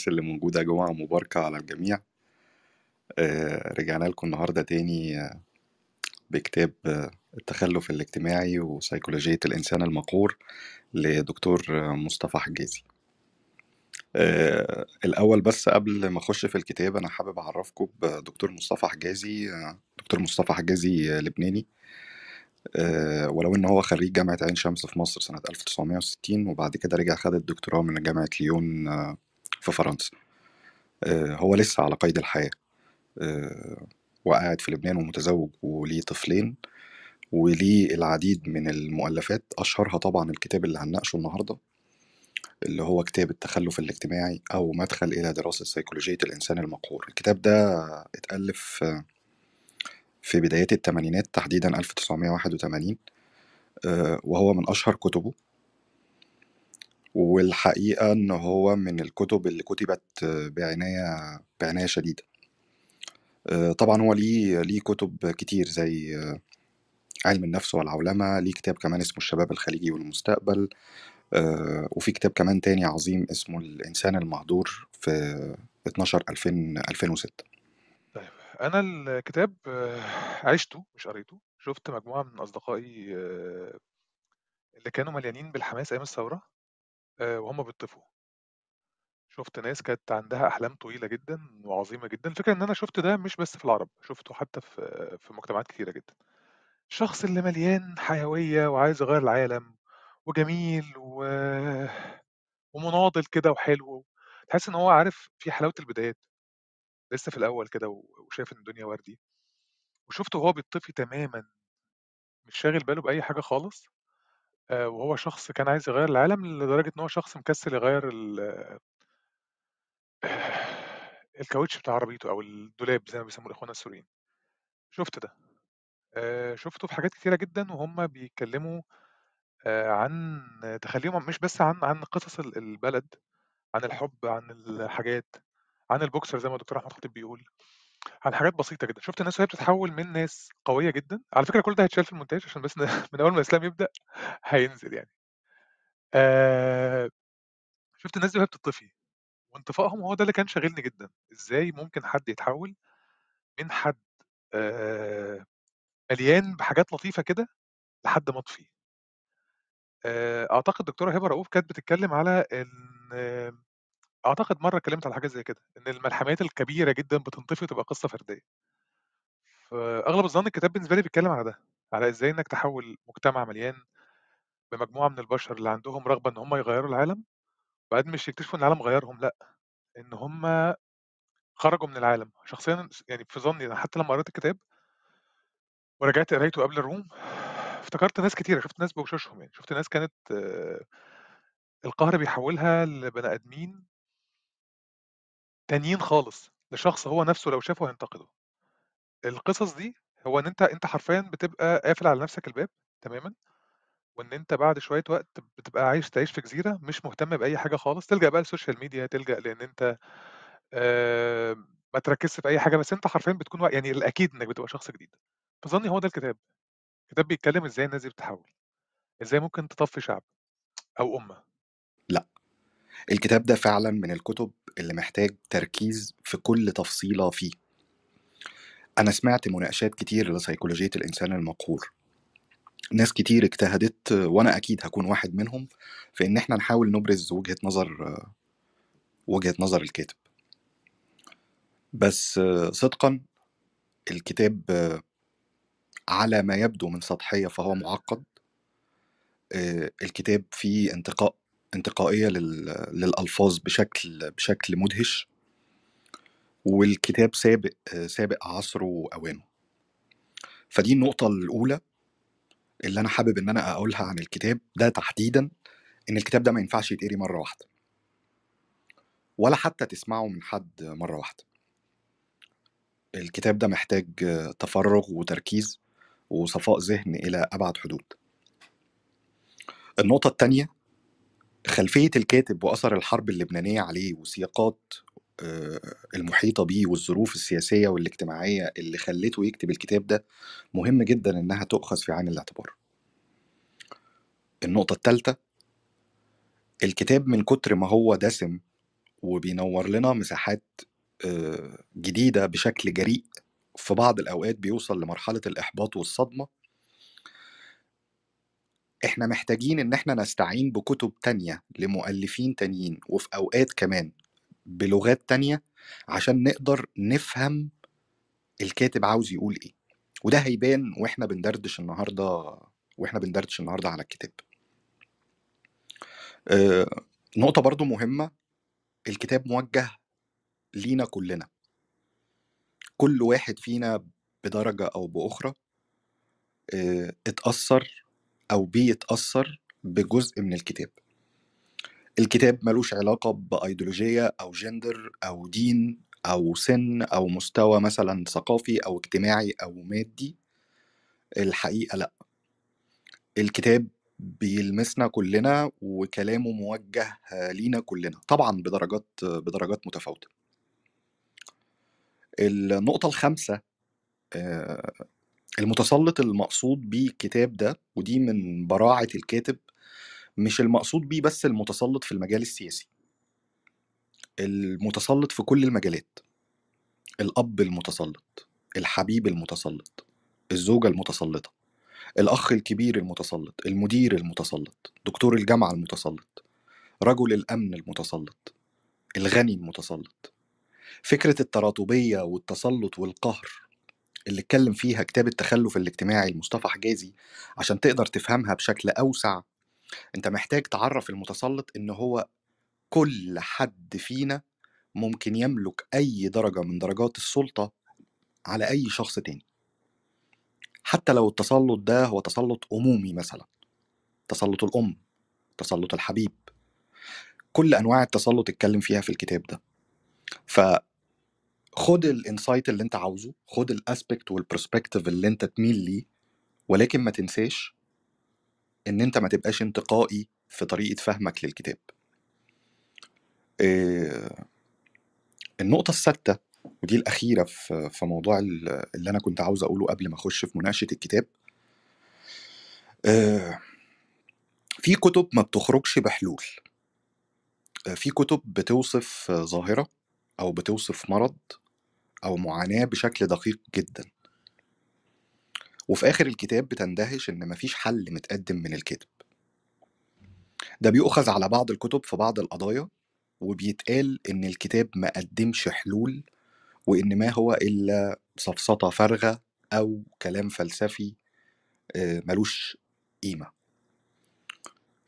الناس اللي موجودة جمعة مباركة على الجميع. آه، رجعنا لكم النهاردة تاني آه، بكتاب آه، التخلف الاجتماعي وسيكولوجية الإنسان المقهور لدكتور مصطفى حجازي. الأول بس قبل ما أخش في الكتاب أنا حابب أعرفكم بدكتور مصطفى حجازي دكتور مصطفى حجازي لبناني. ولو إن هو خريج جامعة عين شمس في مصر سنة 1960 وبعد كده رجع خد الدكتوراه من جامعة ليون في فرنسا. آه، هو لسه على قيد الحياة. آه، وقاعد في لبنان ومتزوج وليه طفلين. وليه العديد من المؤلفات أشهرها طبعا الكتاب اللي هنناقشه النهاردة اللي هو كتاب التخلف الاجتماعي أو مدخل إلى دراسة سيكولوجية الإنسان المقهور. الكتاب ده اتألف آه، في بدايات الثمانينات تحديدا 1981 آه، وهو من أشهر كتبه. والحقيقة إن هو من الكتب اللي كتبت بعناية بعناية شديدة. آه، طبعا هو ليه ليه كتب كتير زي آه، علم النفس والعولمة ليه كتاب كمان اسمه الشباب الخليجي والمستقبل آه، وفي كتاب كمان تاني عظيم اسمه الإنسان المهدور في 12 2000 2006 طيب أنا الكتاب عِشته مش قريته، شُفت مجموعة من أصدقائي اللي كانوا مليانين بالحماس أيام الثورة. آآ وهُم بيطّفوا. شُفت ناس كانت عندها أحلام طويلة جدًا وعظيمة جدًا، الفكرة إن أنا شُفت ده مش بس في العرب، شُفته حتى في في مجتمعات كتيرة جدًا. الشخص اللي مليان حيوية وعايز يغيّر العالم وجميل و ومناضل كده وحلو، تحس إن هو عارف في حلاوة البدايات، لسه في الأول كده وشايف إن الدنيا وردي، وشُفته وهو بيطّفي تمامًا مش شاغل باله بأي حاجة خالص آآ وهو شخص كان عايز يغيّر العالم لدرجة إن هو شخص مكسّل يغيّر ال الكاوتش بتاع عربيته أو الدولاب زي ما بيسموه الإخوان السوريين. شُفت ده. آآ شُفته في حاجات كتيرة جدًا وهُم بيتكلّموا آآ عن تخلّيهم مش بس عن عن قصص ال البلد، عن الحُب، عن الحاجات، عن الboxer زي ما الدكتور أحمد خطيب بيقول، عن حاجات بسيطة جدًا. شُفت الناس وهي بتتحوّل من ناس قوية جدًا على فكرة كل ده هيتشال في المونتاج عشان بس من أول ما إسلام يبدأ هينزل يعني. آآ شُفت الناس دي وهي بتطّفي، وانطفائهم هو ده اللي كان شاغلني جدًا، إزاي ممكن حد يتحوّل من حد آآ مليان بحاجات لطيفة كده لحد مطفي. آآ أعتقد دكتورة هبة رؤوف كانت بتتكلّم على إن أعتقد مرّة اتكلّمت على حاجة زي كده، إن الملحمات الكبيرة جدًا بتنطفي وتبقى قصة فردية. فأغلب الظن الكتاب بالنسبة لي بيتكلّم على ده، على إزاي إنّك تحوّل مجتمع مليان بمجموعة من البشر اللي عندهم رغبة إن هم يغيّروا العالم، وبعدين مش يكتشفوا إن العالم غيّرهم لأ، إن هم خرجوا من العالم. شخصيًا يعني في ظني حتى لمّا قريت الكتاب ورجعت قرايته قبل الروم، افتكرت ناس كتيرة، شُفت ناس بوشوشهم يعني، شُفت ناس كانت القهر بيحوّلها لبني آدمين تانيين خالص، لشخص هو نَفْسه لو شافه هينتقده. القصص دي هو إن أنت أنت حرفيًا بتبقى قافل على نَفْسك الباب تمامًا، وإن أنت بعد شوية وقت بتبقى عايش تعيش في جزيرة مش مهتم بأي حاجة خالص، تلجأ بقى للسوشيال ميديا، تلجأ لإن أنت ما تركّزش في أي حاجة، بس أنت حرفيًا بتكون يعني الأكيد إنّك بتبقى شخص جديد. في ظني هو ده الكتاب. الكتاب بيتكلّم إزاي الناس دي بتتحوّل، إزاي ممكن تطفّي شعب أو أمة. لأ الكتاب ده فعلا من الكتب اللي محتاج تركيز في كل تفصيلة فيه. أنا سمعت مناقشات كتير لسيكولوجية الإنسان المقهور. ناس كتير اجتهدت وأنا أكيد هكون واحد منهم في إن إحنا نحاول نبرز وجهة نظر وجهة نظر الكاتب. بس صدقا الكتاب على ما يبدو من سطحية فهو معقد. الكتاب فيه انتقاء انتقائية لل- للألفاظ بشكل بشكل مدهش والكتاب سابق سابق عصره وأوانه. فدي النقطة الأولى اللي أنا حابب إن أنا أقولها عن الكتاب ده تحديدا إن الكتاب ده ما ينفعش يتقري مرة واحدة. ولا حتى تسمعه من حد مرة واحدة. الكتاب ده محتاج تفرغ وتركيز وصفاء ذهن إلى أبعد حدود. النقطة التانية خلفية الكاتب وأثر الحرب اللبنانية عليه وسياقات آه، المحيطة بيه والظروف السياسية والاجتماعية اللي خلته يكتب الكتاب ده مهم جدا إنها تؤخذ في عين الاعتبار. النقطة الثالثة الكتاب من كتر ما هو دسم وبينور لنا مساحات آه، جديدة بشكل جريء في بعض الأوقات بيوصل لمرحلة الإحباط والصدمة إحنا محتاجين إن إحنا نستعين بكتب تانية لمؤلفين تانيين وفي أوقات كمان بلغات تانية عشان نقدر نفهم الكاتب عاوز يقول إيه. وده هيبان وإحنا بندردش النهاردة وإحنا بندردش النهاردة على الكتاب. آه، نقطة برضو مهمة الكتاب موجه لينا كلنا. كل واحد فينا بدرجة أو بأخرى آه، اتأثر أو بيتأثر بجزء من الكتاب. الكتاب ملوش علاقة بأيديولوجية أو جندر أو دين أو سن أو مستوى مثلا ثقافي أو اجتماعي أو مادي. الحقيقة لأ. الكتاب بيلمسنا كلنا وكلامه موجه لينا كلنا طبعا بدرجات بدرجات متفاوتة. النقطة الخامسة آه، المتسلط المقصود بيه الكتاب ده ودي من براعة الكاتب مش المقصود بيه بس المتسلط في المجال السياسي. المتسلط في كل المجالات. الأب المتسلط الحبيب المتسلط الزوجة المتسلطة الأخ الكبير المتسلط المدير المتسلط دكتور الجامعة المتسلط رجل الأمن المتسلط الغني المتسلط. فكرة التراتبية والتسلط والقهر اللي اتكلم فيها كتاب التخلف الاجتماعي لمصطفى حجازي عشان تقدر تفهمها بشكل أوسع أنت محتاج تعرف المتسلط إن هو كل حد فينا ممكن يملك أي درجة من درجات السلطة على أي شخص تاني. حتى لو التسلط ده هو تسلط أمومي مثلا تسلط الأم تسلط الحبيب كل أنواع التسلط اتكلم فيها في الكتاب ده. فخد ال insight اللي انت عاوزه خد ال aspect وال perspective اللي انت تميل ليه ولكن ما تنساش إن انت ما تبقاش انتقائي في طريقة فهمك للكتاب. آه، النقطة السادسة ودي الأخيرة في في موضوع اللي أنا كنت عاوز أقوله قبل ما أخش في مناقشة الكتاب. آه، في كتب ما بتخرجش بحلول. آه، في كتب بتوصف ظاهرة أو بتوصف مرض أو معاناة بشكل دقيق جدا. وفي آخر الكتاب بتندهش إن مفيش حل متقدم من الكاتب ده بيؤخذ على بعض الكتب في بعض القضايا وبيتقال إن الكتاب ما قدمش حلول وإن ما هو إلا سفسطة فارغة أو كلام فلسفي آه، ملوش قيمة.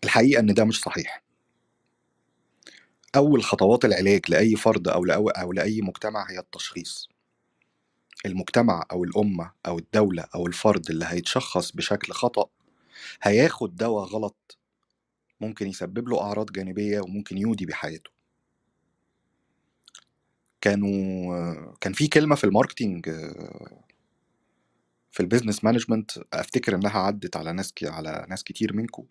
الحقيقة إن ده مش صحيح. أول خطوات العلاج لأي فرد أو لأو أو لأي مجتمع هي التشخيص. المجتمع أو الأمة أو الدولة أو الفرد اللي هيتشخص بشكل خطأ هياخد دواء غلط ممكن يسبب له أعراض جانبية وممكن يودي بحياته. كانوا كان في كلمة في ال marketing في ال business management أفتكر إنها عدت على ناس على ناس كتير منكم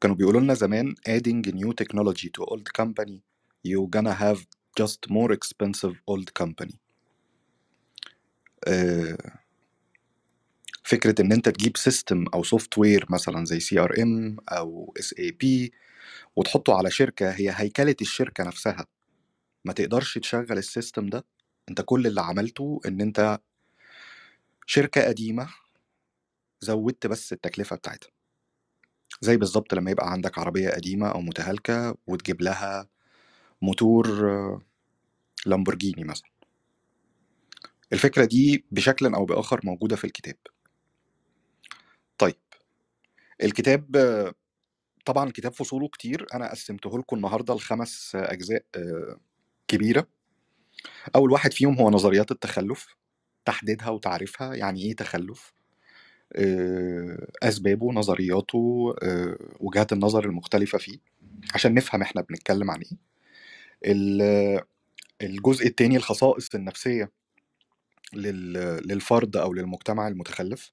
كانوا بيقولوا لنا زمان adding new technology to old company you gonna have just more expensive old company. آه، فكرة إن أنت تجيب system أو software مثلا زي CRM أو SAP وتحطه على شركة هي هيكلة الشركة نفسها. ما تقدرش تشغل ال system ده. أنت كل اللي عملته إن أنت شركة قديمة زودت بس التكلفة بتاعتها. زي بالظبط لما يبقى عندك عربية قديمة أو متهالكة وتجيب لها موتور لامبورجيني مثلا. الفكرة دي بشكل أو بآخر موجودة في الكتاب. طيب الكتاب طبعا الكتاب فصوله كتير أنا قسمته لكم النهاردة لخمس أجزاء كبيرة. أول واحد فيهم هو نظريات التخلف تحديدها وتعريفها يعني إيه تخلف؟ آه، أسبابه نظرياته آه، وجهات النظر المختلفة فيه عشان نفهم إحنا بنتكلم عن ال- الجزء التاني الخصائص النفسية لل- للفرد أو للمجتمع المتخلف.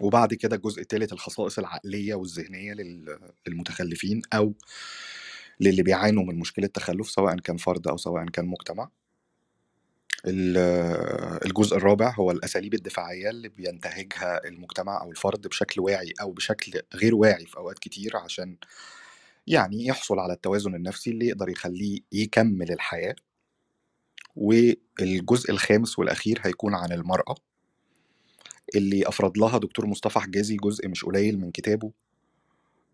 وبعد كده الجزء الثالث الخصائص العقلية والذهنية لل- للمتخلفين أو للي بيعانوا من مشكلة تخلف سواء كان فرد أو سواء كان مجتمع. ال- الجزء الرابع هو الأساليب الدفاعية اللي بينتهجها المجتمع أو الفرد بشكل واعي أو بشكل غير واعي في أوقات كتير عشان يعني يحصل على التوازن النفسي اللي يقدر يخليه يكمل الحياة. والجزء الخامس والأخير هيكون عن المرأة اللي أفرد لها دكتور مصطفى حجازي جزء مش قليل من كتابه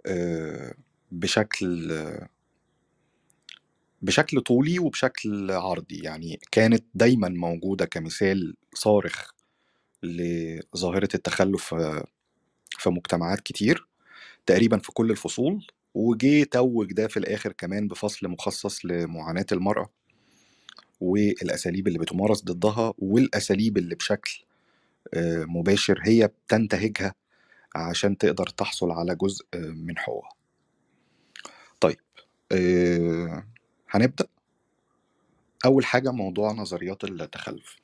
آه، بشكل بشكل طولي وبشكل عرضي يعني كانت دايما موجودة كمثال صارخ لظاهرة التخلف في مجتمعات كتير تقريبا في كل الفصول وجي توج ده في الآخر كمان بفصل مخصص لمعاناة المرأة والأساليب اللي بتمارس ضدها والأساليب اللي بشكل آه، مباشر هي بتنتهجها عشان تقدر تحصل على جزء آه، من حقوقها. طيب آه، هنبدأ. أول حاجة موضوع نظريات التخلف.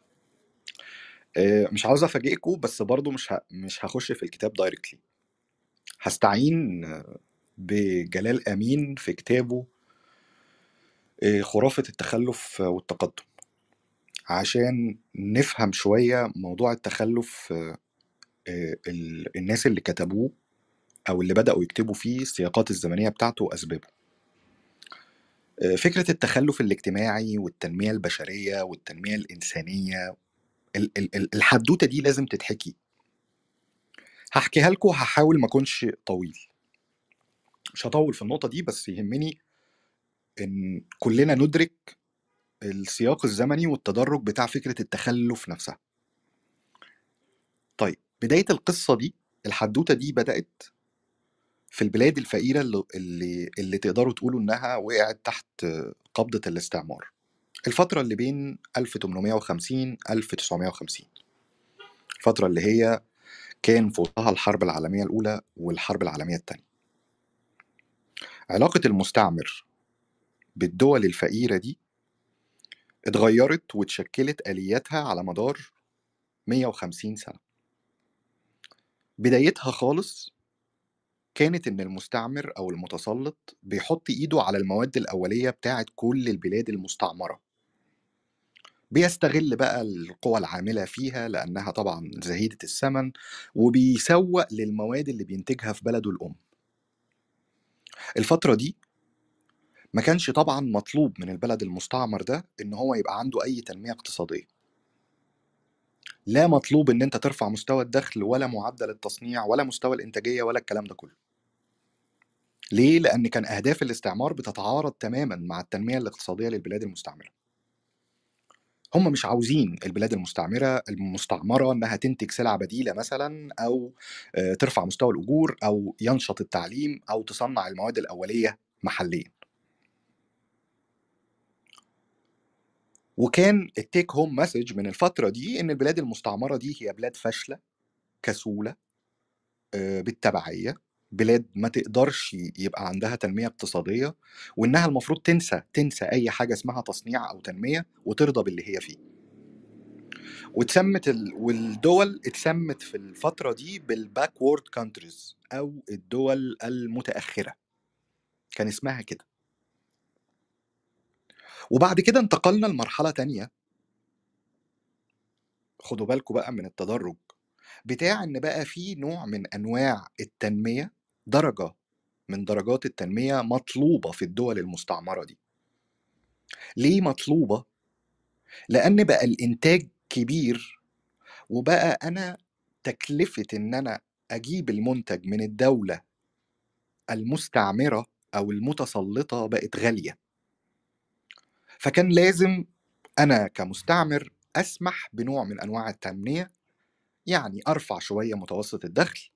آه، مش عاوز أفاجئكم بس برضو مش. مش هخش في الكتاب دايركتلي هستعين بجلال أمين في كتابه آه، خرافة التخلف والتقدم. عشان نفهم شوية موضوع التخلف آه، ال- الناس اللي كتبوه أو اللي بدأوا يكتبوا فيه السياقات الزمنية بتاعته وأسبابه. آه، فكرة التخلف الاجتماعي والتنمية البشرية والتنمية الإنسانية ال- ال- ال- الحدوتة دي لازم تتحكي. هحكيها لكم هحاول ما أكونش طويل. مش هطول في النقطة دي بس يهمني إن كلنا ندرك السياق الزمني والتدرج بتاع فكرة التخلف نفسها. طيب بداية القصة دي الحدوتة دي بدأت في البلاد الفقيرة اللي, اللي, اللي تقدروا تقولوا إنها وقعت تحت قبضة الاستعمار. الفترة اللي بين 1850 1950 الفترة اللي هي كان في وسطها الحرب العالمية الأولى والحرب العالمية الثانية علاقة المستعمر بالدول الفقيرة دي اتغيرت واتشكلت آلياتها على مدار 150 سنة. بدايتها خالص كانت إن المستعمر أو المتسلط بيحط إيده على المواد الأولية بتاعت كل البلاد المستعمرة. بيستغل بقى القوى العاملة فيها لأنها طبعا زهيدة الثمن وبيسوق للمواد اللي بينتجها في بلده الأم. الفترة دي ما كانش طبعا مطلوب من البلد المستعمر ده إن هو يبقى عنده أي تنمية اقتصادية. لا مطلوب إن أنت ترفع مستوى الدخل ولا معدل التصنيع ولا مستوى الإنتاجية ولا الكلام ده كله. ليه؟ لأن كان أهداف الاستعمار بتتعارض تماما مع التنمية الاقتصادية للبلاد المستعمرة. هم مش عاوزين البلاد المستعمرة المستعمرة إنها تنتج سلع بديلة مثلا أو آه، ترفع مستوى الأجور أو ينشط التعليم أو تصنع المواد الأولية محليا. وكان ال take home message من الفترة دي إن البلاد المستعمرة دي هي بلاد فاشلة كسولة آه، بالتبعية. بلاد ما تقدرش يبقى عندها تنمية اقتصادية وإنها المفروض تنسى تنسى أي حاجة اسمها تصنيع أو تنمية وترضى باللي هي فيه. واتسمت ال... والدول اتسمت في الفترة دي بال backward countries أو الدول المتأخرة. كان اسمها كده. وبعد كده انتقلنا لمرحلة تانية. خدوا بالكم بقى من التدرج. بتاع إن بقى في نوع من أنواع التنمية درجة من درجات التنمية مطلوبة في الدول المستعمرة دي. ليه مطلوبة؟ لأن بقى الإنتاج كبير وبقى أنا تكلفة إن أنا أجيب المنتج من الدولة المستعمرة أو المتسلطة بقت غالية. فكان لازم أنا كمستعمر أسمح بنوع من أنواع التنمية يعني أرفع شوية متوسط الدخل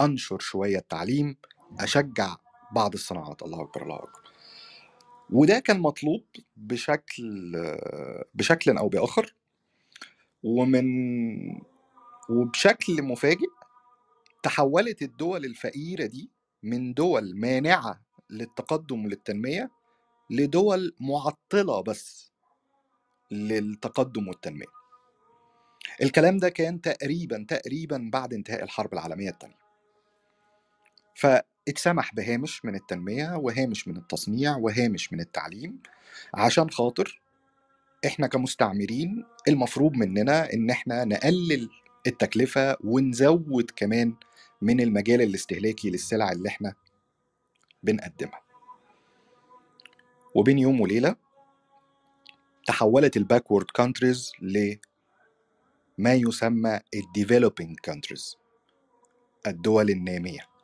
أنشر شوية التعليم أشجع بعض الصناعات الله أكبر الله أكبر. وده كان مطلوب بشكل بشكل أو بآخر. ومن وبشكل مفاجئ تحولت الدول الفقيرة دي من دول مانعة للتقدم وللتنميه لدول معطلة بس للتقدم والتنمية. الكلام ده كان تقريبا تقريبا بعد انتهاء الحرب العالمية الثانية فاتسمح بهامش من التنمية وهامش من التصنيع وهامش من التعليم عشان خاطر إحنا كمستعمرين المفروض مننا إن إحنا نقلل التكلفة ونزود كمان من المجال الاستهلاكي للسلع اللي إحنا بنقدمها. وبين يوم وليلة تحولت ال backward countries لما يسمى ال developing countries الدول النامية.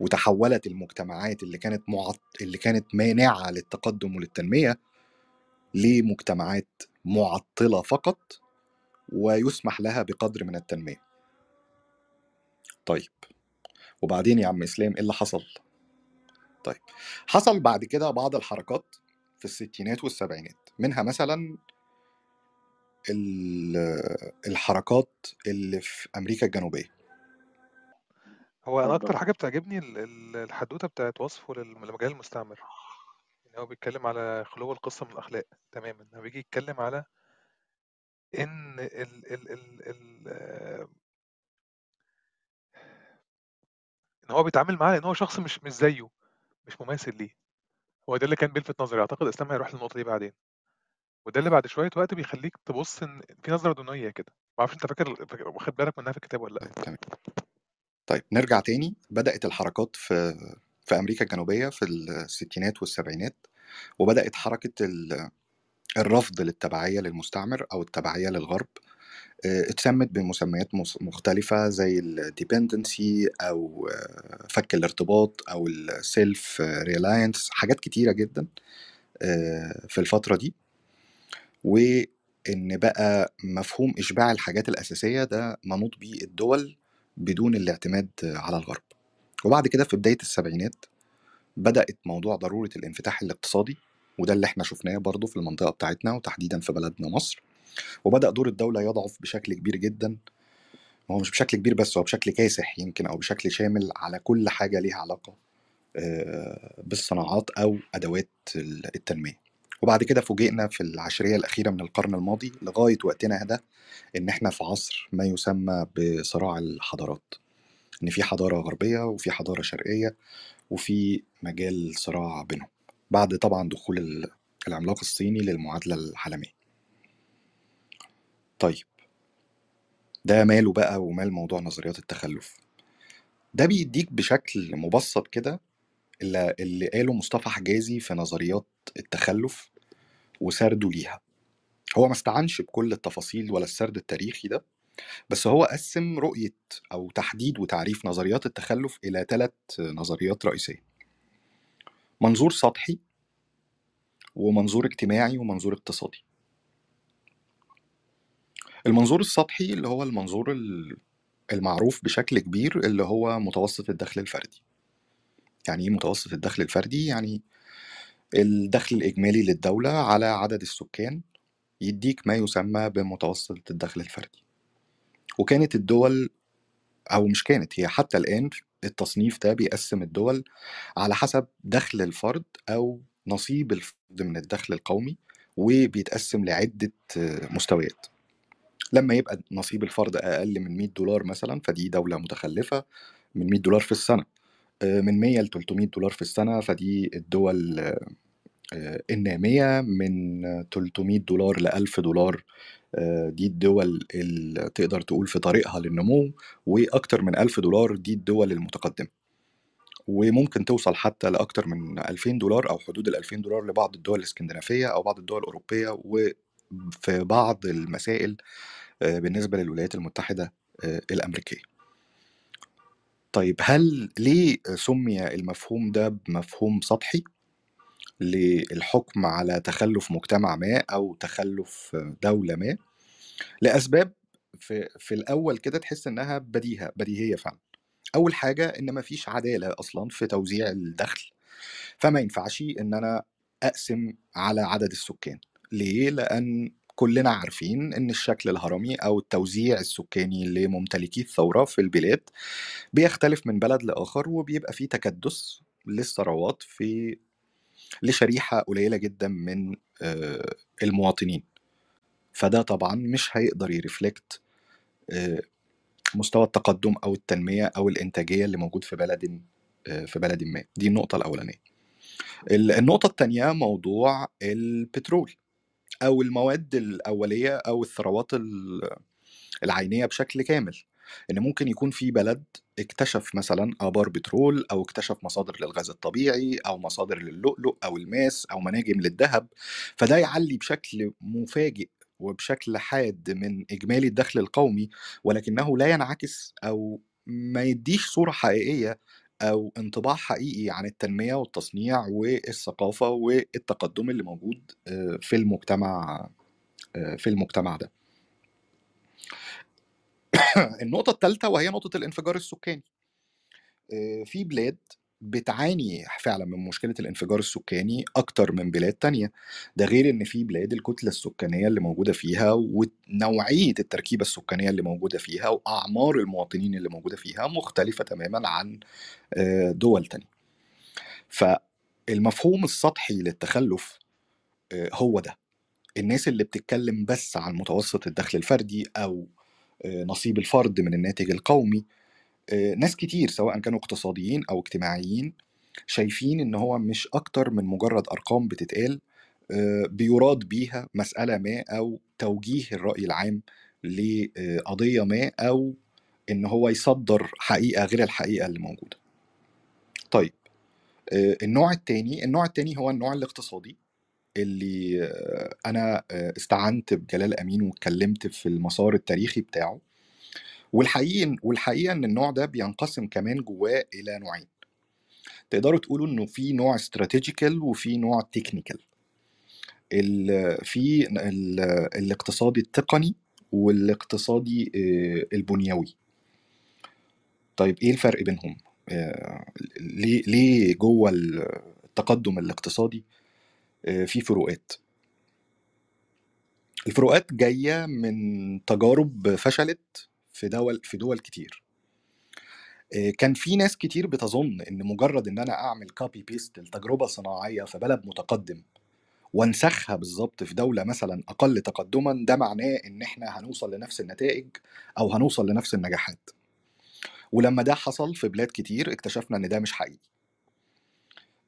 وتحولت المجتمعات اللي كانت معط... اللي كانت مانعة للتقدم وللتنمية لمجتمعات معطلة فقط ويسمح لها بقدر من التنمية. طيب. وبعدين يا عم إسلام إيه اللي حصل؟ طيب. حصل بعد كده بعض الحركات في الستينات والسبعينات. منها مثلا ال- الحركات اللي في أمريكا الجنوبية. هو أنا اتفضل. أكتر حاجة بتعجبني ال- ال- الحدوتة بتاعت وصفه للم- لمجال المستعمر إن هو بيتكلم على خلو القصة من الأخلاق تماما هو بيجي يتكلم على إن ال ال ال ال آه، إن هو بيتعامل معاه إن هو شخص مش مش زيه مش مماثل ليه. هو ده اللي كان بيلفت نظري أعتقد إسلام هيروح للنقطة دي بعدين. وده اللي بعد شوية وقت بيخليك تبص إن في نظرة دونية كده. معرفش أنت فاكر فاكر- واخد بالك منها في الكتاب ولا تمام. طيب نرجع تاني. بدأت الحركات في في أمريكا الجنوبية في الستينات والسبعينات وبدأت حركة ال- الرفض للتبعية للمستعمر أو التبعية للغرب. آه، اتسمت بمسميات مس- مختلفة زي ال dependency أو آه، فك الارتباط أو ال self-reliance حاجات كتيرة جدا آه، في الفترة دي. وإن بقى مفهوم إشباع الحاجات الأساسية ده منوط بيه الدول بدون الاعتماد على الغرب. وبعد كده في بداية السبعينات بدأت موضوع ضرورة الانفتاح الاقتصادي وده اللي إحنا شفناه برضو في المنطقة بتاعتنا وتحديدا في بلدنا مصر. وبدأ دور الدولة يضعف بشكل كبير جدا. هو مش بشكل كبير بس هو بشكل كاسح يمكن أو بشكل شامل على كل حاجة ليها علاقة آه، بالصناعات أو أدوات التنمية. وبعد كده فوجئنا في العشرية الأخيرة من القرن الماضي لغاية وقتنا ده إن إحنا في عصر ما يسمى بصراع الحضارات. إن في حضارة غربية وفي حضارة شرقية وفي مجال صراع بينهم بعد طبعا دخول ال- العملاق الصيني للمعادلة العالمية. طيب. ده ماله بقى ومال موضوع نظريات التخلف؟ ده بيديك بشكل مبسط كده اللي قاله مصطفى حجازي في نظريات التخلف وسرده ليها. هو ما استعنش بكل التفاصيل ولا السرد التاريخي ده بس هو قسم رؤية أو تحديد وتعريف نظريات التخلف إلى ثلاث نظريات رئيسية. منظور سطحي ومنظور اجتماعي ومنظور اقتصادي. المنظور السطحي اللي هو المنظور ال- المعروف بشكل كبير اللي هو متوسط الدخل الفردي. يعني إيه متوسط الدخل الفردي؟ يعني الدخل الإجمالي للدولة على عدد السكان يديك ما يسمى بمتوسط الدخل الفردي. وكانت الدول أو مش كانت هي حتى الآن التصنيف ده بيقسم الدول على حسب دخل الفرد أو نصيب الفرد من الدخل القومي وبيتقسم لعدة آه، مستويات. لما يبقى نصيب الفرد أقل من 100 دولار مثلا فدي دولة متخلفة من 100 دولار في السنة. من 100 ل 300 دولار في السنة فدي الدول آه، آه، النامية من 300 دولار ل 1000 دولار. آه، دي الدول اللي تقدر تقول في طريقها للنمو وأكتر من 1000 دولار دي الدول المتقدمة. وممكن توصل حتى لأكتر من 2000 دولار أو حدود ال 2000 دولار لبعض الدول الإسكندنافية أو بعض الدول الأوروبية وفي بعض المسائل آه، بالنسبة للولايات المتحدة آه، الأمريكية. طيب هل ليه سمي المفهوم ده بمفهوم سطحي؟ للحكم على تخلف مجتمع ما أو تخلف دولة ما؟ لأسباب في, في الأول كده تحس إنها بديهة بديهية فعلا. أول حاجة إن مفيش عدالة أصلا في توزيع الدخل فما ينفعش إن أنا أقسم على عدد السكان. ليه؟ لأن كلنا عارفين إن الشكل الهرمي أو التوزيع السكاني لممتلكي الثورة في البلاد بيختلف من بلد لآخر وبيبقى فيه تكدس للثروات في لشريحة قليلة جدا من آه، المواطنين. فده طبعا مش هيقدر يرفلكت آه، مستوى التقدم أو التنمية أو الإنتاجية اللي موجود في بلد آه، في بلد ما. دي النقطة الأولانية. ال- النقطة الثانية موضوع البترول. أو المواد الأولية أو الثروات ال- العينية بشكل كامل. إن ممكن يكون في بلد اكتشف مثلا آبار بترول أو اكتشف مصادر للغاز الطبيعي أو مصادر للؤلؤ أو الماس أو مناجم للذهب فده يعلي بشكل مفاجئ وبشكل حاد من إجمالي الدخل القومي ولكنه لا ينعكس أو ما يديش صورة حقيقية أو انطباع حقيقي عن التنمية والتصنيع والثقافة والتقدم اللي موجود آه، في المجتمع آه، في المجتمع ده. النقطة الثالثة وهي نقطة الانفجار السكاني. آه، في بلاد بتعاني فعلا من مشكلة الانفجار السكاني أكتر من بلاد تانية. ده غير إن في بلاد الكتلة السكانية اللي موجودة فيها ونوعية التركيبة السكانية اللي موجودة فيها وأعمار المواطنين اللي موجودة فيها مختلفة تماما عن آه، دول تانية. فالمفهوم السطحي للتخلف آه، هو ده. الناس اللي بتتكلم بس عن متوسط الدخل الفردي أو آه، نصيب الفرد من الناتج القومي ناس كتير سواء كانوا اقتصاديين أو اجتماعيين شايفين إن هو مش أكتر من مجرد أرقام بتتقال آه، بيراد بيها مسألة ما أو توجيه الرأي العام لقضية ما أو إن هو يصدر حقيقة غير الحقيقة اللي موجودة. طيب آه، النوع التاني النوع التاني هو النوع الاقتصادي اللي آه، أنا آه، استعنت بجلال أمين واتكلمت في المسار التاريخي بتاعه. والحقيقة والحقيقة إن النوع ده بينقسم كمان جواه إلى نوعين. تقدروا تقولوا إنه في نوع استراتيجيكال وفي نوع تكنيكال في ال- الاقتصادي التقني والاقتصادي آه، البنيوي. طيب إيه الفرق بينهم؟ آه، ليه ليه جوه التقدم الاقتصادي آه، في فروقات؟ الفروقات جاية من تجارب فشلت في دول في دول كتير. آه، كان في ناس كتير بتظن إن مجرد إن أنا أعمل copy paste لتجربة صناعية في بلد متقدم وانسخها بالظبط في دولة مثلا أقل تقدما ده معناه إن إحنا هنوصل لنفس النتائج أو هنوصل لنفس النجاحات. ولما ده حصل في بلاد كتير اكتشفنا إن ده مش حقيقي.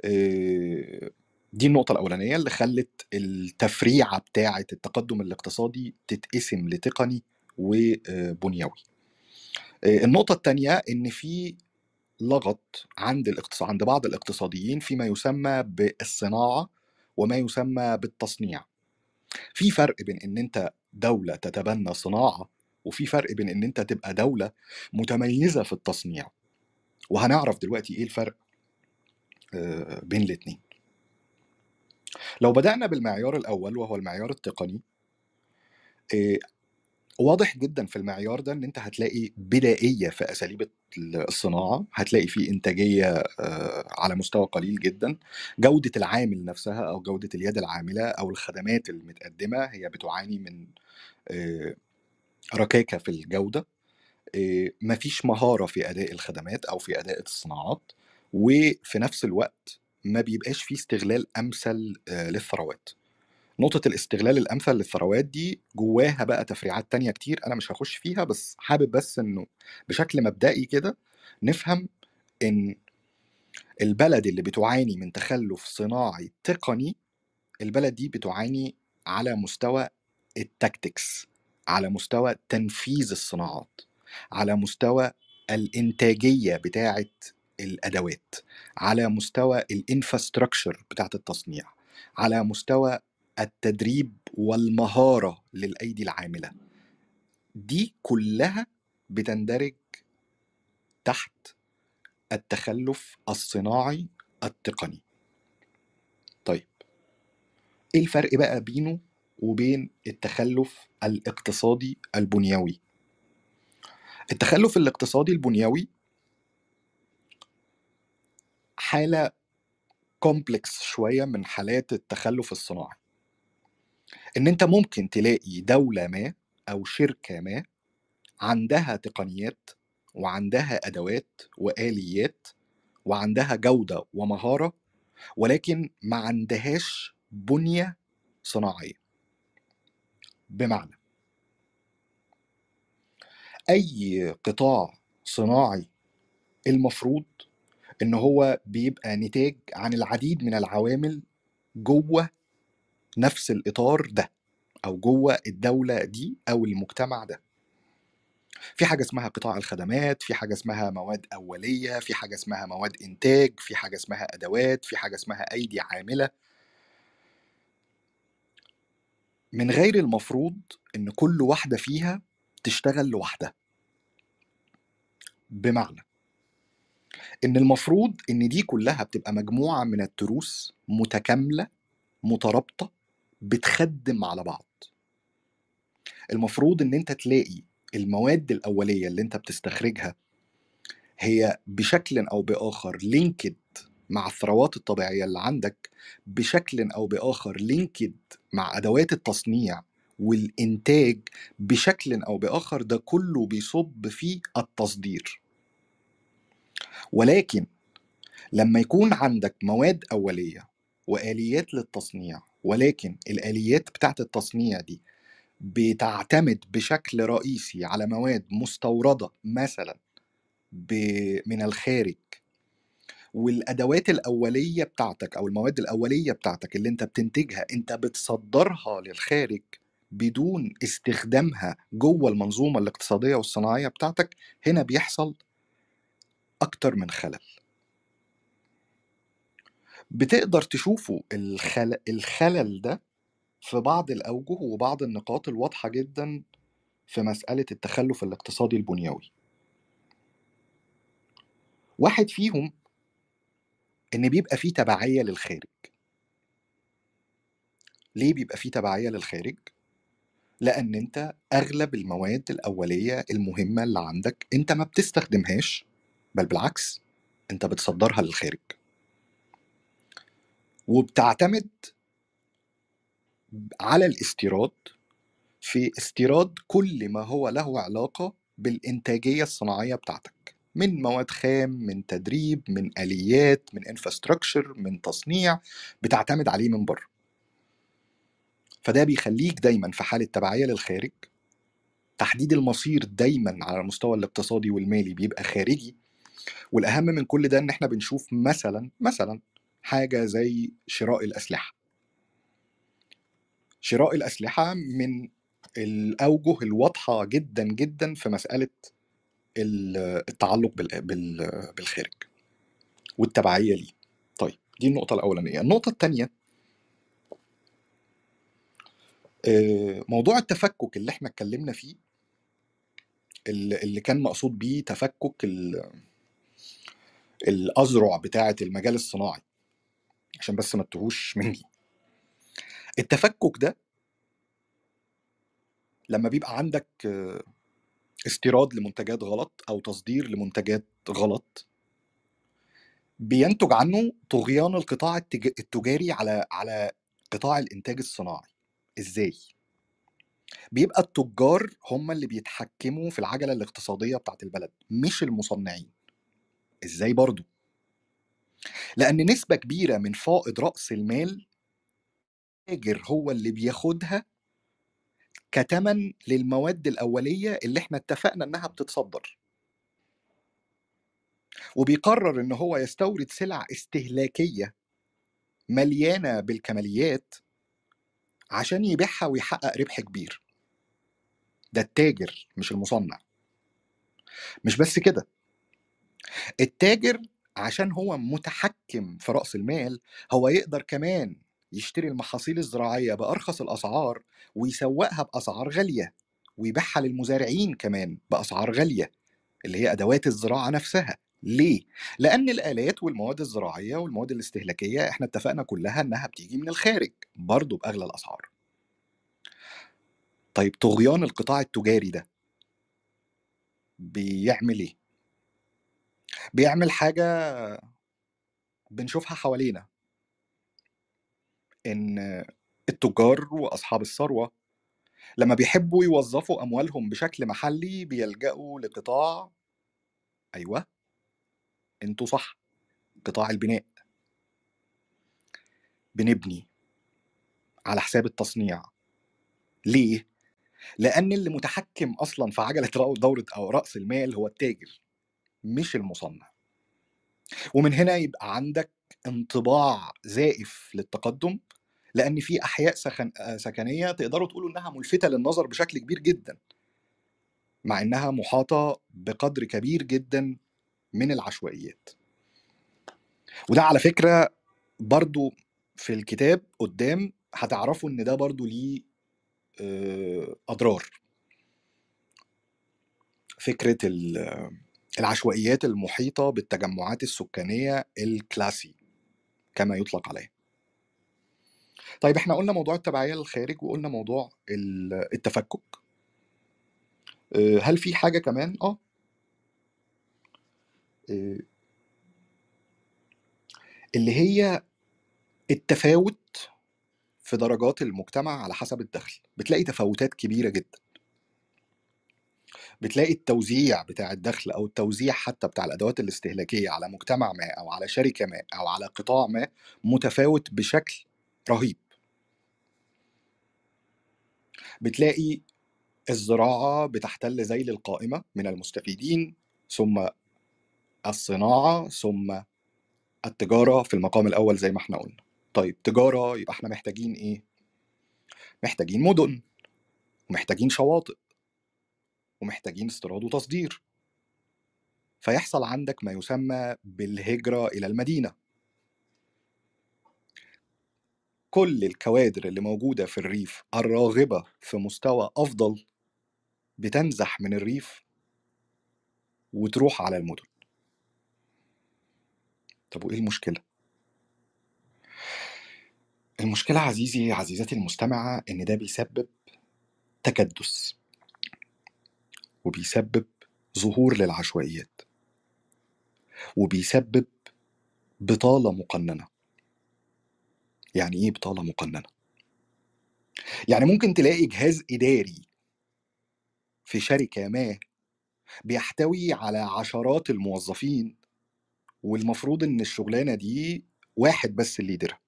آه، دي النقطة الأولانية اللي خلت التفريعة بتاعة التقدم الاقتصادي تتقسم لتقني وبنيوي. آه، النقطة التانية إن في لغط عند الاقتصاد عند بعض الاقتصاديين فيما يسمى بالصناعة وما يسمى بالتصنيع. في فرق بين إن أنت دولة تتبنى صناعة وفي فرق بين إن أنت تبقى دولة متميزة في التصنيع. وهنعرف دلوقتي إيه الفرق آه، بين الاتنين. لو بدأنا بالمعيار الأول وهو المعيار التقني آه، واضح جدا في المعيار ده إن أنت هتلاقي بدائية في أساليب الصناعة هتلاقي في إنتاجية آه، على مستوى قليل جدا. جودة العامل نفسها أو جودة اليد العاملة أو الخدمات المتقدمة هي بتعاني من آه، ركاكة في الجودة. آه، مفيش مهارة في أداء الخدمات أو في أداء الصناعات وفي نفس الوقت ما بيبقاش فيه استغلال أمثل للثروات. نقطة الاستغلال الأمثل للثروات دي جواها بقى تفريعات تانية كتير أنا مش هخش فيها بس حابب بس إنه بشكل مبدئي كده نفهم إن البلد اللي بتعاني من تخلف صناعي تقني البلد دي بتعاني على مستوى التكتكس على مستوى تنفيذ الصناعات على مستوى الإنتاجية بتاعة الأدوات على مستوى الانفراستراكشر بتاعة التصنيع على مستوى التدريب والمهارة للأيدي العاملة. دي كلها بتندرج تحت التخلف الصناعي التقني. طيب إيه الفرق بقى بينه وبين التخلف الاقتصادي البنيوي؟ التخلف الاقتصادي البنيوي حالة كومبلكس شوية من حالات التخلف الصناعي. إن أنت ممكن تلاقي دولة ما أو شركة ما عندها تقنيات وعندها أدوات وآليات وعندها جودة ومهارة ولكن ما عندهاش بنية صناعية. بمعنى أي قطاع صناعي المفروض إن هو بيبقى نتاج عن العديد من العوامل جوه نفس الإطار ده أو جوه الدولة دي أو المجتمع ده. في حاجة اسمها قطاع الخدمات في حاجة اسمها مواد أولية في حاجة اسمها مواد إنتاج في حاجة اسمها أدوات في حاجة اسمها أيدي عاملة. من غير المفروض إن كل واحدة فيها تشتغل لوحدها. بمعنى إن المفروض إن دي كلها بتبقى مجموعة من التروس متكاملة مترابطة بتخدم على بعض. المفروض إن أنت تلاقي المواد الأولية اللي أنت بتستخرجها هي بشكل أو بآخر linked مع الثروات الطبيعية اللي عندك بشكل أو بآخر linked مع أدوات التصنيع والإنتاج بشكل أو بآخر ده كله بيصب في التصدير. ولكن لما يكون عندك مواد أولية وآليات للتصنيع ولكن الآليات بتاعت التصنيع دي بتعتمد بشكل رئيسي على مواد مستوردة مثلا من الخارج. والأدوات الأولية بتاعتك أو المواد الأولية بتاعتك اللي أنت بتنتجها أنت بتصدرها للخارج بدون استخدامها جوه المنظومة الاقتصادية والصناعية بتاعتك هنا بيحصل أكتر من خلل. بتقدر تشوفوا الخل... الخلل ده في بعض الأوجه وبعض النقاط الواضحة جدا في مسألة التخلف الاقتصادي البنيوي. واحد فيهم إن بيبقى فيه تبعية للخارج. ليه بيبقى فيه تبعية للخارج؟ لأن أنت أغلب المواد الأولية المهمة اللي عندك أنت ما بتستخدمهاش بل بالعكس أنت بتصدرها للخارج. وبتعتمد على الاستيراد في استيراد كل ما هو له علاقة بالإنتاجية الصناعية بتاعتك. من مواد خام من تدريب من آليات من انفراستراكشر من تصنيع بتعتمد عليه من بره. فده بيخليك دايما في حالة تبعية للخارج. تحديد المصير دايما على المستوى الاقتصادي والمالي بيبقى خارجي. والأهم من كل ده إن إحنا بنشوف مثلا مثلا حاجة زي شراء الأسلحة. شراء الأسلحة من الأوجه الواضحة جدا جدا في مسألة ال- التعلق بال- بال- بالخارج والتبعية ليه. طيب دي النقطة الأولانية. النقطة الثانية موضوع التفكك اللي إحنا اتكلمنا فيه اللي كان مقصود بيه تفكك ال- الاذرع بتاعة المجال الصناعي. عشان بس ما تتوهوش مني. التفكك ده لما بيبقى عندك آه، استيراد لمنتجات غلط أو تصدير لمنتجات غلط بينتج عنه طغيان القطاع التج- التجاري على على قطاع الإنتاج الصناعي. إزاي؟ بيبقى التجار هم اللي بيتحكموا في العجلة الاقتصادية بتاعت البلد مش المصنعين. إزاي برضو؟ لأن نسبة كبيرة من فائض رأس المال التاجر هو اللي بياخدها كتمن للمواد الأولية اللي إحنا اتفقنا إنها بتتصدر. وبيقرر إن هو يستورد سلع استهلاكية مليانة بالكماليات عشان يبيعها ويحقق ربح كبير. ده التاجر مش المصنع. مش بس كده التاجر عشان هو متحكم في رأس المال هو يقدر كمان يشتري المحاصيل الزراعية بأرخص الأسعار ويسوقها بأسعار غالية ويبيعها للمزارعين كمان بأسعار غالية اللي هي أدوات الزراعة نفسها ليه؟ لأن الآلات والمواد الزراعية والمواد الاستهلاكية إحنا اتفقنا كلها إنها بتيجي من الخارج برضه بأغلى الأسعار طيب طغيان القطاع التجاري ده بيعمل إيه؟ بيعمل حاجة بنشوفها حوالينا. إن التجار وأصحاب الثروة لما بيحبوا يوظفوا أموالهم بشكل محلي بيلجأوا لقطاع أيوه أنتوا صح قطاع البناء. بنبني على حساب التصنيع. ليه؟ لأن اللي متحكم أصلا في عجلة دورة أو رأس المال هو التاجر. مش المصنع. ومن هنا يبقى عندك انطباع زائف للتقدم لأن في أحياء سخن... آه، سكنية تقدروا تقولوا إنها ملفتة للنظر بشكل كبير جدا مع إنها محاطة بقدر كبير جدا من العشوائيات. وده على فكرة برضو في الكتاب قدام هتعرفوا إن ده برضو ليه آه، أضرار. فكرة ال- العشوائيات المحيطة بالتجمعات السكانية الكلاسي كما يطلق عليه طيب إحنا قلنا موضوع التبعية للخارج وقلنا موضوع ال- التفكك. آه، هل في حاجة كمان؟ آه. آه، اللي هي التفاوت في درجات المجتمع على حسب الدخل. بتلاقي تفاوتات كبيرة جدا. بتلاقي التوزيع بتاع الدخل أو التوزيع حتى بتاع الأدوات الاستهلاكية على مجتمع ما أو على شركة ما أو على قطاع ما متفاوت بشكل رهيب. بتلاقي الزراعة بتحتل ذيل القائمه من المستفيدين ثم الصناعة ثم التجارة في المقام الأول زي ما إحنا قلنا. طيب تجارة يبقى إحنا محتاجين إيه؟ محتاجين مدن ومحتاجين شواطئ. ومحتاجين استيراد وتصدير. فيحصل عندك ما يسمى بالهجرة إلى المدينة. كل الكوادر اللي موجودة في الريف الراغبة في مستوى أفضل بتنزح من الريف وتروح على المدن. طب وإيه المشكلة؟ المشكلة عزيزي عزيزتي المستمعة إن ده بيسبب تكدس. وبيسبب ظهور للعشوائيات. وبيسبب بطالة مقننة. يعني إيه بطالة مقننة؟ يعني ممكن تلاقي جهاز إداري في شركة ما بيحتوي على عشرات الموظفين والمفروض إن الشغلانة دي واحد بس اللي يديرها.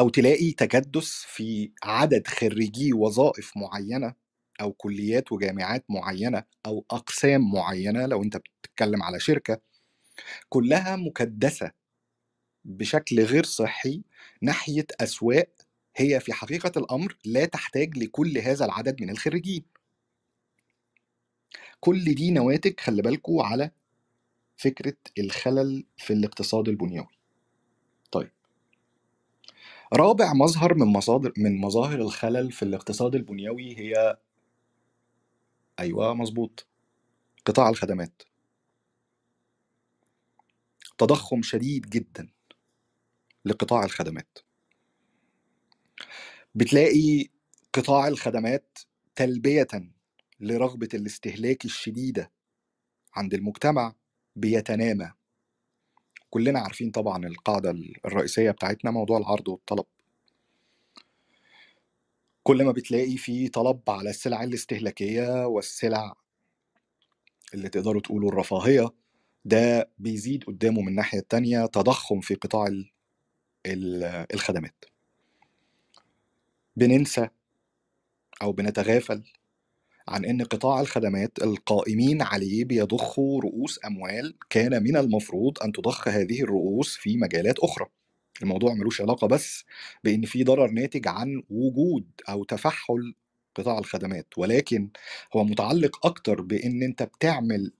أو تلاقي تكدس في عدد خريجي وظائف معينة أو كليات وجامعات معينة أو أقسام معينة لو أنت بتتكلم على شركة كلها مكدسة بشكل غير صحي ناحية أسواق هي في حقيقة الأمر لا تحتاج لكل هذا العدد من الخريجين. كل دي نواتج خلي بالكوا على فكرة الخلل في الاقتصاد البنيوي. طيب. رابع مظهر من مصادر من مظاهر الخلل في الاقتصاد البنيوي هي أيوه مظبوط. قطاع الخدمات. تضخم شديد جدا لقطاع الخدمات. بتلاقي قطاع الخدمات تلبية لرغبة الاستهلاك الشديدة عند المجتمع بيتنامى. كلنا عارفين طبعا القاعدة الرئيسية بتاعتنا موضوع العرض والطلب. كل ما بتلاقي في طلب على السلع الاستهلاكية والسلع اللي تقدروا تقولوا الرفاهية ده بيزيد قدامه من الناحية التانية تضخم في قطاع ال- ال- الخدمات. بننسى أو بنتغافل عن أن قطاع الخدمات القائمين عليه بيضخوا رؤوس أموال كان من المفروض أن تضخ هذه الرؤوس في مجالات أخرى. الموضوع ملوش علاقة بس بأن في ضرر ناتج عن وجود أو تفحل قطاع الخدمات ولكن هو متعلق أكتر بأن أنت بتعمل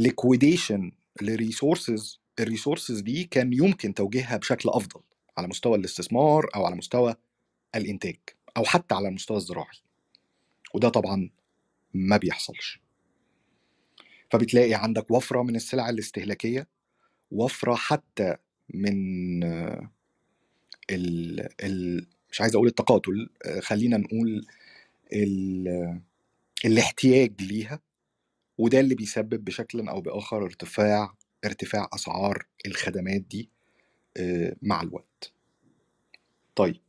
liquidation ل resources ال resources دي كان يمكن توجيهها بشكل أفضل على مستوى الاستثمار أو على مستوى الإنتاج أو حتى على المستوى الزراعي. وده طبعا ما بيحصلش. فبتلاقي عندك وفرة من السلع الاستهلاكية وفرة حتى من ال ال مش عايز أقول التقاتل خلينا نقول ال الاحتياج ليها وده اللي بيسبب بشكل أو بآخر ارتفاع ارتفاع أسعار الخدمات دي آه، مع الوقت. طيب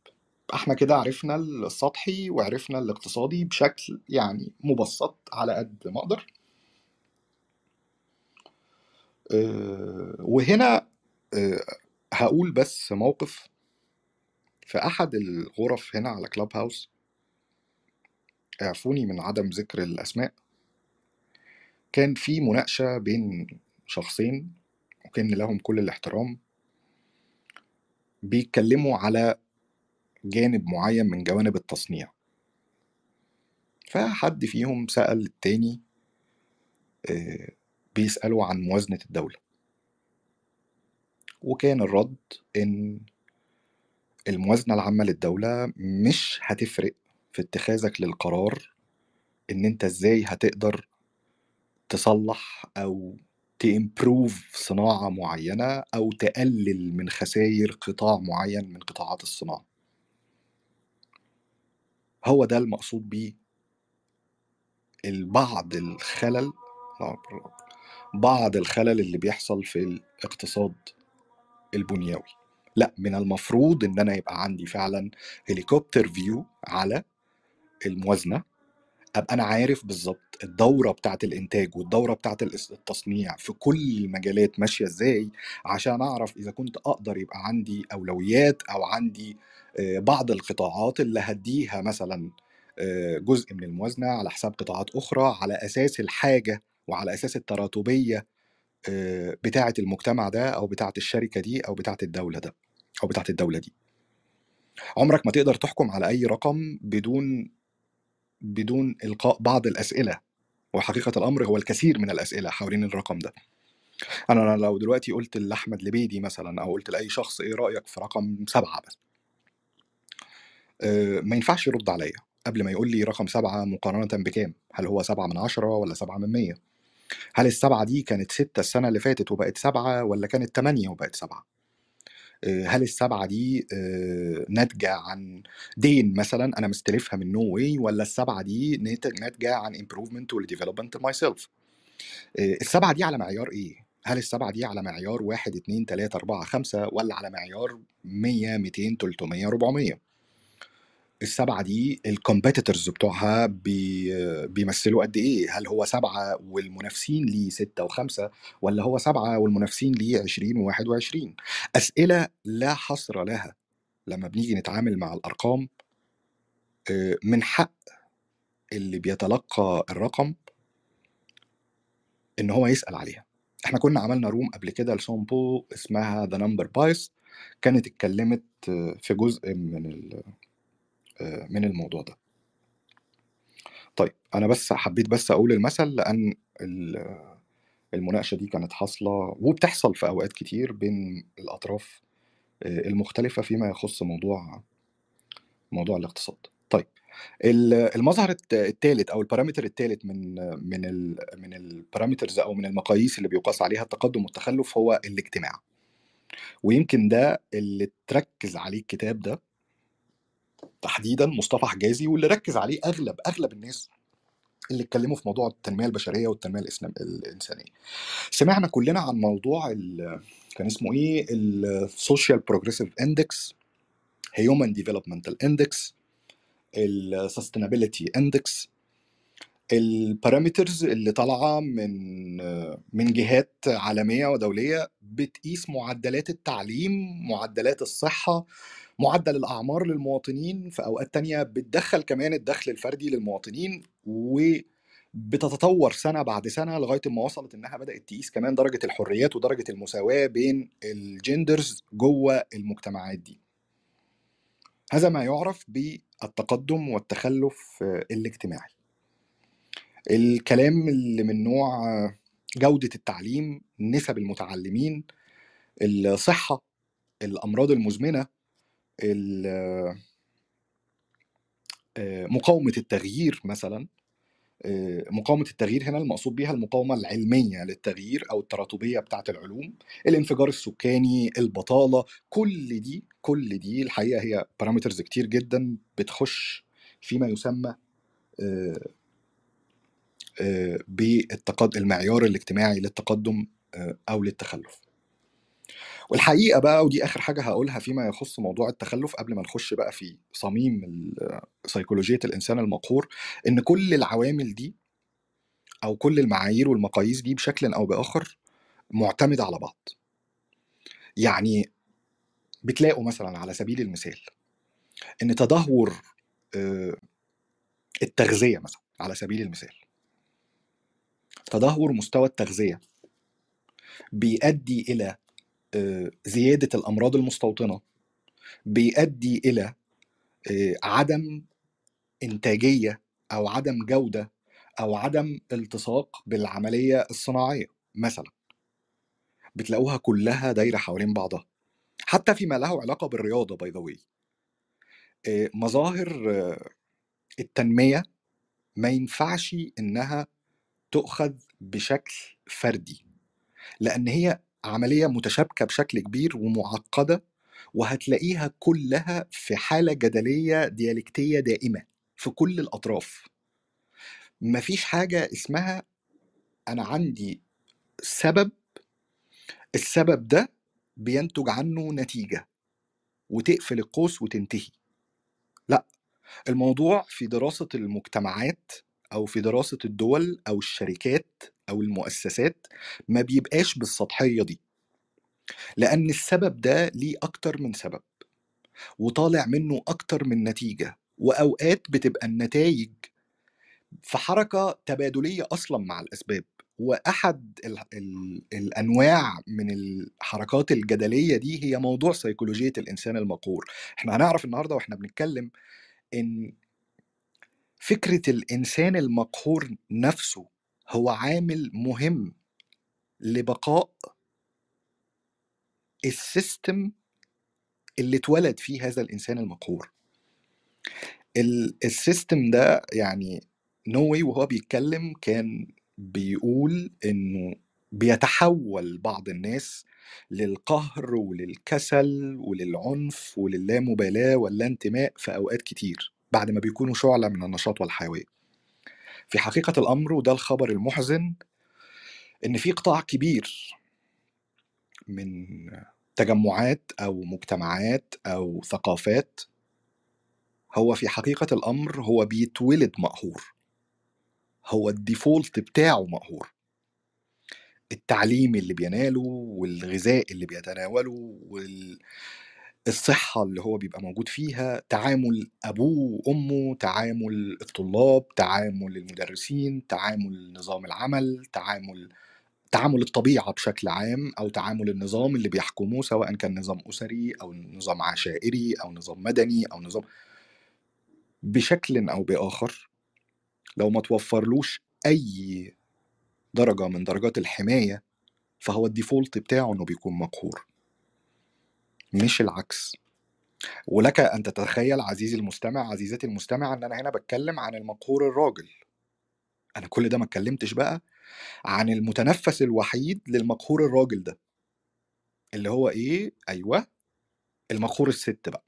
إحنا كده عرفنا السطحي وعرفنا الاقتصادي بشكل يعني مبسط على قد ما أقدر. آه، وهنا هقول بس موقف في أحد الغرف هنا على كلاب هاوس اعفوني من عدم ذكر الأسماء. كان في مناقشة بين شخصين وكان لهم كل الاحترام. بيتكلموا على جانب معين من جوانب التصنيع. فحد فيهم سأل التاني آه، بيسأله عن موازنة الدولة. وكان الرد إن الموازنة العامة للدولة مش هتفرق في اتخاذك للقرار إن أنت إزاي هتقدر تصلح أو تإمبروف صناعة معينة أو تقلل من خسائر قطاع معين من قطاعات الصناعة. هو ده المقصود بيه. البعض الخلل بعض الخلل اللي بيحصل في الاقتصاد البنيوي. لا من المفروض إن أنا يبقى عندي فعلا هليكوبتر فيو على الموازنة أبقى أنا عارف بالظبط الدورة بتاعه الإنتاج والدورة بتاعه التصنيع في كل المجالات ماشية إزاي عشان أعرف إذا كنت أقدر يبقى عندي أولويات أو عندي آه، بعض القطاعات اللي هديها مثلا آه، جزء من الموازنة على حساب قطاعات أخرى على أساس الحاجة وعلى أساس التراتبية بتاعة المجتمع ده أو بتاعة الشركة دي أو بتاعة الدولة ده أو بتاعة الدولة دي. عمرك ما تقدر تحكم على أي رقم بدون بدون إلقاء بعض الأسئلة وحقيقة الأمر هو الكثير من الأسئلة حوالين الرقم ده. أنا لو دلوقتي قلت لأحمد لبيدي مثلا أو قلت لأي شخص إيه رأيك في رقم سبعة بس؟ آه، ما ينفعش يرد عليا قبل ما يقول لي رقم سبعة مقارنة بكام؟ هل هو سبعة من عشرة ولا سبعة من مية؟ هل السبعة دي كانت ستة السنة اللي فاتت وبقت سبعة ولا كانت تمانية وبقت سبعة آه، هل السبعة دي آه، ناتجة عن دين مثلا أنا مستلفها من nowhere ولا السبعة دي نات- ناتجة عن improvement وال development myself آه، السبعة دي على معيار إيه؟ هل السبعة دي على معيار واحد اتنين تلاتة أربعة خمسة ولا على معيار مية ميتين تلتمية ربعمية؟ السبعة دي ال competitors بتوعها بي بيمثلوا قد إيه؟ هل هو سبعة والمنافسين ليه ستة وخمسة ولا هو سبعة والمنافسين ليه عشرين وواحد وعشرين؟ أسئلة لا حصر لها لما بنيجي نتعامل مع الأرقام آه، من حق اللي بيتلقى الرقم إن هو يسأل عليها. إحنا كنا عملنا room قبل كده لسومبو اسمها the number bias كانت اتكلمت في جزء من ال- من الموضوع ده. طيب أنا بس حبيت بس أقول المثل لأن ال- المناقشة دي كانت حاصلة وبتحصل في أوقات كتير بين الأطراف آه، المختلفة فيما يخص موضوع موضوع الاقتصاد طيب ال- المظهر الثالث أو ال parameter الثالث من من ال من ال parameters أو من المقاييس اللي بيقاس عليها التقدم والتخلف هو الاجتماع ويمكن ده اللي تركز عليه الكتاب ده تحديدا مصطفى حجازي واللي ركز عليه أغلب أغلب الناس اللي اتكلموا في موضوع التنمية البشرية والتنمية الإسلام الإنسانية. سمعنا كلنا عن موضوع كان اسمه إيه؟ ال social progressive index human developmental index ال sustainability index ال parameters اللي طالعة من من جهات عالمية ودولية بتقيس معدلات التعليم معدلات الصحة معدل الأعمار للمواطنين في أوقات تانية بتدخل كمان الدخل الفردي للمواطنين وبتتطور سنة بعد سنة لغاية ما وصلت إنها بدأت تقيس كمان درجة الحريات ودرجة المساواة بين ال genders جوه المجتمعات دي. هذا ما يعرف بالتقدم والتخلف الاجتماعي. الكلام اللي من نوع جودة التعليم نسب المتعلمين الصحة الأمراض المزمنة آه، مقاومة التغيير مثلا آه، مقاومة التغيير هنا المقصود بها المقاومة العلمية للتغيير أو التراتبية بتاعة العلوم الانفجار السكاني البطالة كل دي كل دي الحقيقة هي بارامترز كتير جدا بتخش فيما يسمى آه، آه، بالتقد المعيار الاجتماعي للتقدم أو للتخلف. والحقيقة بقى ودي آخر حاجة هقولها فيما يخص موضوع التخلف قبل ما نخش بقى في صميم ال- سيكولوجية الإنسان المقهور إن كل العوامل دي أو كل المعايير والمقاييس دي بشكل أو بآخر معتمدة على بعض. يعني بتلاقوا مثلا على سبيل المثال إن تدهور التغذية مثلا على سبيل المثال. تدهور مستوى التغذية بيؤدي إلى زيادة الأمراض المستوطنة بيؤدي إلى آه، عدم إنتاجية أو عدم جودة أو عدم التصاق بالعملية الصناعية مثلا. بتلاقوها كلها دايرة حوالين بعضها. حتى فيما له علاقة بالرياضة باي ذا مظاهر آه، التنمية ما ينفعش إنها تؤخذ بشكل فردي لأن هي عملية متشابكة بشكل كبير ومعقدة وهتلاقيها كلها في حالة جدلية ديالكتية دائمة في كل الأطراف. مفيش حاجة اسمها أنا عندي سبب السبب ده بينتج عنه نتيجة وتقفل القوس وتنتهي. لا الموضوع في دراسة المجتمعات أو في دراسة الدول أو الشركات أو المؤسسات ما بيبقاش بالسطحية دي. لأن السبب ده ليه أكتر من سبب وطالع منه أكتر من نتيجة وأوقات بتبقى النتائج في حركة تبادلية أصلا مع الأسباب. واحد ال ال الأنواع من الحركات الجدلية دي هي موضوع سيكولوجية الإنسان المقهور. إحنا هنعرف النهارده وإحنا بنتكلم إن فكرة الإنسان المقهور نفسه هو عامل مهم لبقاء ال system اللي اتولد فيه هذا الإنسان المقهور. ال- ال system ده يعني نوي وهو بيتكلم كان بيقول إنه بيتحول بعض الناس للقهر وللكسل وللعنف وللامبالاه واللانتماء في أوقات كتير بعد ما بيكونوا شعلة من النشاط والحيوية. في حقيقة الأمر وده الخبر المحزن إن في قطاع كبير من تجمعات أو مجتمعات أو ثقافات هو في حقيقة الأمر هو بيتولد مقهور. هو الديفولت بتاعه مقهور. التعليم اللي بيناله والغذاء اللي بيتناوله والصحة اللي هو بيبقى موجود فيها تعامل أبوه وأمه تعامل الطلاب تعامل المدرسين تعامل نظام العمل تعامل تعامل الطبيعة بشكل عام أو تعامل النظام اللي بيحكموه سواء كان نظام أسري أو نظام عشائري أو نظام مدني أو نظام بشكل أو بآخر لو ما توفرلوش أي درجة من درجات الحماية فهو الديفولت بتاعه إنه بيكون مقهور. مش العكس. ولك أن تتخيل عزيزي المستمع عزيزتي المستمع إن أنا هنا بتكلم عن المقهور الراجل. أنا كل ده ما اتكلمتش بقى عن المتنفس الوحيد للمقهور الراجل ده. اللي هو إيه؟ أيوه المقهور الست بقى.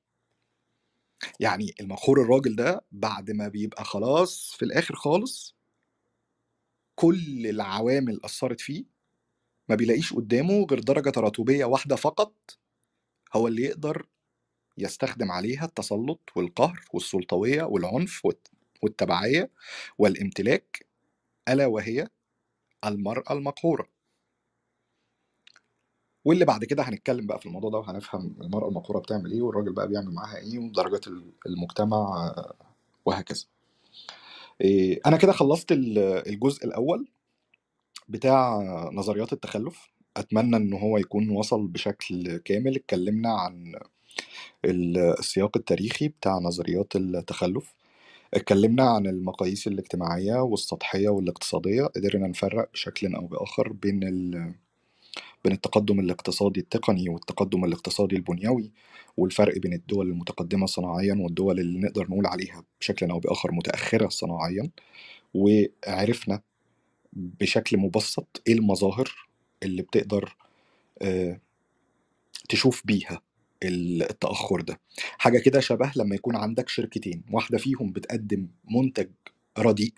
يعني المقهور الراجل ده بعد ما بيبقى خلاص في الآخر خالص كل العوامل أثرت فيه ما بيلاقيش قدامه غير درجة تراتبية واحدة فقط هو اللي يقدر يستخدم عليها التسلط والقهر والسلطوية والعنف والت- والتبعية والامتلاك ألا وهي المرأة المقهورة. واللي بعد كده هنتكلم بقى في الموضوع ده وهنفهم المرأة المقهورة بتعمل إيه والراجل بقى بيعمل معاها إيه ودرجات ال- المجتمع وهكذا. إيه، أنا كده خلصت ال- الجزء الأول بتاع نظريات التخلف. أتمنى إن هو يكون وصل بشكل كامل. اتكلمنا عن ال- السياق التاريخي بتاع نظريات التخلف. اتكلمنا عن المقاييس الاجتماعية والسطحية والاقتصادية. قدرنا نفرق بشكل أو بآخر بين ال... بين التقدم الاقتصادي التقني والتقدم الاقتصادي البنيوي والفرق بين الدول المتقدمة صناعيا والدول اللي نقدر نقول عليها بشكل أو بآخر متأخرة صناعيا. وعرفنا بشكل مبسط إيه المظاهر اللي بتقدر آه، تشوف بيها التأخر ده. حاجة كده شبه لما يكون عندك شركتين واحدة فيهم بتقدم منتج رديء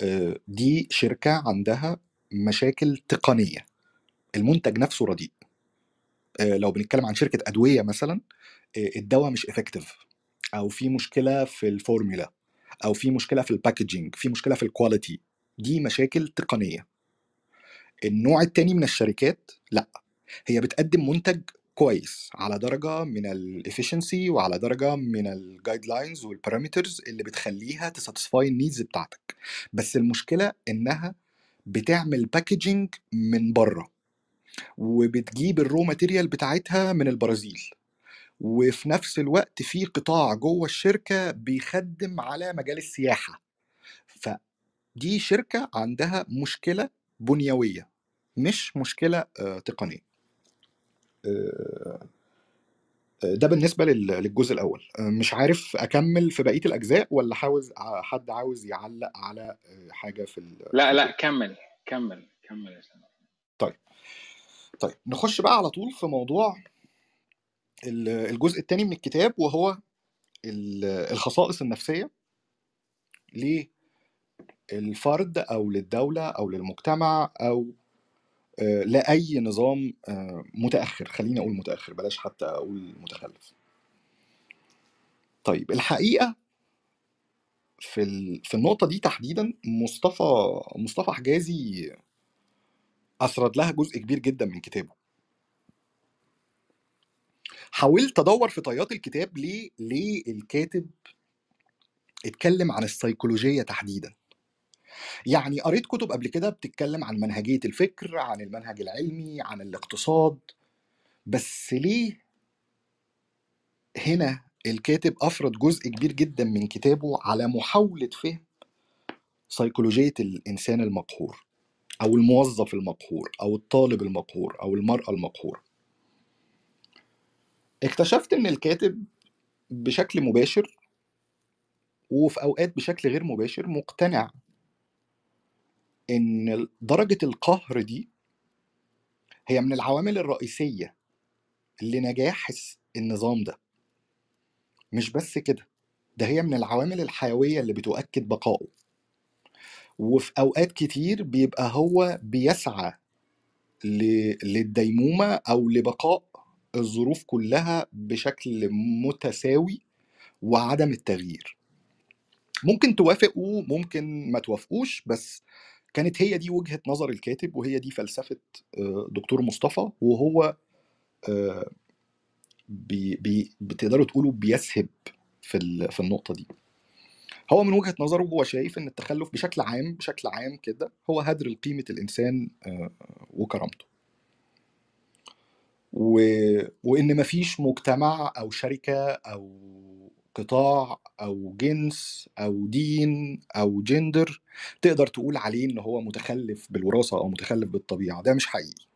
آه، دي شركة عندها مشاكل تقنية. المنتج نفسه رديء. آه، لو بنتكلم عن شركة أدوية مثلا الدواء مش effective أو في مشكلة في الفورمولا أو في مشكلة في ال packaging في مشكلة في ال quality دي مشاكل تقنية. النوع التاني من الشركات لأ هي بتقدم منتج كويس على درجة من ال efficiency وعلى درجة من ال guidelines وال parameters اللي بتخليها ت satisfy ال needs بتاعتك. بس المشكلة إنها بتعمل packaging من بره وبتجيب ال raw material بتاعتها من البرازيل وفي نفس الوقت في قطاع جوه الشركة بيخدم على مجال السياحة. فدي شركة عندها مشكلة بنيوية. مش مشكلة آه، تقنية. آه، آه، ده بالنسبة لل- للجزء الأول. آه، مش عارف أكمل في بقية الأجزاء ولا عاوز حد عاوز يعلق على حاجة في ال- لا لا كمل كمل كمل يا سلام. طيب. طيب نخش بقى على طول في موضوع ال- الجزء الثاني من الكتاب وهو ال- الخصائص النفسية للفرد أو للدولة أو للمجتمع أو آه، لأي نظام آه، متأخر. خليني أقول متأخر بلاش حتى أقول متخلف. طيب الحقيقة في في النقطة دي تحديدا مصطفى مصطفى حجازي أسرد لها جزء كبير جدا من كتابه. حاولت أدور في طيات الكتاب ليه ليه الكاتب اتكلم عن السيكولوجية تحديدا؟ يعني قريت كتب قبل كده بتتكلم عن منهجية الفكر عن المنهج العلمي عن الاقتصاد بس ليه هنا الكاتب أفرد جزء كبير جدا من كتابه على محاولة فهم سيكولوجية الإنسان المقهور أو الموظف المقهور أو الطالب المقهور أو المرأة المقهورة اكتشفت إن الكاتب بشكل مباشر وفي أوقات بشكل غير مباشر مقتنع إن درجة القهر دي هي من العوامل الرئيسية لنجاح النظام ده. مش بس كده ده هي من العوامل الحيوية اللي بتؤكد بقائه. وفي أوقات كتير بيبقى هو بيسعى ل- للديمومة أو لبقاء الظروف كلها بشكل متساوي وعدم التغيير. ممكن توافقوا ممكن ما توافقوش بس كانت هي دي وجهة نظر الكاتب وهي دي فلسفة آه، دكتور مصطفى وهو آه، بي بي بتقدروا تقولوا بيسهب في في النقطة دي. هو من وجهة نظره هو شايف إن التخلف بشكل عام بشكل عام كده هو هدر لقيمة الإنسان آه، وكرامته. و... وإن مفيش مجتمع أو شركة أو قطاع أو جنس أو دين أو جندر تقدر تقول عليه إن هو متخلف بالوراثة أو متخلف بالطبيعة ده مش حقيقي.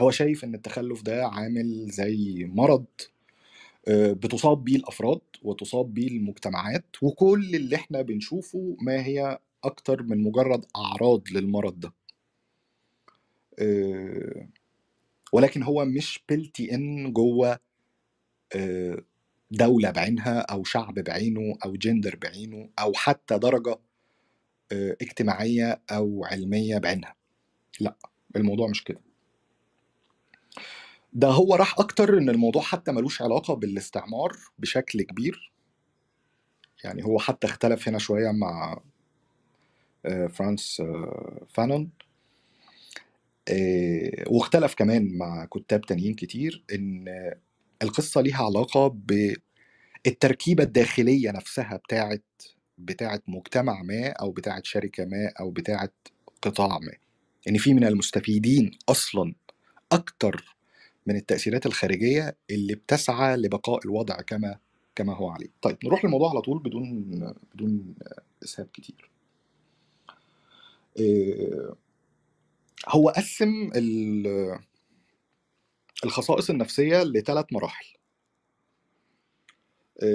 هو شايف إن التخلف ده عامل زي مرض آه، بتصاب بيه الأفراد وتصاب بيه المجتمعات وكل اللي إحنا بنشوفه ما هي أكتر من مجرد أعراض للمرض ده. آه، ولكن هو مش بلتي ان جوه آه، دولة بعينها أو شعب بعينه أو جندر بعينه أو حتى درجة آه، اجتماعية أو علمية بعينها. لأ الموضوع مش كده. ده هو راح أكتر إن الموضوع حتى ملوش علاقة بالاستعمار بشكل كبير. يعني هو حتى اختلف هنا شوية مع آه، فرانس آه، فانون. واختلف كمان مع كتاب تانيين كتير إن القصة ليها علاقة بالتركيبة الداخلية نفسها بتاعت بتاعت مجتمع ما أو بتاعت شركة ما أو بتاعت قطاع ما. إن في من المستفيدين أصلا أكتر من التأثيرات الخارجية اللي بتسعى لبقاء الوضع كما كما هو عليه. طيب نروح للموضوع على طول بدون بدون إسهاب كتير. آه، هو قسم الخصائص النفسية لثلاث مراحل.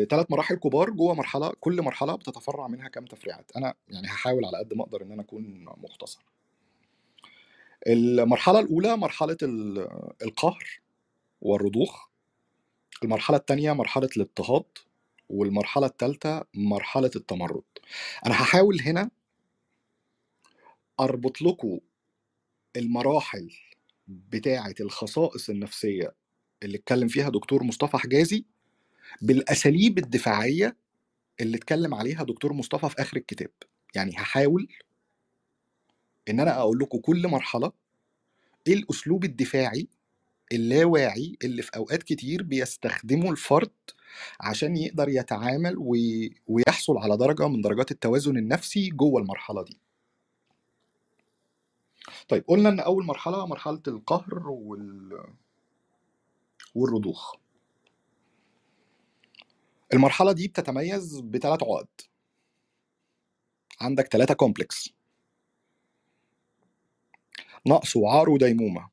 ثلاث مراحل كبار جوه مرحلة كل مرحلة بتتفرع منها كام تفريعات. أنا يعني هحاول على قد ما أقدر إن أنا أكون مختصر. المرحلة الأولى مرحلة ال- القهر والرضوخ. المرحلة الثانية مرحلة الإضطهاد. والمرحلة الثالثة مرحلة التمرد. أنا هحاول هنا أربط لكم المراحل بتاعة الخصائص النفسية اللي اتكلم فيها دكتور مصطفى حجازي بالأساليب الدفاعية اللي اتكلم عليها دكتور مصطفى في آخر الكتاب. يعني هحاول إن أنا أقول لكم كل مرحلة إيه الأسلوب الدفاعي اللاواعي اللي في أوقات كتير بيستخدمه الفرد عشان يقدر يتعامل وي- ويحصل على درجة من درجات التوازن النفسي جوه المرحلة دي. طيب قلنا إن أول مرحلة مرحلة القهر وال... والرضوخ. المرحلة دي بتتميز بثلاث عقد. عندك ثلاثة كومبلكس. نقص وعار وديمومة.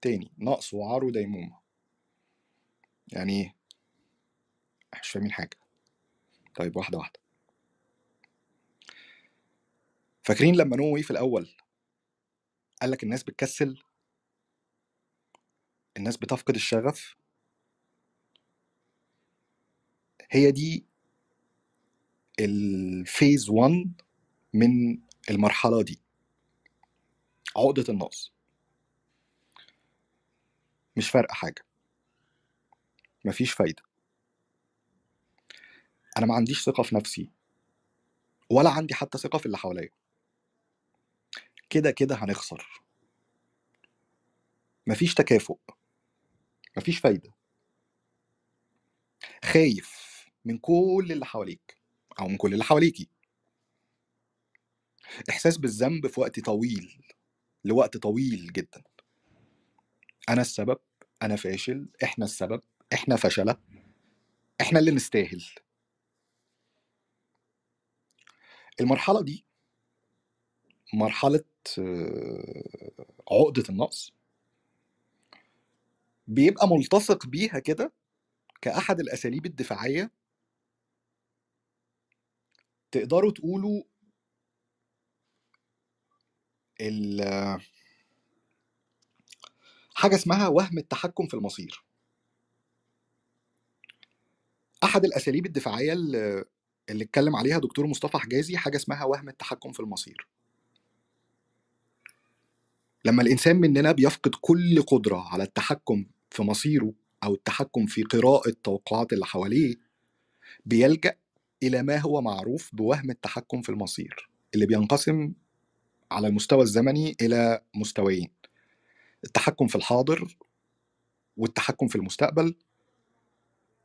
تاني نقص وعار وديمومة. يعني إيه؟ مش فاهمين حاجة. طيب واحدة واحدة. فاكرين لما نووي في الأول؟ قال لك الناس بتكسل الناس بتفقد الشغف. هي دي الفيز 1 من المرحلة دي. عقدة النقص. مش فارقة حاجة. مفيش فايدة. أنا ما عنديش ثقة في نفسي ولا عندي حتى ثقة في اللي حواليا. كده كده هنخسر. مفيش تكافؤ. مفيش فايدة. خايف من كل اللي حواليك أو من كل اللي حواليكي. إحساس بالذنب في وقت طويل لوقت طويل جدا. أنا السبب أنا فاشل إحنا السبب إحنا فشلة إحنا اللي نستاهل. المرحلة دي مرحلة آه، عقدة النقص. بيبقى ملتصق بيها كده كأحد الأساليب الدفاعية. تقدروا تقولوا ال- حاجة اسمها وهم التحكم في المصير. أحد الأساليب الدفاعية اللي اللي اتكلم عليها دكتور مصطفى حجازي حاجة اسمها وهم التحكم في المصير. لما الإنسان مننا بيفقد كل قدرة على التحكم في مصيره أو التحكم في قراءة توقعات اللي حواليه بيلجأ إلى ما هو معروف بوهم التحكم في المصير اللي بينقسم على المستوى الزمني إلى مستويين التحكم في الحاضر والتحكم في المستقبل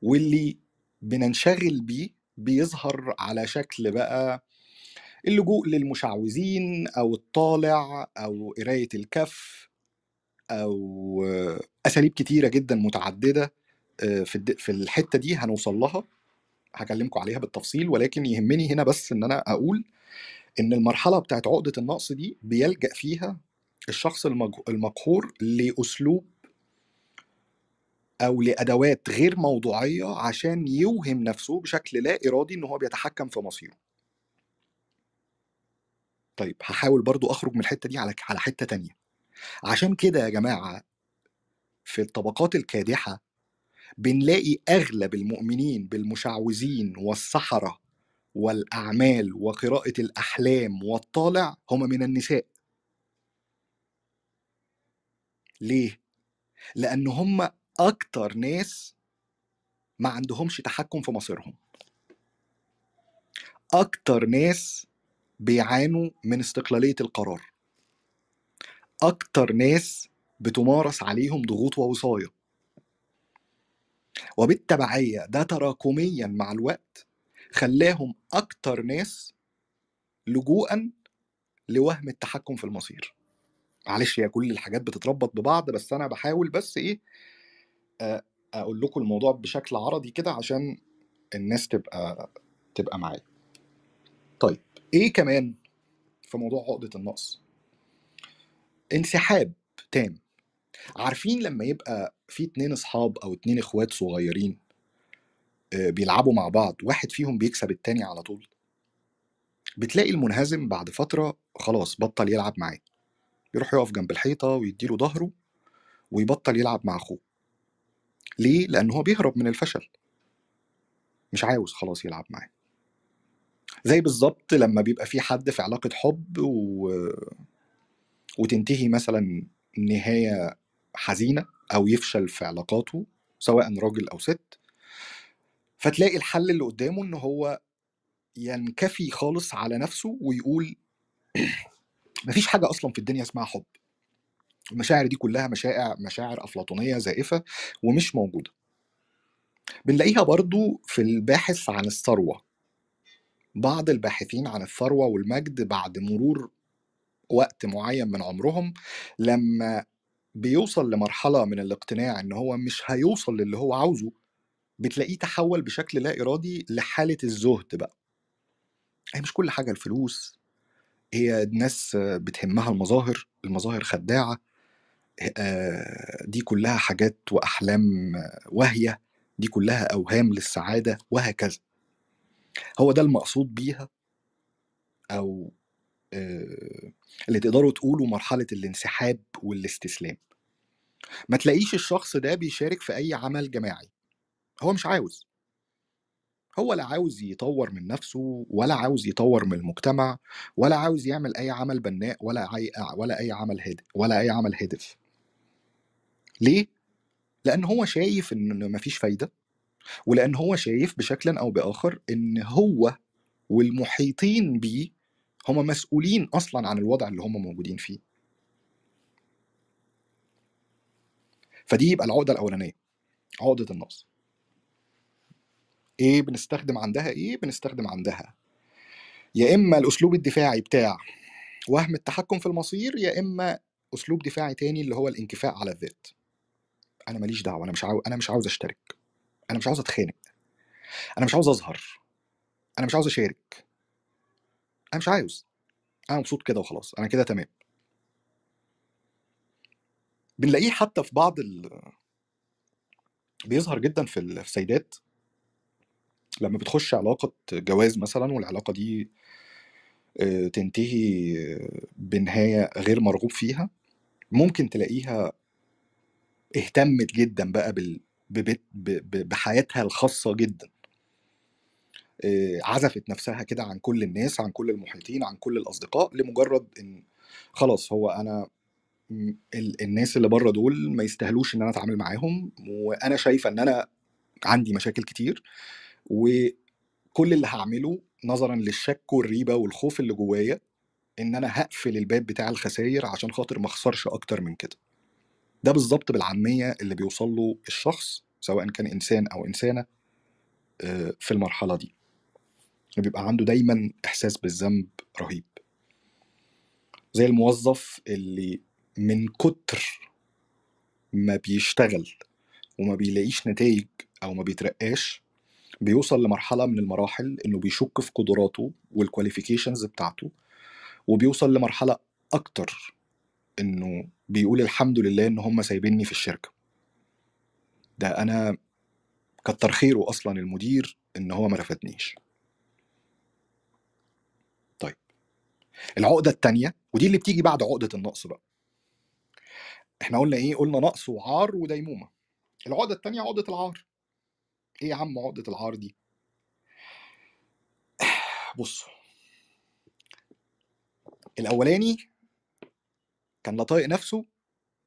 واللي بننشغل بيه بيظهر على شكل بقى اللجوء للمشعوذين أو الطالع أو قراية الكف أو أساليب كتيرة جدا متعددة آه، في في الحتة دي هنوصل لها. هكلمكم عليها بالتفصيل ولكن يهمني هنا بس إن أنا أقول إن المرحلة بتاعت عقدة النقص دي بيلجأ فيها الشخص المقهور لأسلوب أو لأدوات غير موضوعية عشان يوهم نفسه بشكل لا إرادي إن هو بيتحكم في مصيره. طيب هحاول برضو أخرج من الحتة دي على على حتة تانية. عشان كده يا جماعة في الطبقات الكادحة بنلاقي أغلب المؤمنين بالمشعوذين والسحرة والأعمال وقراءة الأحلام والطالع هم من النساء. ليه؟ لأن هم أكتر ناس ما عندهمش تحكم في مصيرهم. أكتر ناس بيعانوا من استقلالية القرار. أكتر ناس بتمارس عليهم ضغوط ووصايه وبالتبعية ده تراكميا مع الوقت خلاهم أكتر ناس لجوءا لوهم التحكم في المصير. معلش هي كل الحاجات بتتربط ببعض بس أنا بحاول بس إيه آه، أقول لكم الموضوع بشكل عرضي كده عشان الناس تبقى تبقى معايا. طيب. إيه كمان في موضوع عقدة النقص؟ انسحاب تام. عارفين لما يبقى في اتنين أصحاب أو اتنين إخوات صغيرين آه، بيلعبوا مع بعض واحد فيهم بيكسب التاني على طول؟ بتلاقي المنهزم بعد فترة خلاص بطل يلعب معاه. يروح يقف جنب الحيطة ويديله ظهره ويبطل يلعب مع أخوه. ليه؟ لأن هو بيهرب من الفشل. مش عاوز خلاص يلعب معاه. زي بالظبط لما بيبقى في حد في علاقة حب و... وتنتهي مثلا نهاية حزينة أو يفشل في علاقاته سواء راجل أو ست فتلاقي الحل اللي قدامه إن هو ينكفي خالص على نفسه ويقول مفيش حاجة أصلا في الدنيا اسمها حب. المشاعر دي كلها مشاعر مشاعر أفلاطونية زائفة ومش موجودة. بنلاقيها برضو في الباحث عن الثروة. بعض الباحثين عن الثروة والمجد بعد مرور وقت معين من عمرهم لما بيوصل لمرحلة من الاقتناع إن هو مش هيوصل للي هو عاوزه بتلاقيه تحول بشكل لا إرادي لحالة الزهد بقى. هي مش كل حاجة الفلوس هي الناس بتهمها المظاهر المظاهر خداعة دي كلها حاجات وأحلام واهية دي كلها أوهام للسعادة وهكذا. هو ده المقصود بيها أو آه، اللي تقدروا تقولوا مرحلة الانسحاب والاستسلام. ما تلاقيش الشخص ده بيشارك في أي عمل جماعي. هو مش عاوز. هو لا عاوز يطور من نفسه ولا عاوز يطور من المجتمع ولا عاوز يعمل أي عمل بناء ولا أي ولا أي عمل هادف ولا أي عمل هادف. ليه؟ لأن هو شايف إن مفيش فايدة. ولأن هو شايف بشكل أو بآخر إن هو والمحيطين بيه هم مسؤولين أصلا عن الوضع اللي هم موجودين فيه. فدي يبقى العقدة الأولانية عقدة النقص. إيه بنستخدم عندها؟ إيه؟ بنستخدم عندها؟ يا إما الأسلوب الدفاعي بتاع وهم التحكم في المصير يا إما أسلوب دفاعي تاني اللي هو الانكفاء على الذات. أنا ماليش دعوة أنا مش عاوز أنا مش عاوز أشترك. أنا مش عاوز أتخانق. أنا مش عاوز أظهر. أنا مش عاوز أشارك. أنا مش عاوز. أنا مبسوط كده وخلاص. أنا كده تمام. بنلاقيه حتى في بعض ال... بيظهر جدا في ال- في السيدات لما بتخش علاقة جواز مثلا والعلاقة دي آه، تنتهي بنهاية غير مرغوب فيها ممكن تلاقيها اهتمت جدا بقى بال... ببت... ب... ب... بحياتها الخاصة جدا. عزفت نفسها كده عن كل الناس عن كل المحيطين عن كل الأصدقاء لمجرد إن خلاص هو ال... الناس اللي بره دول ما يستاهلوش إن أنا أتعامل معاهم وأنا شايفة إن أنا عندي مشاكل كتير وكل اللي هعمله نظرا للشك والريبة والخوف اللي جوايا إن أنا هقفل الباب بتاع الخسائر عشان خاطر ما أخسرش أكتر من كده. ده بالظبط بالعامية اللي بيوصل له الشخص سواء كان إنسان أو إنسانة آه، في المرحلة دي. بيبقى عنده دايما إحساس بالذنب رهيب. زي الموظف اللي من كتر ما بيشتغل وما بيلاقيش نتائج أو ما بيترقاش بيوصل لمرحلة من المراحل إنه بيشك في قدراته والكواليفيكيشنز بتاعته وبيوصل لمرحلة أكتر إنه بيقول الحمد لله إن هم سايبيني في الشركة. ده أنا كتر خيره أصلا المدير إن هو ما رفدنيش. طيب. العقدة التانية ودي اللي بتيجي بعد عقدة النقص بقى. إحنا قلنا إيه؟ قلنا نقص وعار وديمومة. العقدة التانية عقدة العار. إيه يا عم عقدة العار دي؟ بص الأولاني كان لا طايق نفسه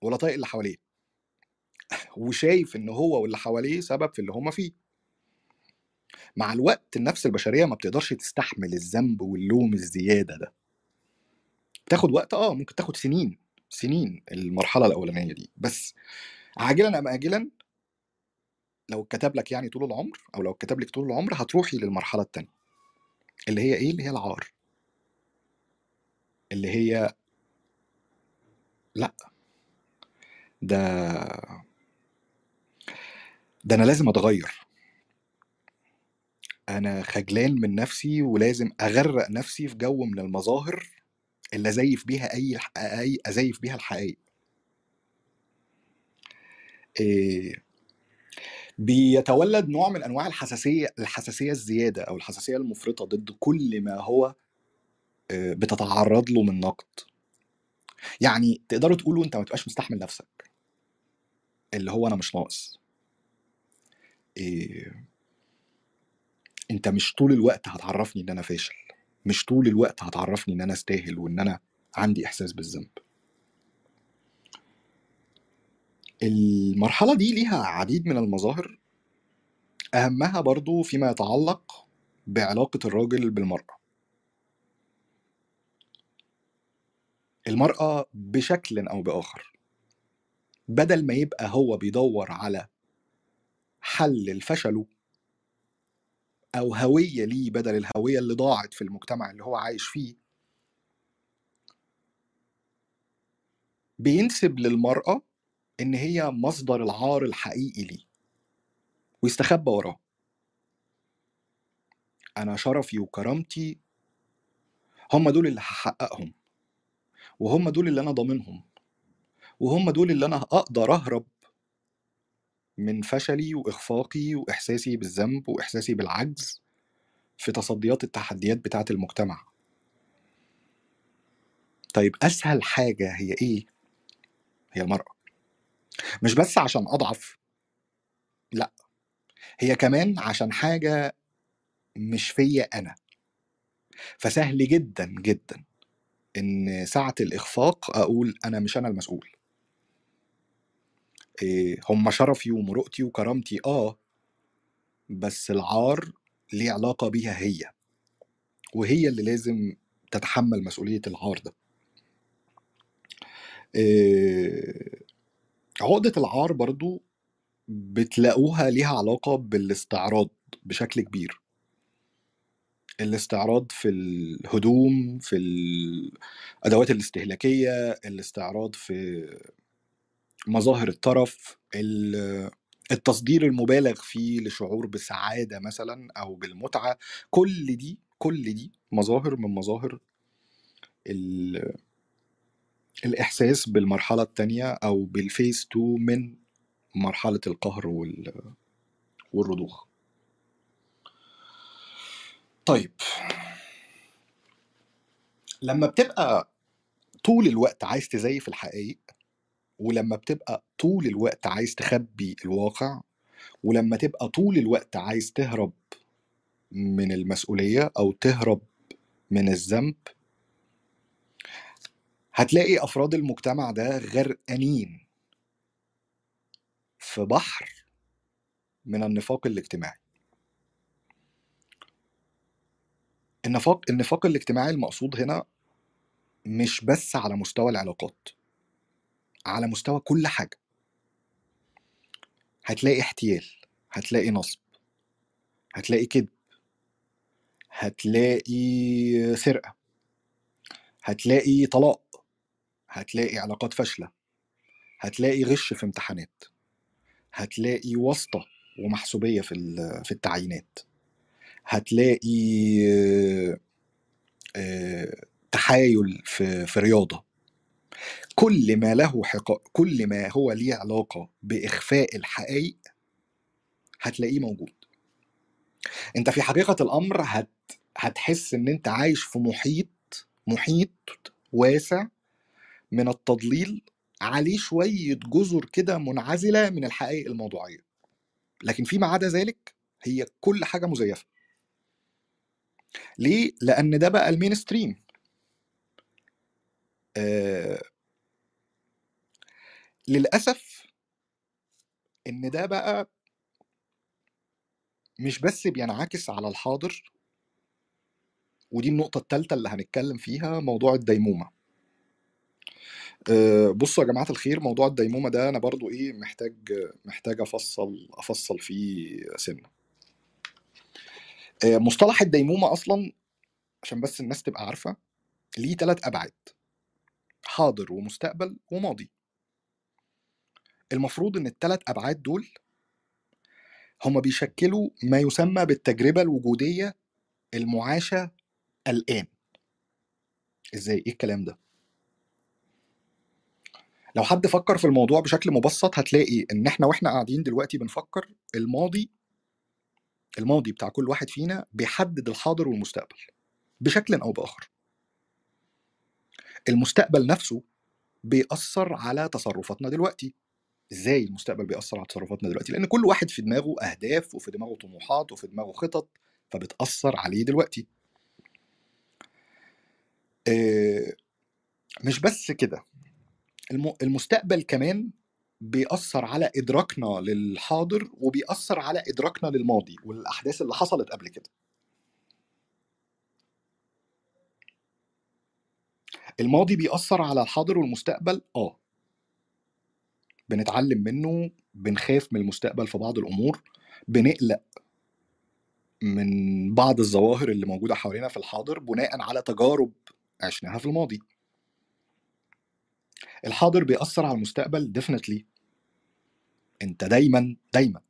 ولا طايق اللي حواليه. وشايف إن هو واللي حواليه سبب في اللي هما فيه. مع الوقت النفس البشرية ما بتقدرش تستحمل الذنب واللوم الزيادة ده. بتاخد وقت آه ممكن تاخد سنين سنين المرحلة الأولانية دي. بس عاجلا أم آجلا لو اتكتب لك يعني طول العمر أو لو اتكتب لك طول العمر هتروحي للمرحلة التانية. اللي هي إيه؟ اللي هي العار. اللي هي لأ. ده ده أنا لازم أتغير. أنا خجلان من نفسي ولازم أغرق نفسي في جو من المظاهر اللي أزيف بيها أي أي أزيف بيها الحقائق. إيه بيتولد نوع من أنواع الحساسية الحساسية الزيادة أو الحساسية المفرطة ضد كل ما هو بتتعرض له من نقد. يعني تقدروا تقولوا أنت ما تبقاش مستحمل نفسك. اللي هو أنا مش ناقص. إيه أنت مش طول الوقت هتعرفني إن أنا فاشل. مش طول الوقت هتعرفني إن أنا استاهل وإن أنا عندي إحساس بالذنب. المرحلة دي ليها عديد من المظاهر. أهمها برضو فيما يتعلق بعلاقة الراجل بالمرأة. المرأة بشكل أو بآخر. بدل ما يبقى هو بيدور على حل لفشله أو هوية ليه بدل الهوية اللي ضاعت في المجتمع اللي هو عايش فيه بينسب للمرأة إن هي مصدر العار الحقيقي ليه ويستخبى وراه. أنا شرفي وكرامتي هم دول اللي هحققهم. وهم دول اللي أنا ضامنهم. وهم دول اللي أنا أقدر أهرب من فشلي وإخفاقي وإحساسي بالذنب وإحساسي بالعجز في تصديات التحديات بتاعة المجتمع. طيب أسهل حاجة هي إيه؟ هي المرأة. مش بس عشان أضعف لأ. هي كمان عشان حاجة مش فيا أنا. فسهل جدا جدا. إن ساعة الإخفاق أقول أنا مش أنا المسؤول. إيه هم شرفي ومرؤتي وكرامتي آه بس العار ليه علاقة بيها هي وهي اللي لازم تتحمل مسؤولية العار ده. إيه عقدة العار برضو بتلاقوها ليها علاقة بالاستعراض بشكل كبير. الاستعراض في الهدوم في الادوات الاستهلاكية الاستعراض في مظاهر الطرف ال- التصدير المبالغ فيه لشعور بالسعاده مثلا أو بالمتعة كل دي كل دي مظاهر من مظاهر ال- الإحساس بالمرحلة الثانية أو بالفيس 2 من مرحلة القهر وال- والرضوخ. طيب. لما بتبقى طول الوقت عايز تزيف الحقائق ولما بتبقى طول الوقت عايز تخبي الواقع ولما تبقى طول الوقت عايز تهرب من المسؤولية أو تهرب من الذنب هتلاقي أفراد المجتمع ده غرقانين في بحر من النفاق الاجتماعي. النفاق النفاق الاجتماعي المقصود هنا مش بس على مستوى العلاقات على مستوى كل حاجة. هتلاقي احتيال هتلاقي نصب هتلاقي كذب هتلاقي سرقة هتلاقي طلاق هتلاقي علاقات فاشلة هتلاقي غش في امتحانات هتلاقي واسطة ومحسوبية في في التعيينات. هتلاقي آه، تحايل في في رياضة. كل ما له حقا كل ما هو ليه علاقة بإخفاء الحقائق هتلاقيه موجود. أنت في حقيقة الأمر هت هتحس إن أنت عايش في محيط محيط واسع من التضليل عليه شوية جزر كده منعزلة من الحقائق الموضوعية. لكن فيما عدا ذلك هي كل حاجة مزيفة. ليه؟ لأن ده بقى المين ستريم آه للأسف إن ده بقى مش بس بينعكس على الحاضر ودي النقطة الثالثة اللي هنتكلم فيها موضوع الديمومة. آه، بصوا يا جماعة الخير موضوع الديمومة ده أنا برضو إيه محتاج محتاج أفصل أفصل فيه سنة. مصطلح الديمومة أصلا عشان بس الناس تبقى عارفة ليه ثلاث أبعاد حاضر ومستقبل وماضي. المفروض إن الثلاث أبعاد دول هما بيشكلوا ما يسمى بالتجربة الوجودية المعاشة الآن. إزاي؟ إيه الكلام ده؟ لو حد فكر في الموضوع بشكل مبسط هتلاقي إن إحنا وإحنا قاعدين دلوقتي بنفكر الماضي الماضي بتاع كل واحد فينا بيحدد الحاضر والمستقبل بشكل أو بآخر. المستقبل نفسه بيأثر على تصرفاتنا دلوقتي. إزاي المستقبل بيأثر على تصرفاتنا دلوقتي؟ لأن كل واحد في دماغه أهداف وفي دماغه طموحات وفي دماغه خطط فبتأثر عليه دلوقتي. آه، مش بس كده. الم- المستقبل كمان بيأثر على إدراكنا للحاضر وبيأثر على إدراكنا للماضي والأحداث اللي حصلت قبل كده. الماضي بيأثر على الحاضر والمستقبل؟ آه. بنتعلم منه بنخاف من المستقبل في بعض الأمور بنقلق من بعض الظواهر اللي موجودة حوالينا في الحاضر بناء على تجارب عشناها في الماضي. الحاضر بيأثر على المستقبل definitely. انت دايما دايما.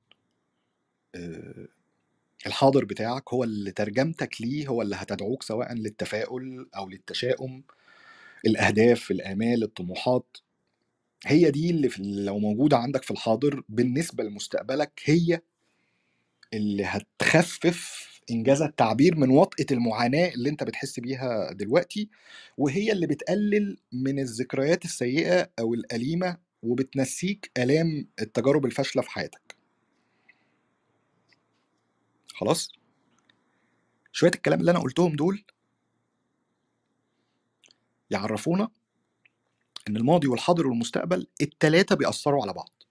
آه، الحاضر بتاعك هو اللي ترجمتك ليه هو اللي هتدعوك سواء للتفاؤل أو للتشاؤم. الأهداف الآمال الطموحات. هي دي اللي في لو موجودة عندك في الحاضر بالنسبة لمستقبلك هي اللي هتخفف إنجاز التعبير من وطئة المعاناة اللي أنت بتحس بيها دلوقتي وهي اللي بتقلل من الذكريات السيئة أو الأليمة وبتنسيك آلام التجارب الفاشلة في حياتك. خلاص؟ شوية الكلام اللي أنا قلتهم دول يعرفونا إن الماضي والحاضر والمستقبل التلاتة بيأثروا على بعض.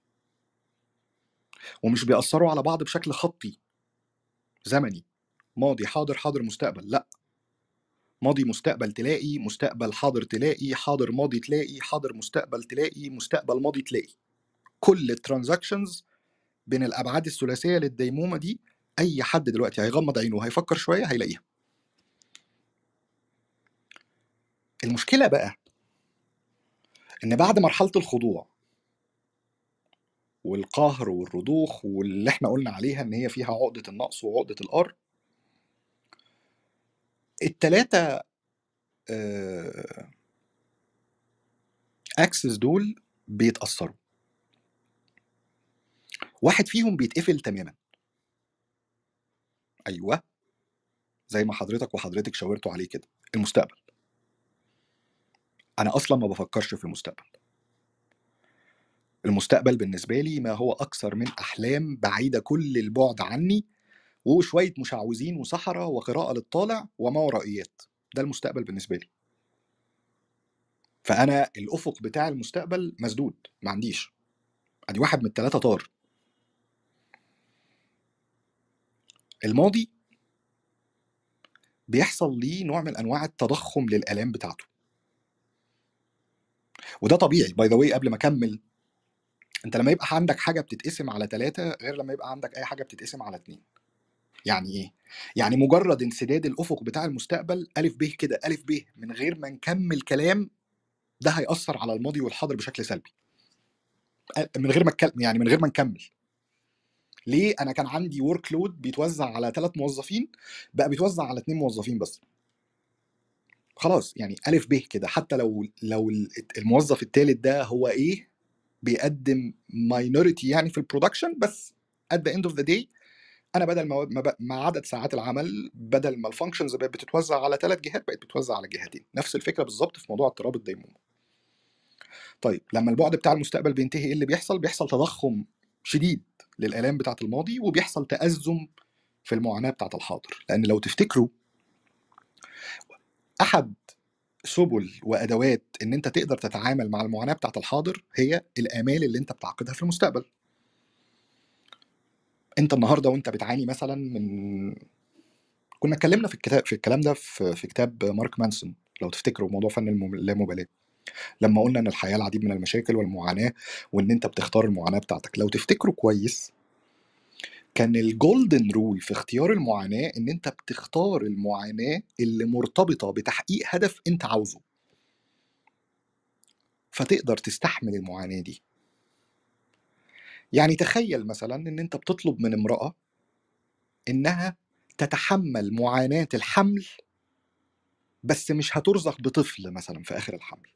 ومش بيأثروا على بعض بشكل خطي زمني. ماضي حاضر حاضر مستقبل. لأ. ماضي مستقبل تلاقي مستقبل حاضر تلاقي حاضر ماضي تلاقي حاضر مستقبل تلاقي مستقبل ماضي تلاقي. كل الترانزاكشنز بين الأبعاد الثلاثية للديمومة دي أي حد دلوقتي هيغمض عينه وهيفكر شوية هيلاقيها. المشكلة بقى إن بعد مرحلة الخضوع والقهر والرضوخ واللي إحنا قلنا عليها إن هي فيها عقدة النقص وعقدة العار التلاتة axes دول بيتأثروا. واحد فيهم بيتقفل تماما. أيوه. زي ما حضرتك وحضرتك شاورتوا عليه كده. المستقبل. أنا أصلا ما بفكرش في المستقبل. المستقبل بالنسبة لي ما هو أكثر من أحلام بعيدة كل البعد عني وشوية مشعوذين وسحره وقراءه للطالع وما ورائيات. ده المستقبل بالنسبة لي. فأنا الأفق بتاع المستقبل مسدود ما عنديش. أدي واحد من الثلاثه طار. الماضي بيحصل ليه نوع من أنواع التضخم للآلام بتاعته. وده طبيعي by the way قبل ما أكمل. أنت لما يبقى عندك حاجة بتتقسم على ثلاثة غير لما يبقى عندك أي حاجة بتتقسم على اتنين. يعني إيه؟ يعني مجرد انسداد الأفق بتاع المستقبل ألف ب كده ألف ب من غير ما نكمل كلام ده هيأثر على الماضي والحاضر بشكل سلبي. من غير ما اتكلم يعني من غير ما نكمل. ليه؟ أنا كان عندي workload بيتوزع على ثلاث موظفين بقى بيتوزع على اثنين موظفين بس. خلاص يعني ألف ب كده. حتى لو لو الموظف الثالث ده هو إيه؟ بيقدم minority يعني في ال production بس at the end of the day أنا بدل ما ما, عدد ساعات العمل بدل ما ال functions بقت بتتوزع على ثلاث جهات بقت بتتوزع على جهتين. نفس الفكرة بالظبط في موضوع اضطراب الديمومه طيب لما البعد بتاع المستقبل بينتهي إيه اللي بيحصل؟ بيحصل تضخم شديد للآلام بتاعة الماضي وبيحصل تأزم في المعاناة بتاعة الحاضر. لأن لو تفتكروا أحد سبل وأدوات إن أنت تقدر تتعامل مع المعاناة بتاعة الحاضر هي الآمال اللي أنت بتعقدها في المستقبل. أنت النهارده وأنت بتعاني مثلا من كنا اتكلمنا في الكتاب في الكلام ده في, في كتاب مارك مانسون لو تفتكروا موضوع فن اللامبالاه لما قلنا إن الحياة العديد من المشاكل والمعاناة وإن أنت بتختار المعاناة بتاعتك. لو تفتكروا كويس كان ال golden rule في اختيار المعاناة إن أنت بتختار المعاناة اللي مرتبطة بتحقيق هدف أنت عاوزه. فتقدر تستحمل المعاناة دي. يعني تخيل مثلا إن أنت بتطلب من امرأة إنها تتحمل معاناة الحمل بس مش هترزق بطفل مثلا في آخر الحمل.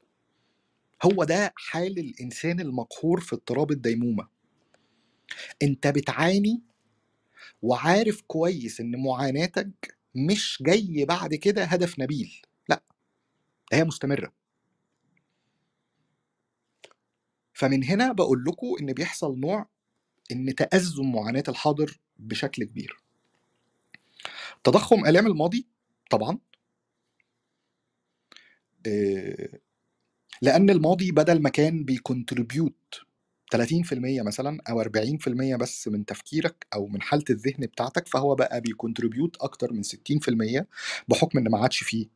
هو ده حال الإنسان المقهور في اضطراب الديمومة. أنت بتعاني وعارف كويس إن معاناتك مش جاي بعد كده هدف نبيل لأ هي مستمرة. فمن هنا بقول لكم إن بيحصل نوع إن تأزم معاناة الحاضر بشكل كبير. تضخم آلام الماضي طبعا. لأن الماضي بدل ما كان بي contribute 30% مثلا أو 40% بس من تفكيرك أو من حالة الذهن بتاعتك فهو بقى بي contribute أكتر من 60% بحكم إن ما عادش فيه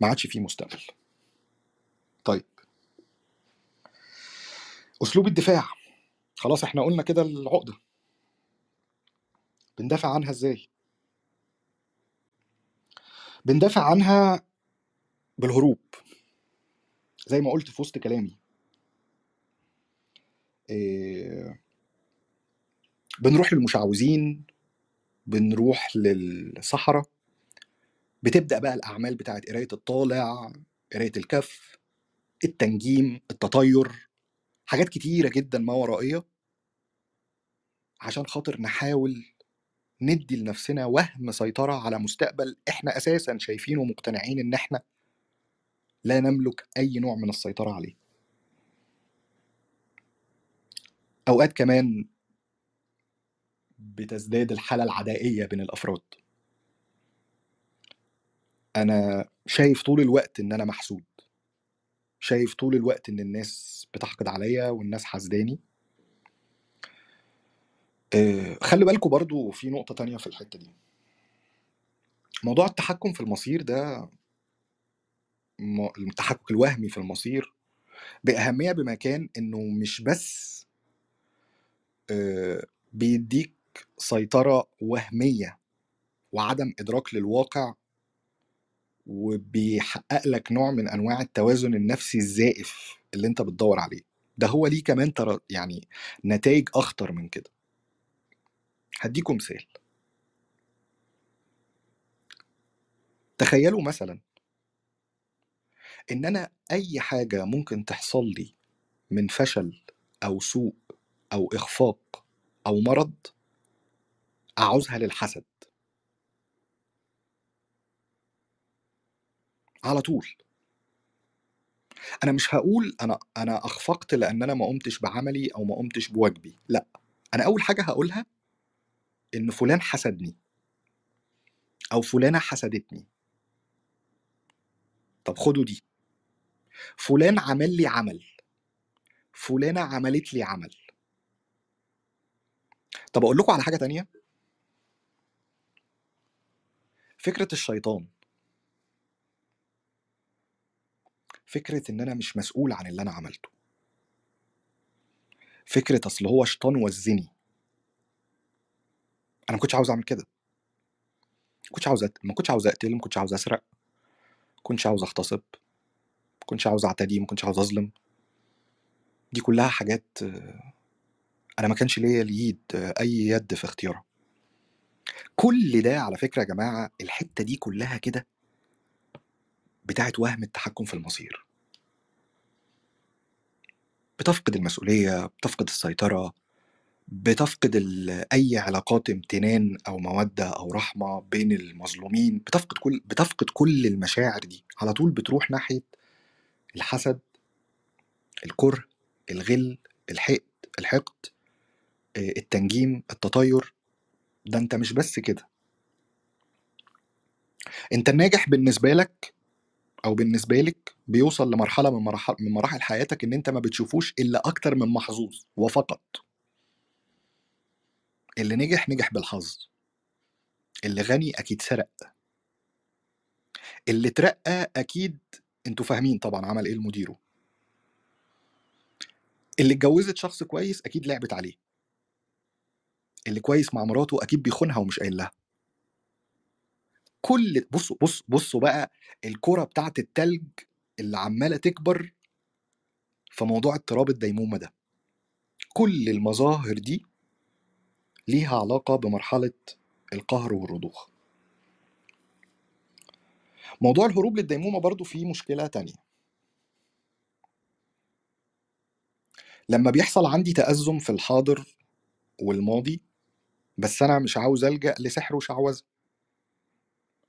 ما عادش فيه مستقبل. طيب. أسلوب الدفاع. خلاص إحنا قلنا كده العقدة. بندافع عنها إزاي؟ بندافع عنها بالهروب. زي ما قلت في وسط كلامي. إيه بنروح للمشعوذين بنروح للصحراء. بتبدأ بقى الأعمال بتاعت قراية الطالع قراية الكف التنجيم التطير. حاجات كتيرة جدا ما ورائية. عشان خاطر نحاول ندي لنفسنا وهم سيطرة على مستقبل إحنا أساسا شايفينه ومقتنعين إن إحنا لا نملك أي نوع من السيطرة عليه. أوقات كمان بتزداد الحالة العدائية بين الأفراد. أنا شايف طول الوقت إن أنا محسود شايف طول الوقت إن الناس بتحقد عليا والناس حاسداني. آه، خلي بالكم برضو في نقطة تانية في الحتة دي. موضوع التحكم في المصير ده التحكم الوهمي في المصير بأهمية بمكان إنه مش بس آه، بيديك سيطرة وهمية وعدم إدراك للواقع وبيحقق لك نوع من أنواع التوازن النفسي الزائف اللي أنت بتدور عليه. ده هو ليه كمان ترى يعني نتائج أخطر من كده. هديكم مثال. تخيلوا مثلا إن أنا أي حاجة ممكن تحصل لي من فشل أو سوء أو إخفاق أو مرض أعوزها للحسد. على طول. أنا مش هقول أنا أنا أخفقت لأن أنا ما قمتش بعملي أو ما قمتش بواجبي لأ. أنا أول حاجة هقولها إن فلان حسدني. أو فلانة حسدتني. طب خدوا دي. فلان عمل لي عمل. فلانة عملت لي عمل. طب أقول لكم على حاجة تانية. فكرة الشيطان. فكرة إن أنا مش مسؤول عن اللي أنا عملته. فكرة أصل هو شيطان وزني. أنا ما كنتش عاوز أعمل كده. ما كنتش عاوز. ما كنتش عاوز أقتل ما كنتش عاوز أسرق. ما كنتش عاوز أغتصب. ما كنتش عاوز أعتدي ما كنتش عاوز أظلم. دي كلها حاجات أنا ما كانش ليا اليد أي يد في اختيارها. كل ده على فكرة يا جماعة الحتة دي كلها كده بتاعت وهم التحكم في المصير. بتفقد المسؤولية بتفقد السيطرة بتفقد أي علاقات امتنان أو مودة أو رحمة بين المظلومين بتفقد كل بتفقد كل المشاعر دي. على طول بتروح ناحية الحسد الكره الغل الحقد الحقد آه، التنجيم التطير. ده انت مش بس كده. انت الناجح بالنسبة لك أو بالنسبة لك بيوصل لمرحلة من مراحل من مراحل حياتك إن أنت ما بتشوفوش إلا أكتر من محظوظ وفقط. اللي نجح نجح بالحظ. اللي غني أكيد سرق. اللي اترقى أكيد أنتوا فاهمين طبعا عمل إيه لمديره. اللي اتجوزت شخص كويس أكيد لعبت عليه. اللي كويس مع مراته أكيد بيخونها ومش قايل لها. كل بصوا بص بصوا بقى الكرة بتاعت التلج اللي عمالة تكبر في موضوع اضطراب الديمومة ده. كل المظاهر دي ليها علاقة بمرحلة القهر والرضوخ. موضوع الهروب للديمومة برضو فيه مشكلة تانية. لما بيحصل عندي تأزم في الحاضر والماضي بس أنا مش عاوز ألجأ لسحر وشعوذة.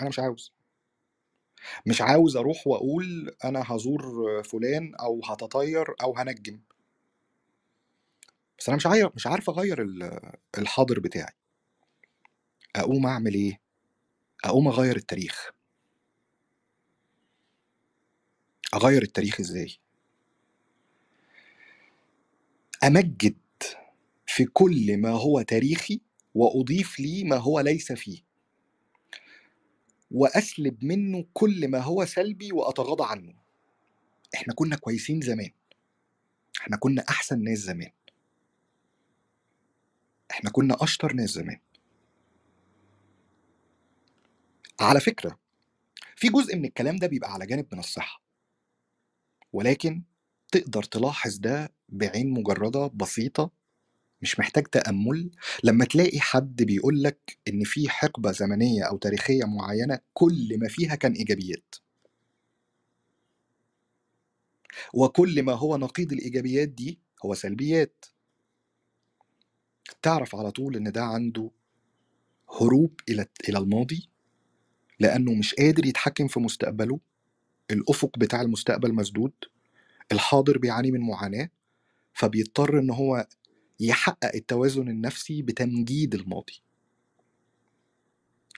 أنا مش عاوز. مش عاوز أروح وأقول أنا هزور فلان أو هتطير أو هنجم. بس أنا مش عاير مش عارف أغير ال- الحاضر بتاعي. أقوم أعمل إيه؟ أقوم أغير التاريخ. أغير التاريخ إزاي؟ أمجد في كل ما هو تاريخي وأضيف لي ما هو ليس فيه. وأسلب منه كل ما هو سلبي وأتغاضى عنه. إحنا كنا كويسين زمان. إحنا كنا أحسن ناس زمان. إحنا كنا أشطر ناس زمان. على فكرة في جزء من الكلام ده بيبقى على جانب من الصحة. ولكن تقدر تلاحظ ده بعين مجردة بسيطة مش محتاج تأمل لما تلاقي حد بيقول لك إن في حقبة زمنية أو تاريخية معينة كل ما فيها كان إيجابيات. وكل ما هو نقيض الإيجابيات دي هو سلبيات. تعرف على طول إن ده عنده هروب إلى إلى الماضي لأنه مش قادر يتحكم في مستقبله. الأفق بتاع المستقبل مسدود الحاضر بيعاني من معاناة فبيضطر إن هو يحقق التوازن النفسي بتمجيد الماضي.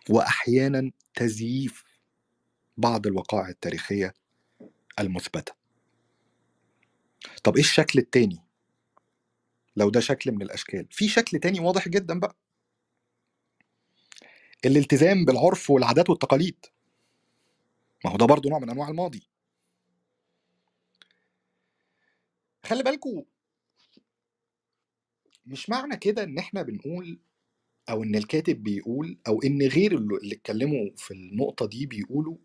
واحيانا تزييف بعض الوقائع التاريخية المثبتة. طب إيه الشكل التاني؟ لو ده شكل من الأشكال. في شكل تاني واضح جدا بقى. الالتزام بالعرف والعادات والتقاليد. ما هو ده برضه نوع من أنواع الماضي. خلي بالكوا مش معنى كده إن إحنا بنقول أو إن الكاتب بيقول أو إن غير اللي اتكلموا في النقطة دي بيقولوا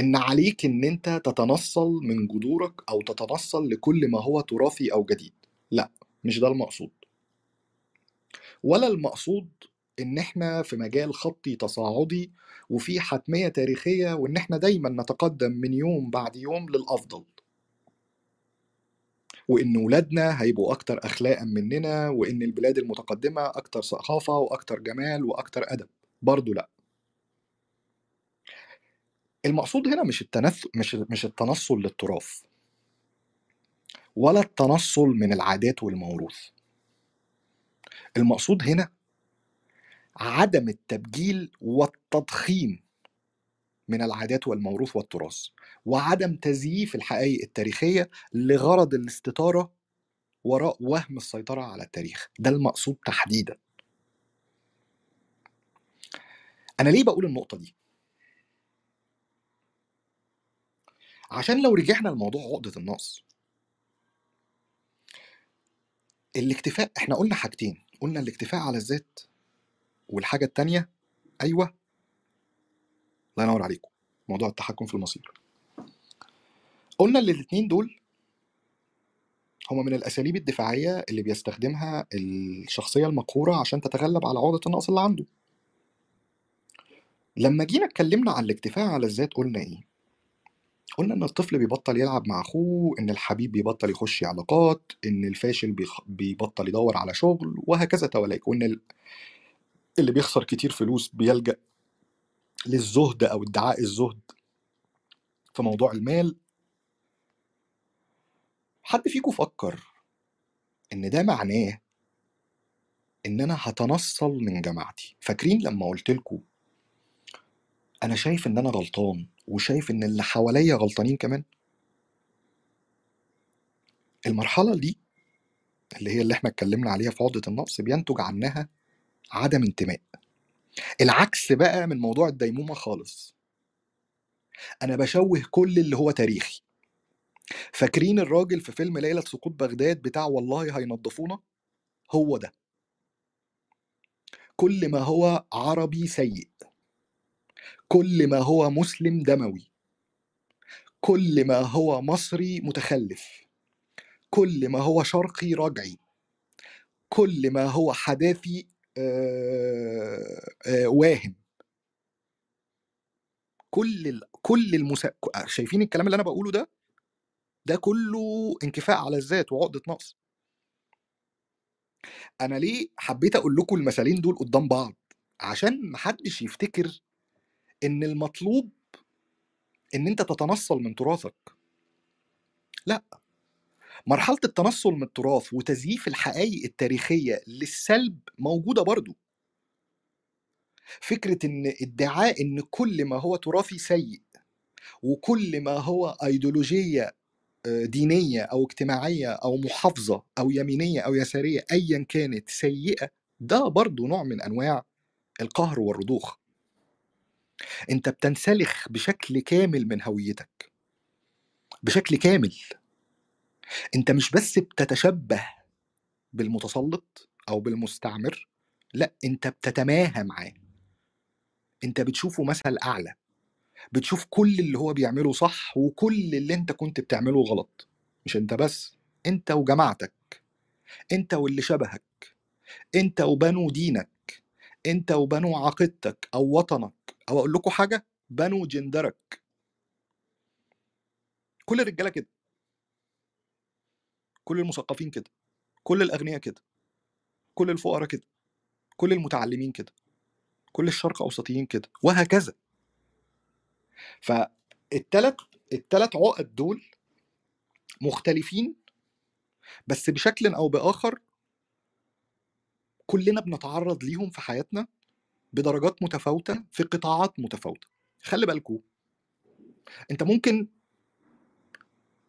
إن عليك إن أنت تتنصل من جذورك أو تتنصل لكل ما هو تراثي أو جديد. لأ مش ده المقصود. ولا المقصود إن إحنا في مجال خطي تصاعدي وفي حتمية تاريخية وإن إحنا دايما نتقدم من يوم بعد يوم للأفضل. وإن ولادنا هيبقوا أكتر اخلاقا مننا وإن البلاد المتقدمة أكتر ثقافة وأكتر جمال وأكتر أدب. برضو لأ. المقصود هنا مش التنث مش مش التنصل للتراث. ولا التنصل من العادات والموروث. المقصود هنا عدم التبجيل والتضخيم من العادات والموروث والتراث وعدم تزييف الحقائق التاريخية لغرض الاستطارة وراء وهم السيطرة على التاريخ ده المقصود تحديدا أنا ليه بقول النقطة دي؟ عشان لو رجعنا لموضوع عقدة النقص الاكتفاء إحنا قلنا حاجتين قلنا الاكتفاء على الذات والحاجة التانية أيوة الله ينور عليكم. موضوع التحكم في المصير. قلنا إن الاتنين دول هما من الأساليب الدفاعية اللي بيستخدمها الشخصية المقهورة عشان تتغلب على عقدة النقص اللي عنده. لما جينا اتكلمنا عن الاكتفاء على الذات قلنا إيه؟ قلنا إن الطفل بيبطل يلعب مع أخوه إن الحبيب بيبطل يخش علاقات إن الفاشل. بيبطل يدور على شغل وهكذا تواليك وإن ال- اللي بيخسر كتير فلوس بيلجأ للزهد أو ادعاء الزهد في موضوع المال حد فيكم فكر إن ده معناه إن أنا هتنصل من جماعتي؟ فاكرين لما قلت لكم أنا شايف إن أنا غلطان وشايف إن اللي حواليا غلطانين كمان؟ المرحلة دي اللي هي اللي إحنا اتكلمنا عليها في عقدة النقص بينتج عنها عدم انتماء. العكس بقى من موضوع الديمومة خالص. أنا بشوه كل اللي هو تاريخي. فاكرين الراجل في فيلم ليلة سقوط بغداد بتاع والله هينضفونا هو ده. كل ما هو عربي سيء. كل ما هو مسلم دموي. كل ما هو مصري متخلف. كل ما هو شرقي رجعي. كل ما هو حداثي واهم. كل ال... كل المسا... شايفين الكلام اللي أنا بقوله ده؟ ده كله انكفاء على الذات وعقدة نقص. أنا ليه حبيت أقول لكم المثالين دول قدام بعض؟ عشان محدش يفتكر إن المطلوب إن أنت تتنصل من تراثك. لأ. مرحلة التنصل من التراث وتزييف الحقائق التاريخية للسلب موجودة برضو. فكرة إن ادعاء إن كل ما هو تراثي سيء وكل ما هو ايديولوجية آه، دينية أو اجتماعية أو محافظة أو يمينية أو يسارية ايا كانت سيئة ده برضو نوع من أنواع القهر والرضوخ. أنت بتنسلخ بشكل كامل من هويتك بشكل كامل. أنت مش بس بتتشبه بالمتسلط أو بالمستعمر لأ أنت بتتماهى معاه. أنت بتشوفه مثل أعلى. بتشوف كل اللي هو بيعمله صح وكل اللي أنت كنت بتعمله غلط. مش أنت بس أنت وجماعتك. أنت واللي شبهك. أنت وبنو دينك. أنت وبنو عقيدتك أو وطنك. أو أقول لكم حاجة بنو جندرك. كل الرجالة كده. كل المثقفين كده كل الأغنياء كده كل الفقراء كده كل المتعلمين كده كل الشرق أوسطيين كده وهكذا. فالتلات التلات عقد دول مختلفين بس بشكل أو بآخر كلنا بنتعرض ليهم في حياتنا بدرجات متفاوتة في قطاعات متفاوتة. خلي بالكوا أنت ممكن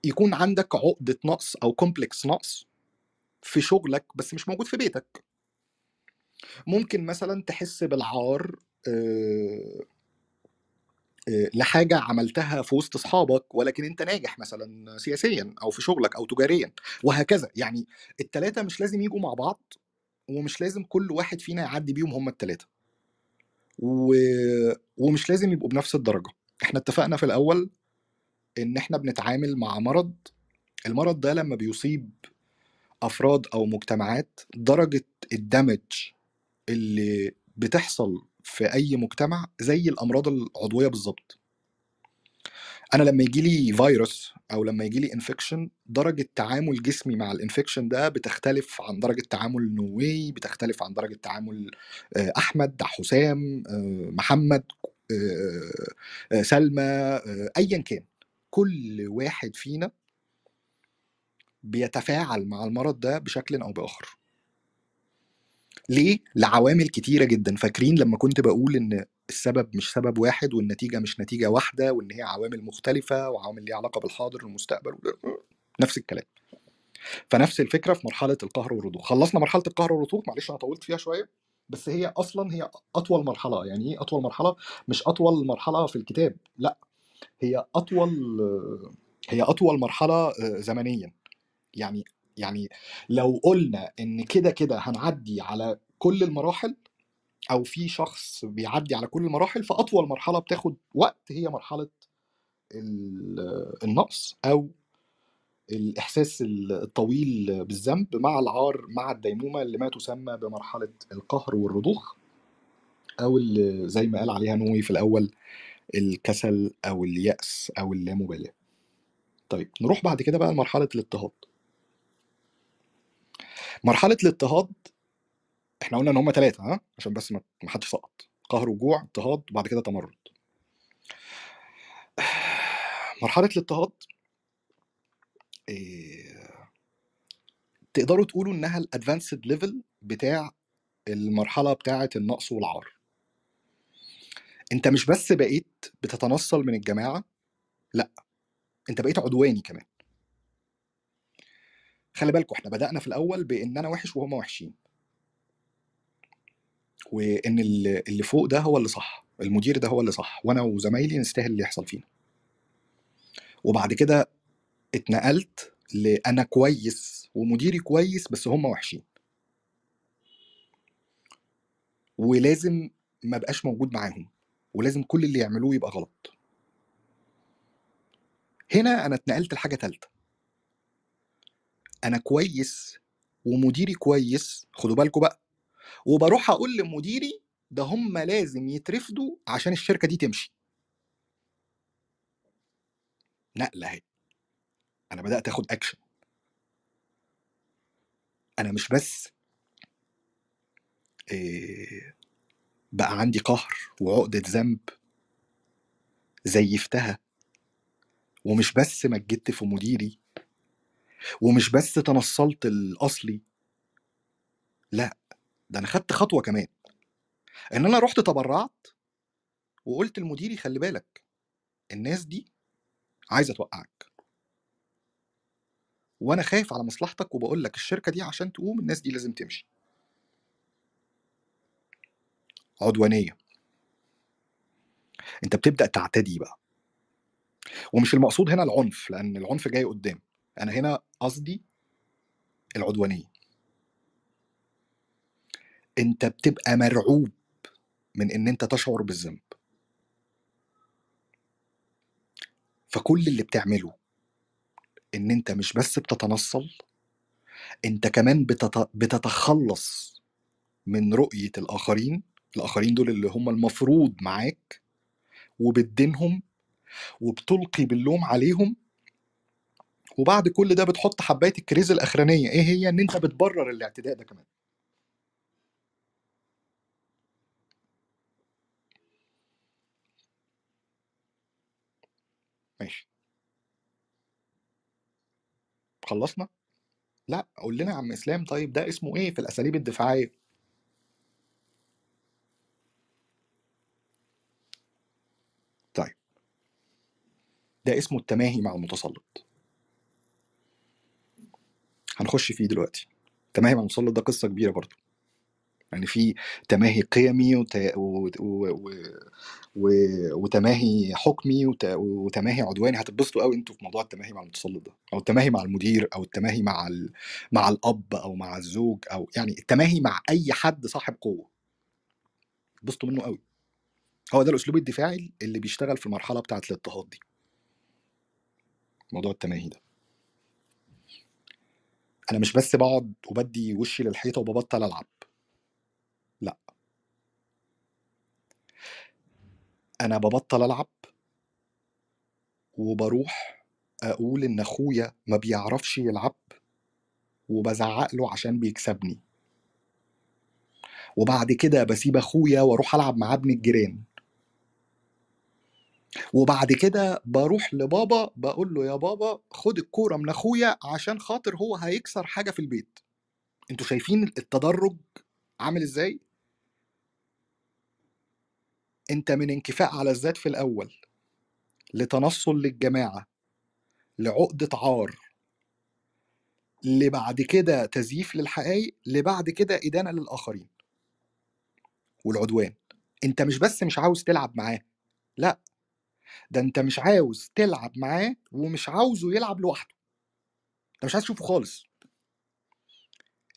يكون عندك عقدة نقص أو كومبلكس نقص في شغلك بس مش موجود في بيتك. ممكن مثلا تحس بالعار آه، آه، لحاجة عملتها في وسط أصحابك ولكن أنت ناجح مثلا سياسيا أو في شغلك أو تجاريا وهكذا. يعني التلاتة مش لازم يجوا مع بعض ومش لازم كل واحد فينا يعدي بيهم هما التلاتة. و... ومش لازم يبقوا بنفس الدرجة. إحنا اتفقنا في الأول إن إحنا بنتعامل مع مرض المرض ده لما بيصيب أفراد أو مجتمعات درجة الدمج اللي بتحصل في أي مجتمع زي الأمراض العضوية بالظبط. أنا لما يجي لي فيروس أو لما يجي لي infection درجة تعامل جسمي مع ال infection ده بتختلف عن درجة تعامل نووي بتختلف عن درجة تعامل آه، أحمد حسام آه، محمد آه، سلمى ايا كان. كل واحد فينا بيتفاعل مع المرض ده بشكل أو بآخر. ليه؟ لعوامل كتيرة جدا. فاكرين لما كنت بقول إن السبب مش سبب واحد والنتيجة مش نتيجة واحدة وإن هي عوامل مختلفة وعوامل ليها علاقة بالحاضر والمستقبل نفس الكلام. فنفس الفكرة في مرحلة القهر والرضوخ. خلصنا مرحلة القهر والرضوخ معلش أنا طولت فيها شوية بس هي أصلا هي أطول مرحلة. يعني إيه أطول مرحلة؟ مش أطول مرحلة في الكتاب لأ. هي أطول هي أطول مرحلة زمنيا. يعني يعني لو قلنا إن كده كده هنعدي على كل المراحل أو في شخص بيعدي على كل المراحل فأطول مرحلة بتاخد وقت هي مرحلة ال- النقص أو الإحساس الطويل بالذنب مع العار مع الديمومة اللي ما تسمى بمرحلة القهر والرضوخ أو اللي زي ما قال عليها نووي في الأول الكسل أو اليأس أو اللامبالاة. طيب نروح بعد كده بقى لمرحلة الاضطهاد. مرحلة الاضطهاد إحنا قلنا إن هم ثلاثة ها؟ عشان بس ما حدش سقط. قهر وجوع اضطهاد وبعد كده تمرد. مرحلة الاضطهاد إيه تقدروا تقولوا إنها ال advanced level بتاع المرحلة بتاعة النقص والعار. أنت مش بس بقيت بتتنصل من الجماعة لأ أنت بقيت عدواني كمان. خلي بالكوا إحنا بدأنا في الأول بإن أنا وحش وهم وحشين. وإن اللي فوق ده هو اللي صح المدير ده هو اللي صح وأنا وزمايلي نستاهل اللي يحصل فينا. وبعد كده اتنقلت لأنا كويس ومديري كويس بس هم وحشين. ولازم ما بقاش موجود معاهم. ولازم كل اللي يعملوه يبقى غلط. هنا أنا اتنقلت لحاجة تالتة. أنا كويس ومديري كويس خدوا بالكم بقى وبروح أقول لمديري ده هم لازم يترفدوا عشان الشركة دي تمشي. نقلة أهي. أنا بدأت آخد اكشن أنا مش بس إيه بقى عندي قهر وعقدة ذنب زيفتها. ومش بس مجدت في مديري ومش بس تنصلت الاصلي لا ده أنا خدت خطوة كمان. إن أنا رحت تبرعت وقلت لمديري خلي بالك الناس دي عايزة توقعك. وأنا خايف على مصلحتك وبقول لك الشركة دي عشان تقوم الناس دي لازم تمشي. عدوانية. انت بتبدأ تعتدي بقى. ومش المقصود هنا العنف لأن العنف جاي قدام. أنا هنا قصدي العدوانية. انت بتبقى مرعوب من إن أنت تشعر بالذنب. فكل اللي بتعمله إن أنت مش بس بتتنصل أنت كمان بتت... بتتخلص من رؤية الآخرين الآخرين دول اللي هم المفروض معاك وبتدينهم وبتلقي باللوم عليهم وبعد كل ده بتحط حباية الكريز الأخرانية إيه هي إن أنت بتبرر الاعتداء ده كمان ماشي خلصنا؟ لا قول لنا يا عم إسلام طيب ده اسمه إيه في الأساليب الدفاعية؟ طيب ده اسمه التماهي مع المتسلط. هنخش فيه دلوقتي. التماهي مع المتسلط ده قصة كبيرة برضو. يعني في تماهي قيمي وت... و... و... و... و... وتماهي حكمي وت... وتماهي عدواني. هتتبسطوا قوي أنتوا في موضوع التماهي مع المتسلط ده. أو التماهي مع المدير أو التماهي مع ال... مع الأب أو مع الزوج أو يعني التماهي مع أي حد صاحب قوة. تبسطوا منه قوي. هو ده الأسلوب الدفاعي اللي بيشتغل في المرحلة بتاعة الاضطهاد دي. موضوع التماهي ده. أنا مش بس بقعد وبدي وشي للحيطة وببطل ألعب. لا. أنا ببطل ألعب وبروح أقول إن أخويا ما بيعرفش يلعب وبزعق له عشان بيكسبني. وبعد كده بسيب أخويا وأروح ألعب مع ابن الجيران. وبعد كده بروح لبابا بقول له يا بابا خد الكورة من أخويا عشان خاطر هو هيكسر حاجة في البيت. أنتوا شايفين التدرج عامل إزاي؟ انت من انكفاء على الذات في الأول لتنصل للجماعة لعقده عار لبعد كده تزييف للحقائق لبعد كده إدانة للآخرين والعدوان. انت مش بس مش عاوز تلعب معاه لأ ده أنت مش عاوز تلعب معاه ومش عاوزه يلعب لوحده. أنت مش عايز تشوفه خالص.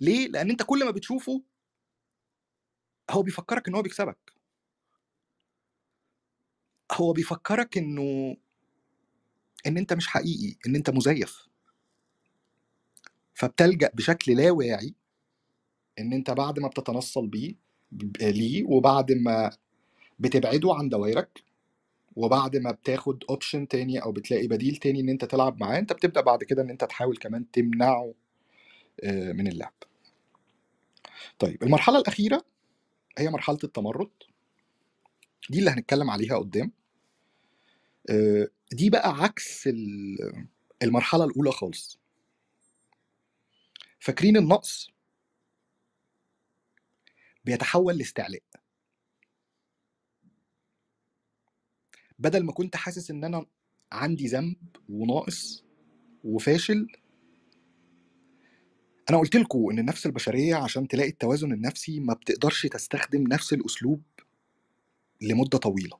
ليه؟ لأن أنت كل ما بتشوفه هو بيفكرك إن هو بيكسبك. هو بيفكرك إنه إن أنت مش حقيقي إن أنت مزيف. فبتلجأ بشكل لا واعي إن أنت بعد ما بتتنصل بيه ليه وبعد ما بتبعده عن دوائرك وبعد ما بتاخد اوبشن تاني أو بتلاقي بديل تاني إن أنت تلعب معاه أنت بتبدأ بعد كده إن أنت تحاول كمان تمنعه آه، من اللعب. طيب المرحلة الأخيرة هي مرحلة التمرد. دي اللي هنتكلم عليها قدام. آه، دي بقى عكس ال- المرحلة الأولى خالص. فاكرين النقص؟ بيتحول لاستعلاء. بدل ما كنت حاسس إن أنا عندي ذنب وناقص وفاشل أنا قلت لكم إن النفس البشرية عشان تلاقي التوازن النفسي ما بتقدرش تستخدم نفس الأسلوب لمدة طويلة.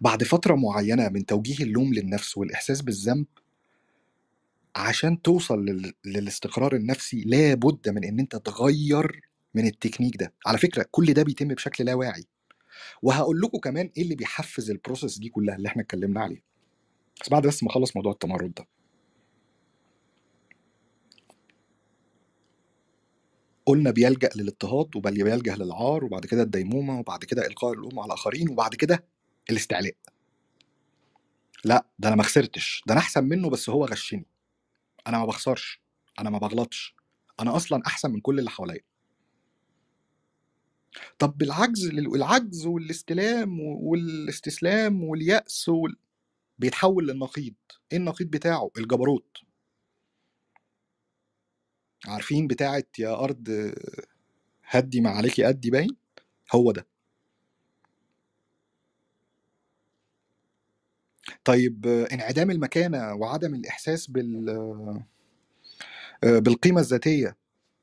بعد فترة معينة من توجيه اللوم للنفس والإحساس بالذنب عشان توصل لل... للاستقرار النفسي لابد من إن أنت تغير من التكنيك ده. على فكرة كل ده بيتم بشكل لا واعي. وهقول لكم كمان إيه اللي بيحفز ال process دي كلها اللي إحنا اتكلمنا عليها. بس بعد بس ما أخلص موضوع التمرد ده. قلنا بيلجأ للاضطهاد وبل بيلجأ للعار وبعد كده الديمومة وبعد كده إلقاء اللوم على الآخرين وبعد كده الاستعلاء. لا ده أنا ما خسرتش. ده أنا أحسن منه بس هو غشني. أنا ما بخسرش. أنا ما بغلطش. أنا أصلا أحسن من كل اللي حواليا. طب بالعجز العجز والاستلام والاستسلام واليأس وال... بيتحول للنقيض. إيه النقيض بتاعه؟ الجبروت. عارفين بتاعت يا أرض هدي ما عليكي قدي باين؟ هو ده. طيب انعدام المكانة وعدم الإحساس بال بالقيمة الذاتية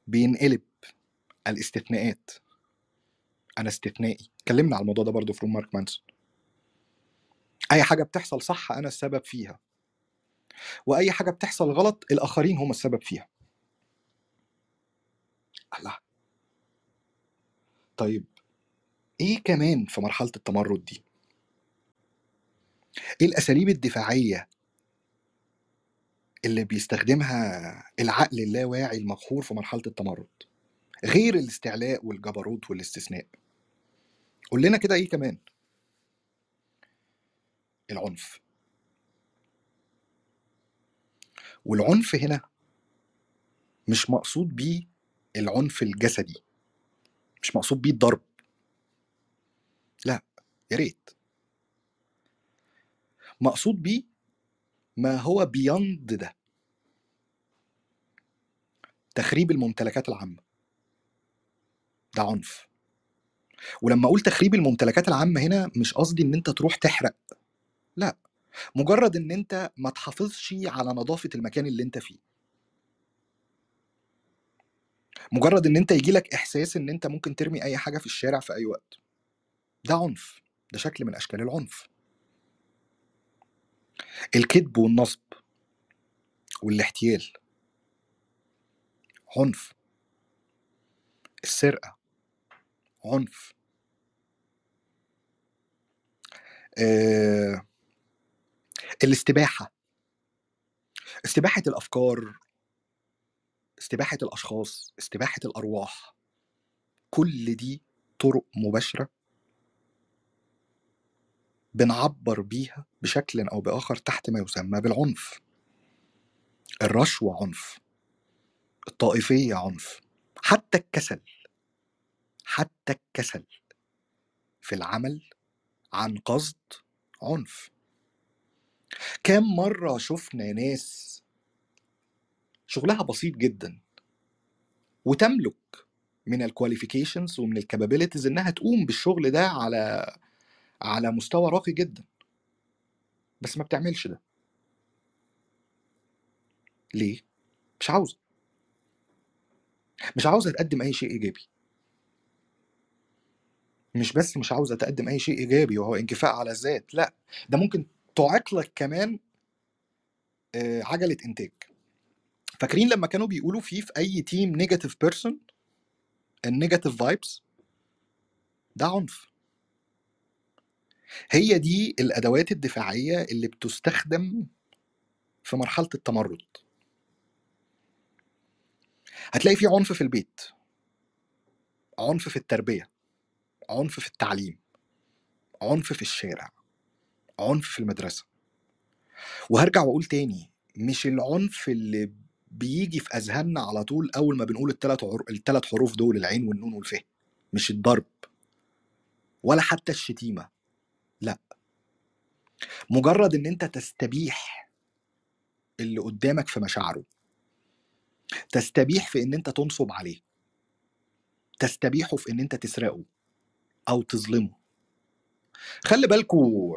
بينقلب الاستثناءات. أنا استثنائي. اتكلمنا على الموضوع ده برضو في روم مارك مانسون أي حاجة بتحصل صح أنا السبب فيها. وأي حاجة بتحصل غلط الآخرين هم السبب فيها. الله. طيب إيه كمان في مرحلة التمرد دي؟ إيه الأساليب الدفاعية اللي بيستخدمها العقل اللاواعي المقهور في مرحلة التمرد؟ غير الاستعلاء والجبروت والاستثناء. قول لنا كده إيه كمان؟ العنف. والعنف هنا مش مقصود بيه العنف الجسدي مش مقصود بيه الضرب. لا يا ريت. مقصود بيه ما هو بيند ده. تخريب الممتلكات العامة. ده عنف. ولما أقول تخريب الممتلكات العامة هنا مش قصدي إن أنت تروح تحرق. لا مجرد إن أنت ما تحافظش على نظافة المكان اللي أنت فيه. مجرد إن أنت يجيلك إحساس إن أنت ممكن ترمي أي حاجة في الشارع في أي وقت. ده عنف. ده شكل من أشكال العنف. الكذب والنصب والاحتيال. عنف. السرقة. عنف. آه، الاستباحة. استباحة الأفكار استباحة الأشخاص استباحة الأرواح. كل دي طرق مباشرة بنعبر بيها بشكل أو بآخر تحت ما يسمى بالعنف. الرشوة عنف. الطائفية عنف. حتى الكسل. حتى الكسل في العمل عن قصد عنف. كام مرة شفنا ناس شغلها بسيط جدا وتملك من ال qualifications ومن ال capabilities إنها تقوم بالشغل ده على على مستوى راقي جدا. بس ما بتعملش ده. ليه؟ مش عاوزة. مش عاوزة تقدم أي شيء إيجابي. مش بس مش عاوزه تقدم أي شيء إيجابي وهو انكفاء على الذات لأ ده ممكن تعيق لك كمان عجلة إنتاج. فاكرين لما كانوا بيقولوا فيه في أي team negative person ال negative vibes ده عنف. هي دي الأدوات الدفاعية اللي بتستخدم في مرحلة التمرد. هتلاقي في عنف في البيت عنف في التربية. عنف في التعليم عنف في الشارع عنف في المدرسة. وهرجع وأقول تاني مش العنف اللي بيجي في أذهاننا على طول أول ما بنقول الثلاث عر... الثلاث حروف دول العين والنون والفه مش الضرب ولا حتى الشتيمة لأ. مجرد إن أنت تستبيح اللي قدامك في مشاعره تستبيح في إن أنت تنصب عليه تستبيحه في إن أنت تسرقه أو تظلمه. خلي بالكوا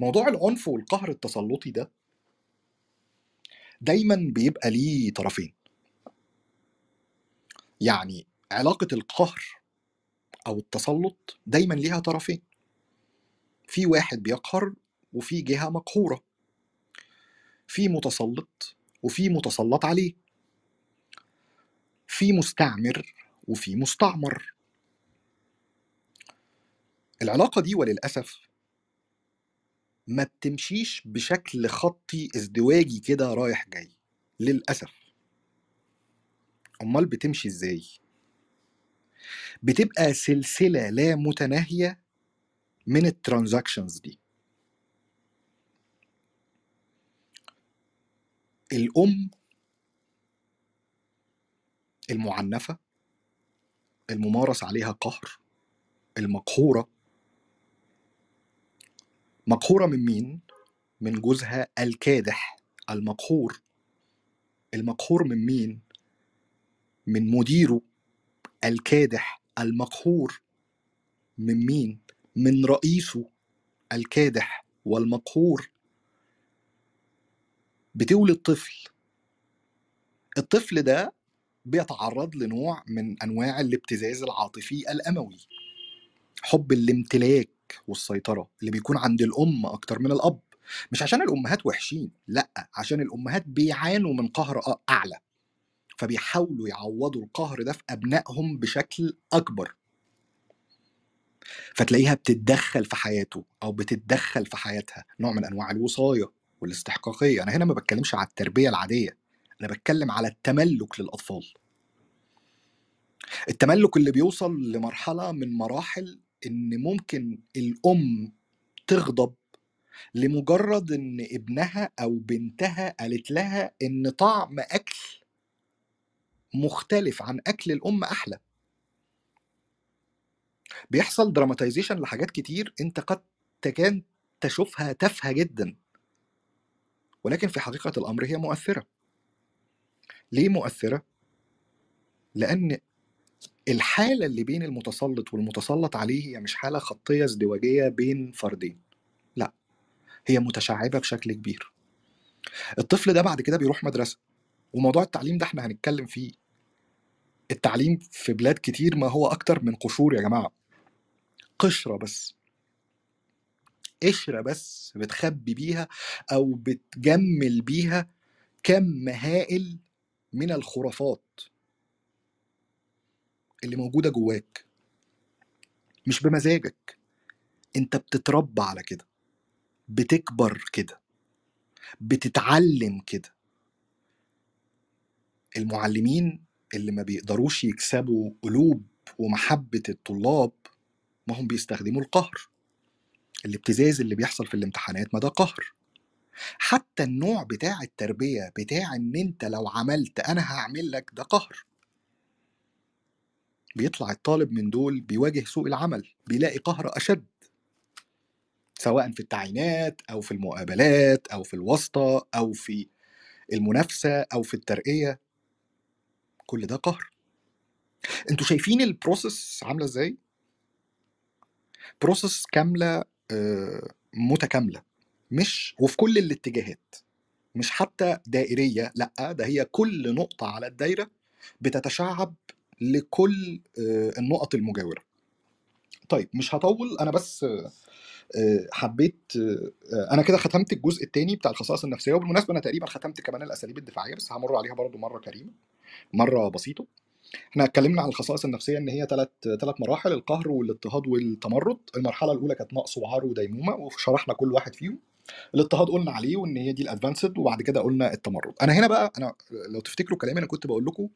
موضوع العنف والقهر التسلطي ده دايما بيبقى ليه طرفين. يعني علاقة القهر أو التسلط دايما ليها طرفين. في واحد بيقهر وفي جهة مقهورة. في متسلط وفي متسلط عليه. في مستعمر وفي مستعمر. العلاقة دي وللأسف ما بتمشيش بشكل خطي ازدواجي كده رايح جاي للأسف أمال بتمشي إزاي؟ بتبقى سلسلة لا متناهية من الترانزاكشنز دي الأم المعنفة الممارس عليها قهر المقهورة مقهورة من مين؟ من جوزها الكادح المقهور المقهور من مين؟ من مديره الكادح المقهور من مين؟ من رئيسه الكادح والمقهور بتولد طفل الطفل ده بيتعرض لنوع من أنواع الابتزاز العاطفي الأموي حب الامتلاك والسيطرة اللي بيكون عند الأم أكتر من الأب. مش عشان الأمهات وحشين لأ عشان الأمهات بيعانوا من قهر أعلى. فبيحاولوا يعوضوا القهر ده في أبنائهم بشكل أكبر. فتلاقيها بتتدخل في حياته أو بتتدخل في حياتها. نوع من أنواع الوصايه والاستحقاقية. أنا هنا ما بتكلمش على التربية العادية أنا بتكلم على التملك للأطفال. التملك اللي بيوصل لمرحلة من مراحل إن ممكن الأم تغضب لمجرد إن ابنها أو بنتها قالت لها إن طعم أكل مختلف عن أكل الأم أحلى. بيحصل دراماتيزيشن لحاجات كتير أنت قد تكاد تشوفها تافهة جدا. ولكن في حقيقة الأمر هي مؤثرة. ليه مؤثرة؟ لأن الحالة اللي بين المتسلط والمتسلط عليه هي مش حالة خطية ازدواجية بين فردين لأ هي متشعبة بشكل كبير. الطفل ده بعد كده بيروح مدرسة وموضوع التعليم ده إحنا هنتكلم فيه. التعليم في بلاد كتير ما هو أكتر من قشور يا جماعة. قشرة بس. قشرة بس بتخبي بيها أو بتجمل بيها كم هائل من الخرافات. اللي موجودة جواك مش بمزاجك. انت بتتربى على كده بتكبر كده بتتعلم كده. المعلمين اللي ما بيقدروش يكسبوا قلوب ومحبة الطلاب ما هم بيستخدموا القهر. الابتزاز اللي بيحصل في الامتحانات ما ده قهر. حتى النوع بتاع التربية بتاع إن أنت لو عملت أنا هعمل لك ده قهر. بيطلع الطالب من دول بيواجه سوق العمل بيلاقي قهر أشد. سواء في التعيينات أو في المقابلات أو في الواسطة أو في المنافسة أو في الترقية. كل ده قهر. أنتوا شايفين ال process عاملة إزاي؟ process كاملة آه، متكاملة. مش وفي كل الاتجاهات. مش حتى دائرية لأ ده هي كل نقطة على الدايرة بتتشعب لكل آه، النقط المجاورة. طيب مش هطول أنا بس آه، آه، حبيت أنا كده ختمت الجزء الثاني بتاع الخصائص النفسية وبالمناسبة أنا تقريبا ختمت كمان الأساليب الدفاعية بس همر عليها برضو مرة كريمة مرة بسيطة. إحنا اتكلمنا عن الخصائص النفسية إن هي ثلاث ثلاث مراحل القهر والاضطهاد والتمرد. المرحلة الأولى كانت نقص وعار وديمومة وشرحنا كل واحد فيهم. الاضطهاد قلنا عليه وإن هي دي الادفانسد وبعد كده قلنا التمرد. أنا هنا بقى أنا لو تفتكروا كلامي أنا كنت بقول لكم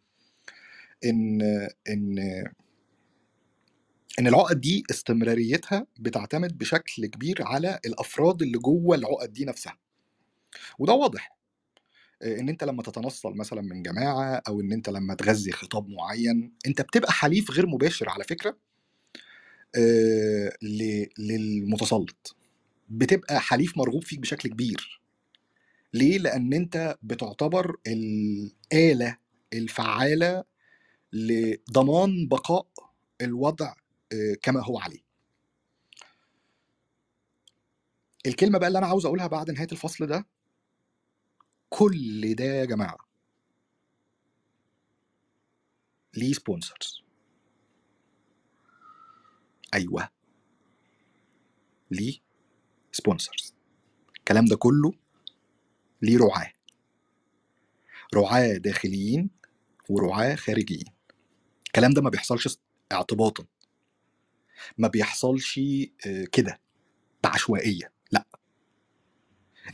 إن إن إن العقد دي استمراريتها بتعتمد بشكل كبير على الأفراد اللي جوه العقد دي نفسها. وده واضح. إن أنت لما تتنصل مثلا من جماعة أو إن أنت لما تغذي خطاب معين أنت بتبقى حليف غير مباشر على فكرة آه، للمتسلط. بتبقى حليف مرغوب فيك بشكل كبير. ليه؟ لأن أنت بتعتبر الآلة الفعالة لضمان بقاء الوضع آه، كما هو عليه. الكلمة بقى اللي أنا عاوز أقولها بعد نهاية الفصل ده كل ده يا جماعة ليه سبونسرز أيوه. ليه سبونسرز الكلام ده كله ليه رعاة. رعاة داخليين ورعاة خارجيين. الكلام ده ما بيحصلش اعتباطا. ما بيحصلش آه، كده بعشوائية لأ.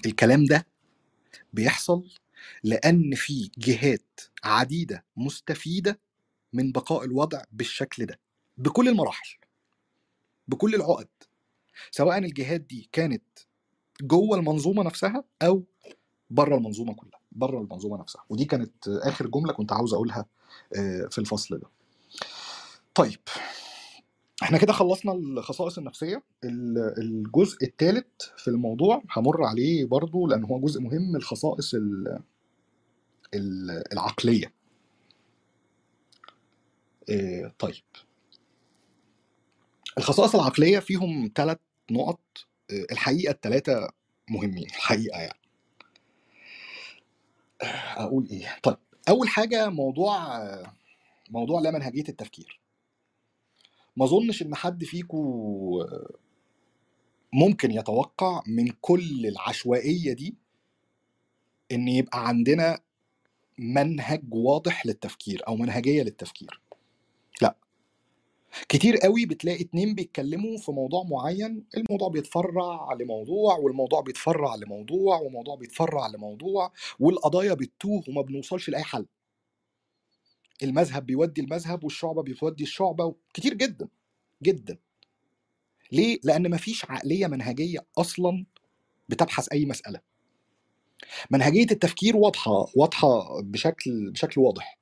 الكلام ده بيحصل لأن في جهات عديدة مستفيدة من بقاء الوضع بالشكل ده بكل المراحل بكل العقد. سواء الجهات دي كانت جوه المنظومة نفسها أو بره المنظومة كلها بره المنظومة نفسها. ودي كانت آخر جملة كنت عاوز أقولها آه، في الفصل ده. طيب إحنا كده خلصنا الخصائص النفسية. ال- الجزء الثالث في الموضوع همر عليه برضو لأن هو جزء مهم الخصائص ال- ال- العقلية. آه، طيب. الخصائص العقلية فيهم ثلاث نقط آه، الحقيقة الثلاثه مهمين الحقيقة يعني. أقول إيه؟ طيب أول حاجة موضوع آه، موضوع لا منهجية التفكير. ما أظنش إن حد فيكم ممكن يتوقع من كل العشوائية دي إن يبقى عندنا منهج واضح للتفكير أو منهجية للتفكير. لا. كتير قوي بتلاقي اتنين بيتكلموا في موضوع معين الموضوع بيتفرع لموضوع والموضوع بيتفرع لموضوع وموضوع بيتفرع لموضوع والقضايا بتتوه وما بنوصلش لأي حل. المذهب بيودي المذهب والشعبة بتودي الشعبة كتير جدا جدا. ليه؟ لأن مفيش عقلية منهجية أصلا بتبحث أي مسألة. منهجية التفكير واضحة واضحة بشكل بشكل واضح.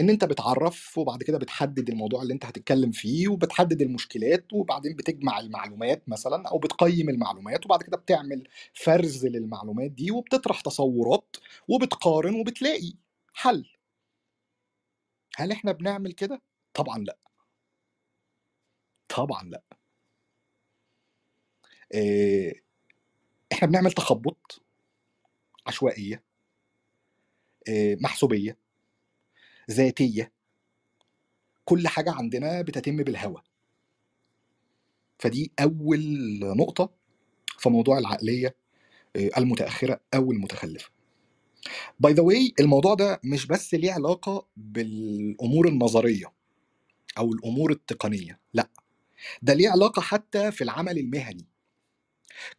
إن أنت بتعرف وبعد كده بتحدد الموضوع اللي أنت هتتكلم فيه وبتحدد المشكلات وبعدين بتجمع المعلومات مثلا أو بتقيم المعلومات وبعد كده بتعمل فرز للمعلومات دي وبتطرح تصورات وبتقارن وبتلاقي حل. هل إحنا بنعمل كده؟ طبعا لأ. طبعا لأ. إيه، إحنا بنعمل تخبط عشوائية إيه، محسوبية ذاتية. كل حاجة عندنا بتتم بالهوى فدي أول نقطة في موضوع العقلية إيه، المتأخرة أو المتخلفة. by the way الموضوع ده مش بس ليه علاقة بالأمور النظرية أو الأمور التقنية لأ ده ليه علاقة حتى في العمل المهني.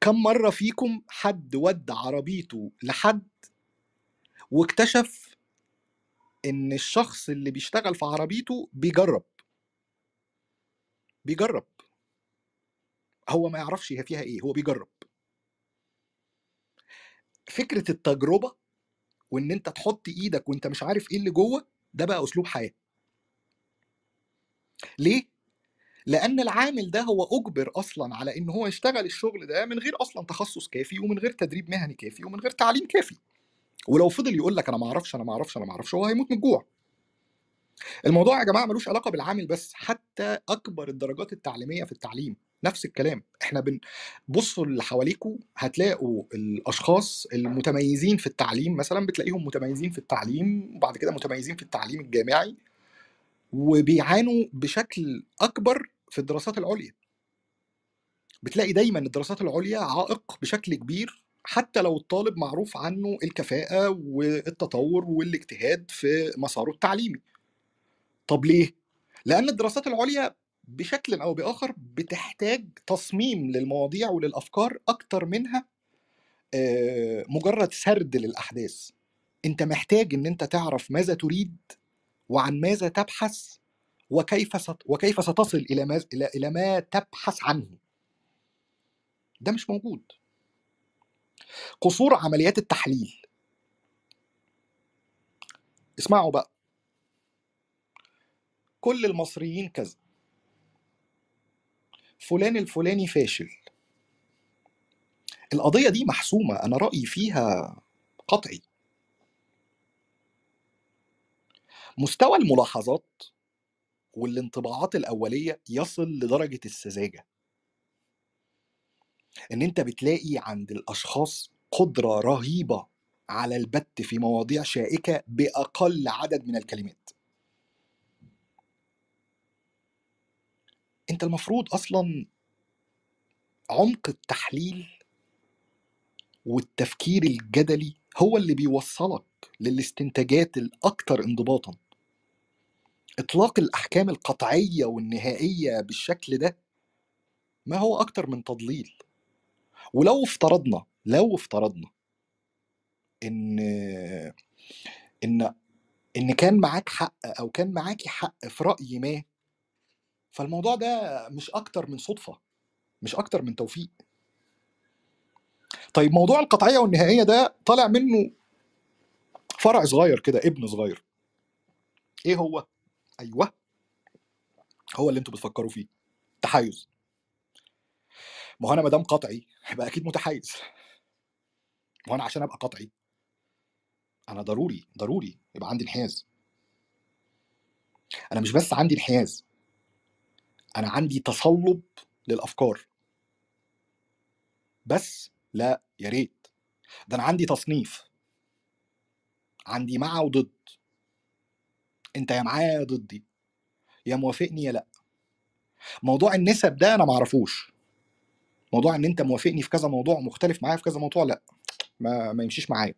كم مرة فيكم حد ودى عربيته لحد واكتشف إن الشخص اللي بيشتغل في عربيته بيجرب؟ بيجرب. هو ما يعرفش هي فيها إيه هو بيجرب. فكرة التجربة وإن أنت تحط إيدك وأنت مش عارف إيه اللي جوه ده بقى أسلوب حياة. ليه؟ لأن العامل ده هو أجبر أصلا على إن هو يشتغل الشغل ده من غير أصلا تخصص كافي ومن غير تدريب مهني كافي ومن غير تعليم كافي. ولو فضل يقول لك أنا ما أعرفش أنا ما أعرفش أنا ما أعرفش هو هيموت من الجوع. الموضوع يا جماعة ملوش علاقة بالعامل بس حتى أكبر الدرجات التعليمية في التعليم. نفس الكلام. إحنا بن بصوا اللي حواليكوا هتلاقوا الأشخاص المتميزين في التعليم مثلا بتلاقيهم متميزين في التعليم وبعد كده متميزين في التعليم الجامعي وبيعانوا بشكل أكبر في الدراسات العليا. بتلاقي دايما الدراسات العليا عائق بشكل كبير حتى لو الطالب معروف عنه الكفاءة والتطور والاجتهاد في مساره التعليمي. طب ليه؟ لأن الدراسات العليا بشكل أو بآخر بتحتاج تصميم للمواضيع وللأفكار أكتر منها آه، مجرد سرد للأحداث. أنت محتاج أن أنت تعرف ماذا تريد وعن ماذا تبحث وكيف ست... وكيف ستصل إلى ما إلى ما تبحث عنه. ده مش موجود. قصور عمليات التحليل. اسمعوا بقى. كل المصريين كذا. فلان الفلاني فاشل. القضية دي محسومة أنا رأيي فيها قطعي. مستوى الملاحظات والانطباعات الأولية يصل لدرجة السذاجة. إن أنت بتلاقي عند الأشخاص قدرة رهيبة على البت في مواضيع شائكة بأقل عدد من الكلمات. أنت المفروض أصلا عمق التحليل والتفكير الجدلي هو اللي بيوصلك للاستنتاجات الأكثر انضباطا. إطلاق الأحكام القطعية والنهائية بالشكل ده ما هو أكتر من تضليل. ولو افترضنا لو افترضنا إن إن إن كان معاك حق أو كان معاكي حق في رأي ما فالموضوع ده مش أكتر من صدفة مش أكتر من توفيق. طيب موضوع القطعية والنهائية ده طالع منه فرع صغير كده ابن صغير. إيه هو؟ أيوه. هو اللي أنتوا بتفكروا فيه. تحيز. ما هو أنا ما دام قطعي هيبقى أكيد متحيز. ما هو أنا عشان أبقى قطعي. أنا ضروري ضروري يبقى عندي انحياز. أنا مش بس عندي انحياز. أنا عندي تصلب للأفكار. بس لا يا ريت. ده أنا عندي تصنيف. عندي مع وضد. أنت يا معايا يا ضدي. يا موافقني يا لأ. موضوع النسب ده أنا معرفوش موضوع إن أنت موافقني في كذا موضوع ومختلف معايا في كذا موضوع لأ. ما ما يمشيش معايا.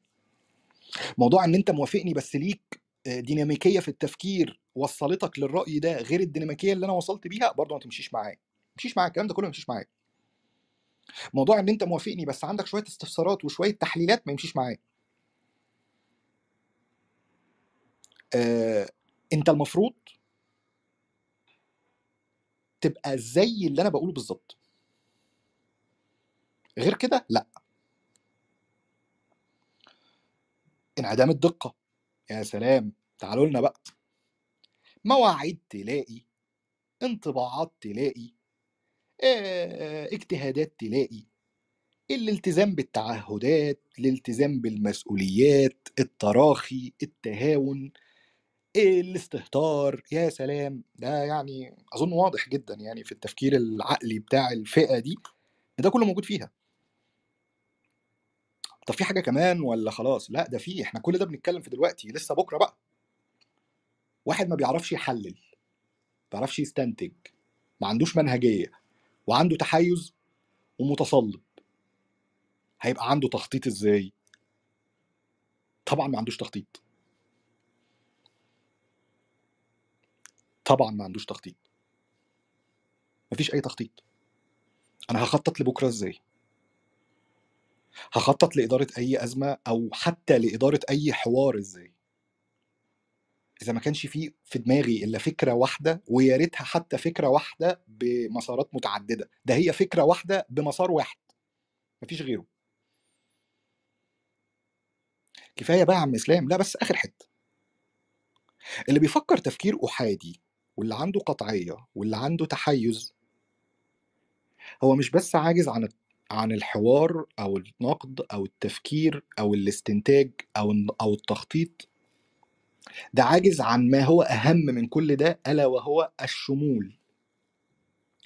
موضوع إن أنت موافقني بس ليك آه، ديناميكية في التفكير وصلتك للرأي ده غير الديناميكيه اللي أنا وصلت بيها برضه ما تمشيش معايا. ما تمشيش معايا الكلام ده كله ما يمشيش معايا. موضوع إن أنت موافقني بس عندك شوية استفسارات وشوية تحليلات ما يمشيش معايا. آه، أنت المفروض تبقى زي اللي أنا بقوله بالظبط. غير كده لأ. انعدام الدقة. يا سلام تعالوا لنا بقى. مواعيد تلاقي انطباعات تلاقي اجتهادات تلاقي الالتزام بالتعهدات الالتزام بالمسؤوليات التراخي التهاون الاستهتار يا سلام! ده يعني أظن واضح جدا يعني في التفكير العقلي بتاع الفئة دي ده كله موجود فيها. طب في حاجة كمان ولا خلاص؟ لأ ده في إحنا كل ده بنتكلم في دلوقتي لسه بكرة بقى. واحد ما بيعرفش يحلل ما بيعرفش يستنتج ما عندوش منهجية وعنده تحيز ومتصلب. هيبقى عنده تخطيط إزاي؟ طبعا ما عندوش تخطيط. طبعا ما عندوش تخطيط. مفيش أي تخطيط. أنا هخطط لبكرة إزاي؟ هخطط لإدارة أي أزمة أو حتى لإدارة أي حوار إزاي؟ إذا ما كانش في في دماغي إلا فكرة واحدة ويا ريتها حتى فكرة واحدة بمسارات متعددة. ده هي فكرة واحدة بمسار واحد. مفيش غيره. كفاية بقى يا عم إسلام. لا بس آخر حتة. اللي بيفكر تفكير أحادي واللي عنده قطعية واللي عنده تحيز هو مش بس عاجز عن عن الحوار أو النقد أو التفكير أو الاستنتاج أو أو التخطيط. ده عاجز عن ما هو أهم من كل ده ألا وهو الشمول.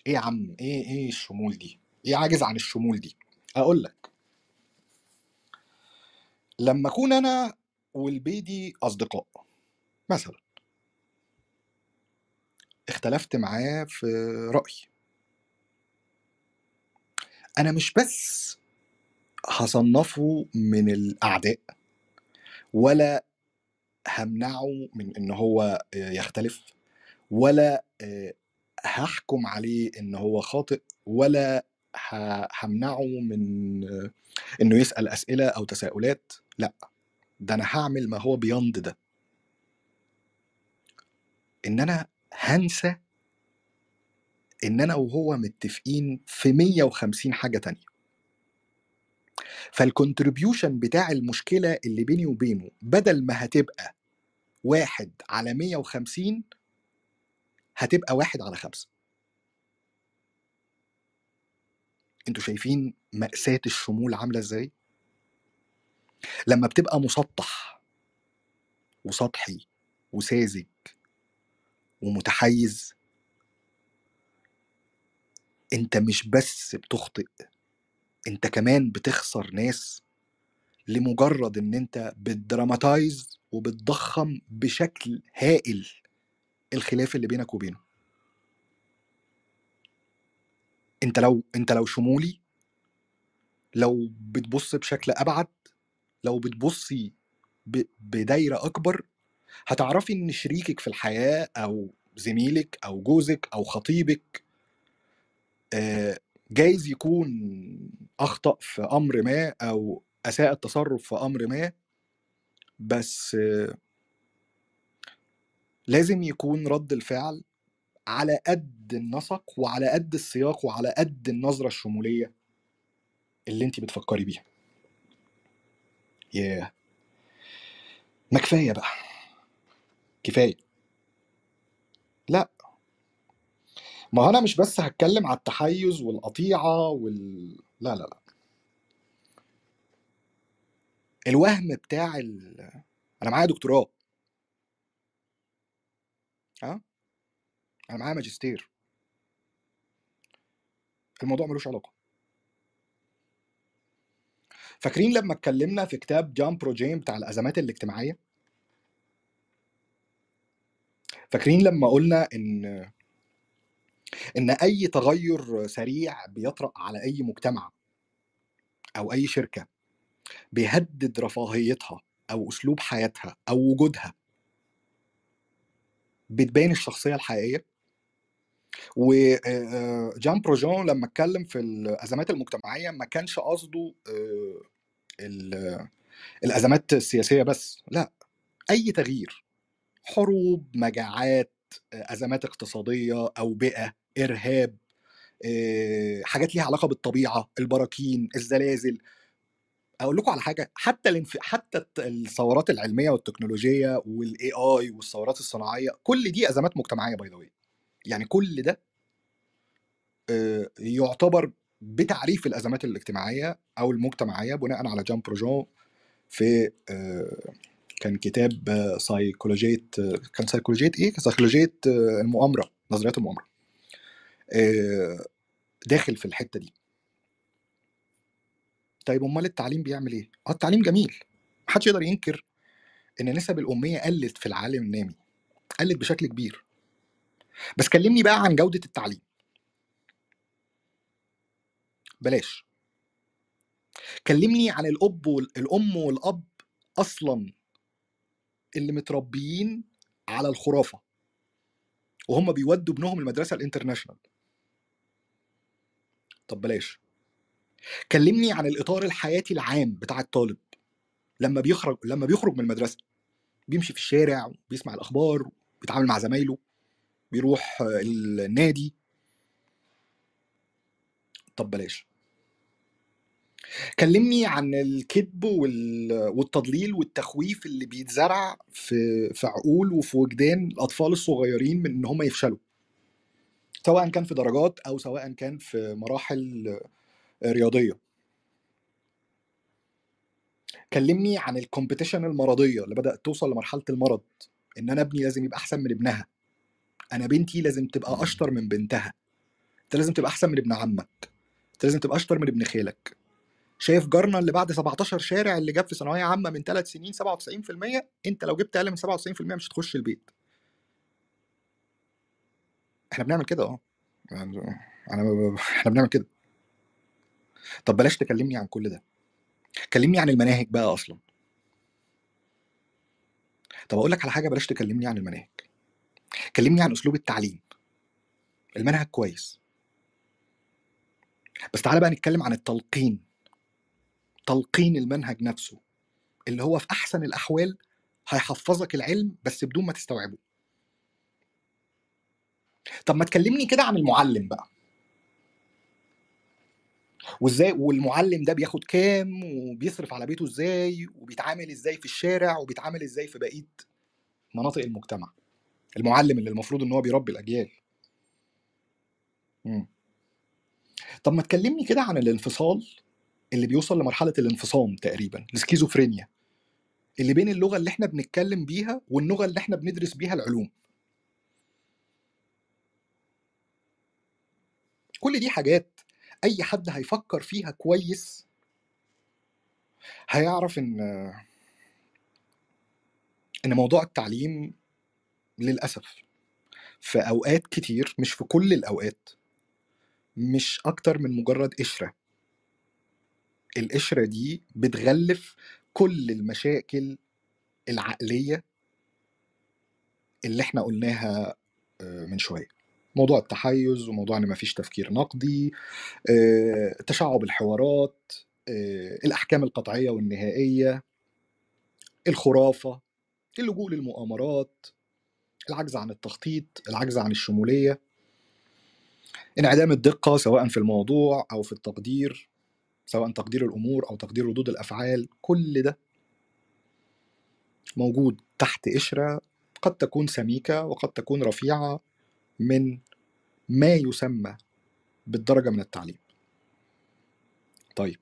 إيه يا عم؟ إيه إيه الشمول دي؟ إيه عاجز عن الشمول دي؟ أقول لك. لما أكون أنا والبيدي أصدقاء مثلا. اختلفت معاه في راي أنا مش بس هصنفه من الأعداء ولا همنعه من إن هو يختلف ولا هحكم عليه إن هو خاطئ ولا همنعه من إنه يسأل أسئلة أو تساؤلات لأ. ده أنا هعمل ما هو بيند ده. إن أنا هنسى إن أنا وهو متفقين في 150 حاجة تانية. فالكونتريبيوشن بتاع المشكلة اللي بيني وبينه بدل ما هتبقى واحد على 150 هتبقى واحد على خمسة أنتوا شايفين مأساة الشمول عاملة إزاي؟ لما بتبقى مسطح وسطحي وساذج ومتحيز انت مش بس بتخطئ أنت كمان بتخسر ناس لمجرد إن أنت بتدراماتايز وبتضخم بشكل هائل الخلاف اللي بينك وبينه. أنت لو أنت لو شمولي لو بتبص بشكل أبعد لو بتبصي بدايرة أكبر هتعرفي إن شريكك في الحياة أو زميلك أو جوزك أو خطيبك آه، جايز يكون أخطأ في أمر ما أو أساء التصرف في أمر ما بس لازم يكون رد الفعل على قد النسق وعلى قد السياق وعلى قد النظرة الشمولية اللي انت بتفكري بيها. ياه! ما كفاية بقى. كفاية. لا. ما هو أنا مش بس هتكلم على التحيز والقطيعة وال لا لا لا. الوهم بتاع ال... أنا معايا دكتوراه. ها أنا معايا ماجستير. الموضوع ملوش علاقة. فاكرين لما اتكلمنا في كتاب جان بروجين بتاع الأزمات الاجتماعية؟ فاكرين لما قلنا إن إن أي تغير سريع بيطرأ على أي مجتمع أو أي شركة بيهدد رفاهيتها أو أسلوب حياتها أو وجودها. بتبان الشخصية الحقيقية. وجان بروجون لما اتكلم في الأزمات المجتمعية ما كانش قصده ال- الأزمات السياسية بس لأ أي تغيير. حروب مجاعات أزمات اقتصادية اوبئه إرهاب حاجات ليها علاقة بالطبيعة البراكين الزلازل. أقول لكم على حاجة حتى الانف... حتى الثورات العلمية والتكنولوجية وال AI والثورات الصناعية كل دي أزمات مجتمعية by the يعني كل ده يعتبر بتعريف الأزمات الاجتماعية أو المجتمعية بناء على جان بروجون في كان كتاب سايكولوجية آه، كان سايكولوجية إيه؟ كان سايكولوجية آه، المؤامرة نظريات المؤامرة. آه، داخل في الحتة دي. طيب أمال التعليم بيعمل إيه؟ آه التعليم جميل. محدش يقدر ينكر إن نسب الأمية قلت في العالم النامي قلت بشكل كبير. بس كلمني بقى عن جودة التعليم. بلاش. كلمني عن الأب والام والأب أصلا اللي متربيين على الخرافة. وهم بيودوا ابنهم المدرسة الانترناشونال. طب بلاش. كلمني عن الإطار الحياتي العام بتاع الطالب. لما بيخرج لما بيخرج من المدرسة بيمشي في الشارع بيسمع الأخبار بيتعامل مع زمايله بيروح النادي. طب بلاش. كلمني عن الكذب وال- والتضليل والتخويف اللي بيتزرع في في عقول وفي وجدان الأطفال الصغيرين من إن هم يفشلوا. سواء كان في درجات أو سواء كان في مراحل رياضية. كلمني عن الكومبيتيشن المرضية اللي بدأت توصل لمرحلة المرض. إن أنا ابني لازم يبقى أحسن من ابنها. أنا بنتي لازم تبقى أشطر من بنتها. أنت لازم تبقى أحسن من ابن عمك. أنت لازم تبقى أشطر من ابن خالك. شايف جارنا اللي بعد 17 شارع اللي جاب في ثانوية عامة من 3 سنين 97% انت لو جبت أقل من 97% مش هتخش البيت. إحنا بنعمل كده آه. يعني أنا ب- إحنا بنعمل كده. طب بلاش تكلمني عن كل ده. كلمني عن المناهج بقى أصلا. طب أقول لك على حاجة بلاش تكلمني عن المناهج. كلمني عن أسلوب التعليم. المنهج كويس. بس تعالى بقى نتكلم عن التلقين. تلقين المنهج نفسه اللي هو في أحسن الأحوال هيحفظك العلم بس بدون ما تستوعبه. طب ما تكلمني كده عن المعلم بقى. وإزاي والمعلم ده بياخد كام وبيصرف على بيته إزاي وبيتعامل إزاي في الشارع وبيتعامل إزاي في بقية مناطق المجتمع؟ المعلم اللي المفروض إن هو بيربي الأجيال. مم. طب ما تكلمني كده عن الانفصال اللي بيوصل لمرحلة الانفصام تقريبا السكيزوفرينيا. اللي بين اللغة اللي إحنا بنتكلم بيها واللغة اللي إحنا بندرس بيها العلوم. كل دي حاجات أي حد هيفكر فيها كويس هيعرف إن إن موضوع التعليم للأسف في أوقات كتير مش في كل الأوقات مش أكتر من مجرد قشرة. القشرة دي بتغلف كل المشاكل العقلية اللي إحنا قلناها آه، من شوية. موضوع التحيز وموضوع إن مفيش تفكير نقدي آه، تشعب الحوارات آه، الأحكام القطعية والنهائية الخرافة اللجوء للمؤامرات العجز عن التخطيط العجز عن الشمولية انعدام الدقة سواء في الموضوع أو في التقدير. سواء تقدير الأمور أو تقدير ردود الأفعال كل ده موجود تحت قشرة قد تكون سميكة وقد تكون رفيعة من ما يسمى بالدرجة من التعليم. طيب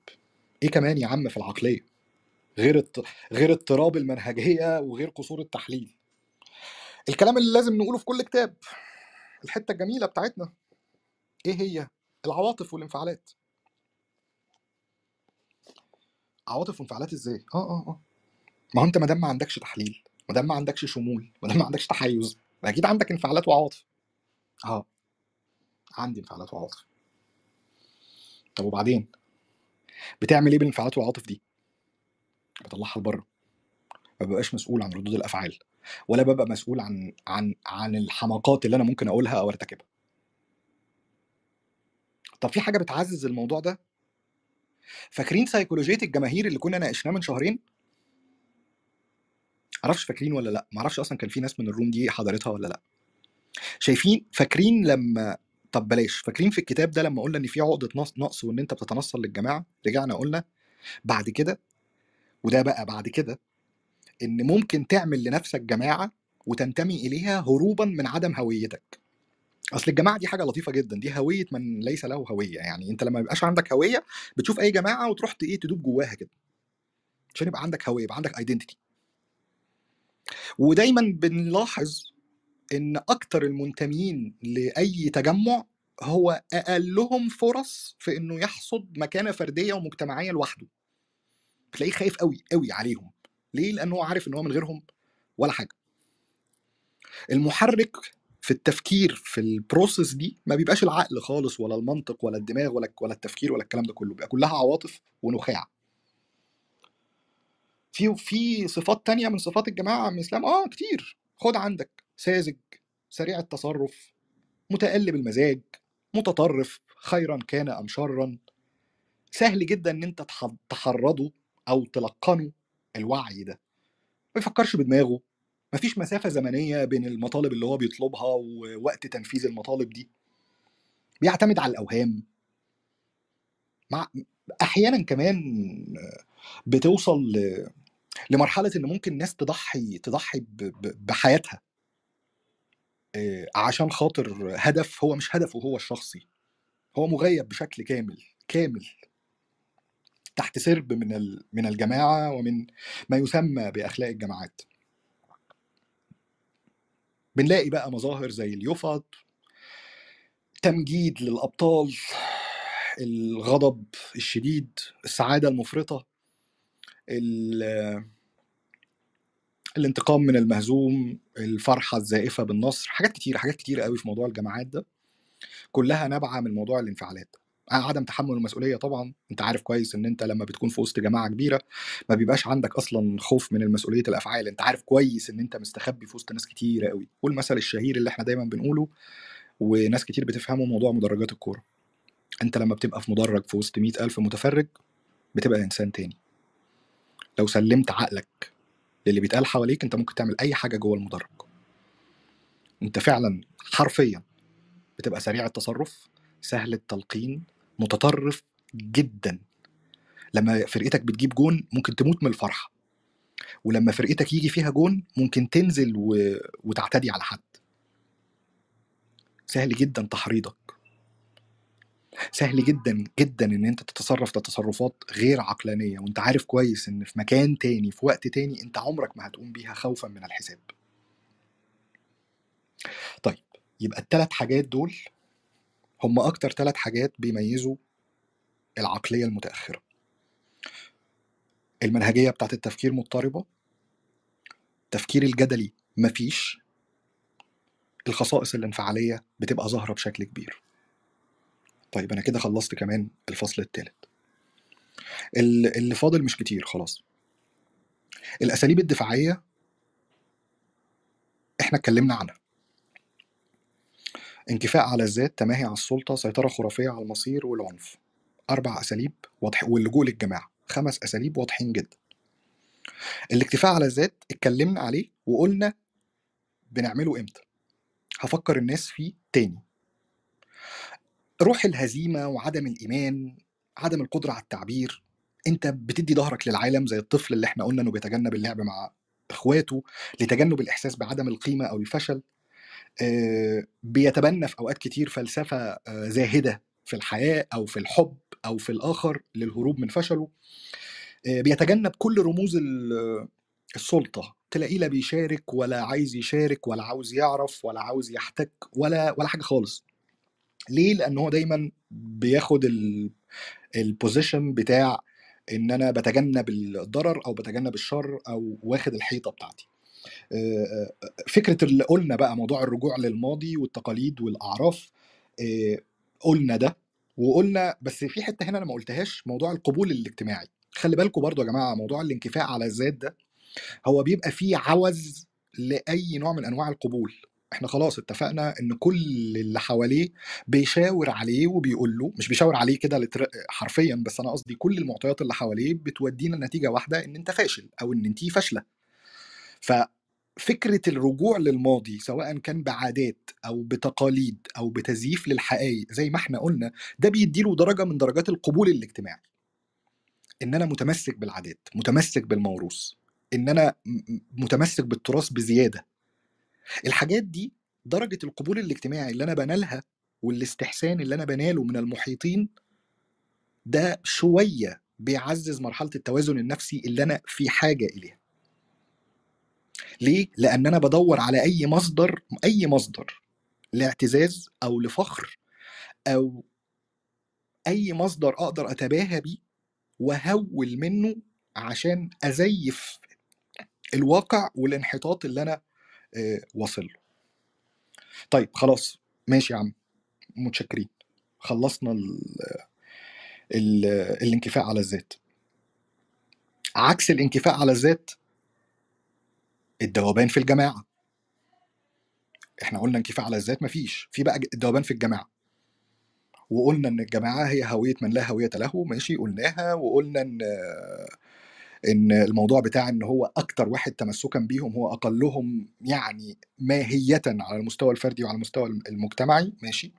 إيه كمان يا عم في العقلية؟ غير الت... غير اضطراب المنهجية وغير قصور التحليل. الكلام اللي لازم نقوله في كل كتاب الحتة الجميلة بتاعتنا إيه هي؟ العواطف والانفعالات. عواطف وانفعالات إزاي؟ آه آه آه. ما هو انت ما دام ما عندكش تحليل ما دام ما عندكش شمول ما دام ما عندكش تحيز ما أكيد عندك انفعالات وعواطف. آه. عندي انفعالات وعواطف. طب وبعدين؟ بتعمل إيه بالانفعالات والعواطف دي؟ بطلعها لبره. ما ببقاش مسؤول عن ردود الأفعال ولا ببقى مسؤول عن عن عن الحماقات اللي أنا ممكن أقولها أو أرتكبها. طب في حاجة بتعزز الموضوع ده؟ فاكرين سيكولوجية الجماهير اللي كنا ناقشناه من شهرين؟ معرفش فاكرين ولا لأ معرفش أصلا كان في ناس من الروم دي حضرتها ولا لأ. شايفين فاكرين لما طب بلاش فاكرين في الكتاب ده لما قلنا إن في عقدة نقص وإن أنت بتتنصل للجماعة؟ رجعنا قلنا بعد كده وده بقى بعد كده إن ممكن تعمل لنفسك جماعة وتنتمي إليها هروبا من عدم هويتك. أصل الجماعة دي حاجة لطيفة جدا دي هوية من ليس له هوية يعني أنت لما يبقاش عندك هوية بتشوف أي جماعة وتروح إيه تدوب جواها كده. عشان يبقى عندك هوية يبقى عندك ايدنتيتي ودايما بنلاحظ إن أكتر المنتمين لأي تجمع هو أقلهم فرص في إنه يحصد مكانة فردية ومجتمعية لوحده. تلاقيه خايف قوي قوي عليهم. ليه؟ لأنه هو عارف إن هو من غيرهم ولا حاجة. المحرك في التفكير في البروسيس دي ما بيبقاش العقل خالص ولا المنطق ولا الدماغ ولا ولا التفكير ولا الكلام ده كله بيبقى كلها عواطف ونخاع. في في صفات تانية من صفات الجماعة من الإسلام؟ آه كتير. خد عندك ساذج سريع التصرف متقلب المزاج متطرف خيرا كان أم شرا. سهل جدا أنت تح- تحرضه أو تلقنه الوعي ده. ما بيفكرش بدماغه. مفيش مسافة زمنية بين المطالب اللي هو بيطلبها ووقت تنفيذ المطالب دي؟ بيعتمد على الأوهام. مع أحيانا كمان بتوصل لمرحلة إن ممكن ناس تضحي تضحي بحياتها. آه، عشان خاطر هدف هو مش هدفه هو الشخصي. هو مغيب بشكل كامل كامل. تحت سرب من من الجماعة ومن ما يسمى بأخلاق الجماعات. بنلاقي بقى مظاهر زي اليفط تمجيد للأبطال الغضب الشديد السعادة المفرطة ال- الانتقام من المهزوم الفرحة الزائفة بالنصر حاجات كتير حاجات كتير قوي في موضوع الجماعات ده كلها نابعة من موضوع الانفعالات. عدم تحمل المسؤولية طبعا. أنت عارف كويس إن أنت لما بتكون في وسط جماعة كبيرة ما بيبقاش عندك أصلا خوف من المسؤولية الأفعال. أنت عارف كويس إن أنت مستخبي في وسط ناس كتير قوي والمثل الشهير اللي إحنا دايما بنقوله وناس كتير بتفهمه موضوع مدرجات الكورة. أنت لما بتبقى في مدرج في وسط مئة ألف متفرج بتبقى إنسان تاني. لو سلمت عقلك للي بيتقال حواليك أنت ممكن تعمل أي حاجة جوه المدرج. أنت فعلا حرفيا بتبقى سريع التصرف سهل التلقين متطرف جدا. لما فرقتك بتجيب جون ممكن تموت من الفرحة. ولما فرقتك يجي فيها جون ممكن تنزل و... وتعتدي على حد. سهل جدا تحريضك. سهل جدا جدا إن أنت تتصرف تصرفات غير عقلانية. وأنت عارف كويس إن في مكان تاني في وقت تاني أنت عمرك ما هتقوم بيها خوفا من الحساب. طيب يبقى الثلاث حاجات دول هم أكتر ثلاث حاجات بيميزوا العقلية المتأخرة. المنهجية بتاعت التفكير مضطربة. التفكير الجدلي مفيش. الخصائص الانفعالية بتبقى ظاهرة بشكل كبير. طيب أنا كده خلصت كمان الفصل الثالث اللي فاضل مش كتير خلاص. الأساليب الدفاعية إحنا اتكلمنا عنها. انكفاء على الذات تماهي على السلطة سيطرة خرافية على المصير والعنف. أربع أساليب واضح واللجوء للجماعة. خمس أساليب واضحين جدا. الاكتفاء على الذات اتكلمنا عليه وقلنا بنعمله إمتى. هفكر الناس فيه تاني. روح الهزيمة وعدم الإيمان عدم القدرة على التعبير. أنت بتدي ظهرك للعالم زي الطفل اللي إحنا قلنا إنه بيتجنب اللعب مع إخواته لتجنب الإحساس بعدم القيمة أو الفشل. بيتبنى في أوقات كتير فلسفة آه، زاهدة في الحياة أو في الحب أو في الآخر للهروب من فشله. آه، بيتجنب كل رموز ال- السلطة. تلاقيه لا بيشارك ولا عايز يشارك ولا عاوز يعرف ولا عاوز يحتك ولا ولا حاجة خالص. ليه؟ لأن هو دايما بياخد البوزيشن بتاع إن أنا بتجنب الضرر أو بتجنب الشر أو واخد الحيطة بتاعتي. آه، آه، فكرة اللي قلنا بقى موضوع الرجوع للماضي والتقاليد والأعراف آه، قلنا ده وقلنا بس في حتة هنا أنا ما قلتهاش موضوع القبول الاجتماعي. خلي بالكم برضو يا جماعة موضوع الانكفاء على الذات ده هو بيبقى فيه عوز لأي نوع من أنواع القبول. إحنا خلاص اتفقنا إن كل اللي حواليه بيشاور عليه وبيقول له مش بيشاور عليه كده حرفيا بس أنا قصدي كل المعطيات اللي حواليه بتودينا لنتيجة واحدة إن أنت فاشل أو إن انت فاشلة. ففكرة الرجوع للماضي سواء كان بعادات أو بتقاليد أو بتزييف للحقائق زي ما إحنا قلنا ده بيديله درجة من درجات القبول الاجتماعي. إن أنا متمسك بالعادات متمسك بالموروث إن أنا متمسك بالتراث بزيادة. الحاجات دي درجة القبول الاجتماعي اللي أنا بنالها والاستحسان اللي أنا بناله من المحيطين ده شوية بيعزز مرحلة التوازن النفسي اللي أنا في حاجة إليها. ليه؟ لأن أنا بدور على أي مصدر أي مصدر لاعتزاز أو لفخر أو أي مصدر أقدر أتباهى بيه وهول منه عشان أزيف الواقع والانحطاط اللي أنا آه، واصل له. طيب خلاص. ماشي يا عم. متشكرين. خلصنا ال ال الانكفاء على الذات. عكس الانكفاء على الذات الذوبان في الجماعة. إحنا قلنا انكفاء على الذات مفيش في بقى الذوبان في الجماعة. وقلنا إن الجماعة هي هوية من لا هوية له ماشي قلناها وقلنا إن إن الموضوع بتاع إن هو أكتر واحد تمسكا بيهم هو أقلهم يعني ماهية على المستوى الفردي وعلى المستوى المجتمعي ماشي.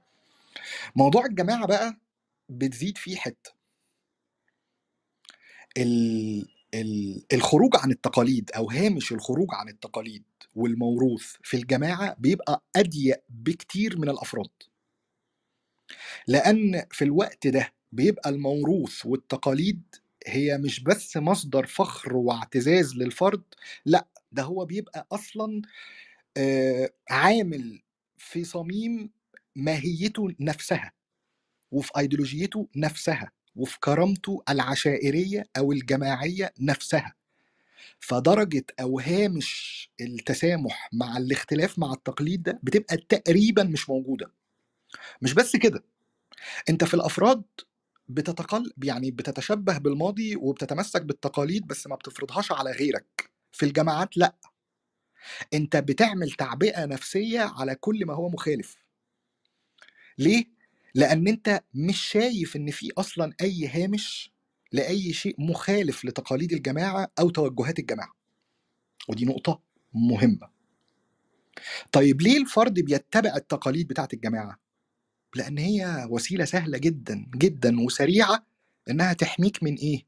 موضوع الجماعة بقى بتزيد فيه حتة. ال الخروج عن التقاليد أو هامش الخروج عن التقاليد والموروث في الجماعة بيبقى أضيق بكتير من الأفراد. لأن في الوقت ده بيبقى الموروث والتقاليد هي مش بس مصدر فخر واعتزاز للفرد لأ ده هو بيبقى أصلا آه، عامل في صميم ماهيته نفسها وفي أيديولوجيته نفسها. وفي كرامته العشائرية أو الجماعية نفسها. فدرجة أو هامش التسامح مع الاختلاف مع التقليد ده بتبقى تقريبا مش موجودة. مش بس كده أنت في الأفراد بتتقل يعني بتتشبه بالماضي وبتتمسك بالتقاليد بس ما بتفرضهاش على غيرك. في الجماعات لأ. أنت بتعمل تعبئة نفسية على كل ما هو مخالف. ليه؟ لأن أنت مش شايف إن في أصلا أي هامش لأي شيء مخالف لتقاليد الجماعة أو توجهات الجماعة. ودي نقطة مهمة. طيب ليه الفرد بيتبع التقاليد بتاعت الجماعة؟ لأن هي وسيلة سهلة جدا جدا وسريعة إنها تحميك من إيه؟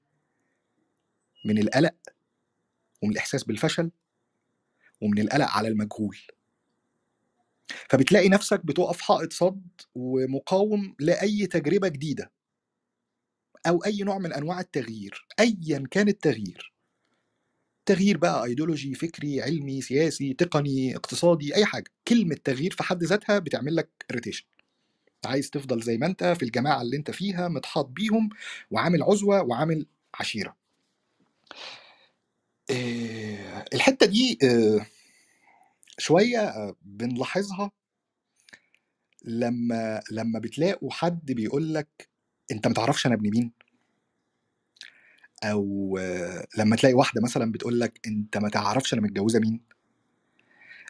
من القلق ومن الإحساس بالفشل ومن القلق على المجهول. فبتلاقي نفسك بتقف حائط صد ومقاوم لأي تجربة جديدة أو أي نوع من أنواع التغيير ايا كان التغيير. تغيير بقى ايديولوجي فكري علمي سياسي تقني اقتصادي أي حاجة. كلمة تغيير في حد ذاتها بتعمل لك irritation عايز تفضل زي ما أنت في الجماعة اللي أنت فيها متحاط بيهم وعامل عزوة وعامل عشيرة. إيه، الحتة دي إيه، شوية آه، بنلاحظها. لما لما بتلاقوا حد بيقول لك أنت ما تعرفش أنا ابن مين؟ أو آه، لما تلاقي واحدة مثلا بتقول لك أنت ما تعرفش أنا متجوزة مين؟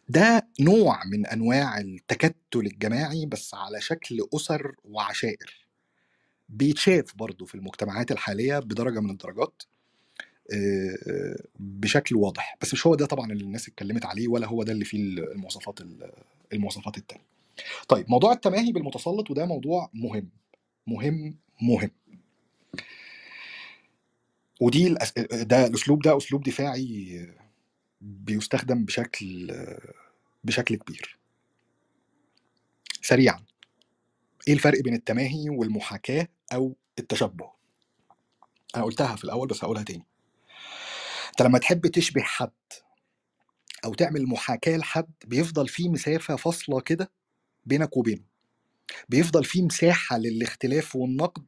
ده نوع من أنواع التكتل الجماعي بس على شكل أسر وعشائر. بيتشاف برضه في المجتمعات الحالية بدرجة من الدرجات. بشكل واضح. بس مش هو ده طبعا اللي الناس اتكلمت عليه ولا هو ده اللي فيه المواصفات المواصفات التانية. طيب موضوع التماهي بالمتسلط وده موضوع مهم. مهم مهم. ودي. ده الأسلوب ده أسلوب دفاعي بيستخدم بشكل بشكل كبير. سريعا إيه الفرق بين التماهي والمحاكاة أو التشبه؟ أنا قلتها في الأول بس هقولها تاني. انت لما تحب تشبه حد أو تعمل محاكاة لحد بيفضل في مسافة فاصلة كده بينك وبينه. بيفضل في مساحة للاختلاف والنقد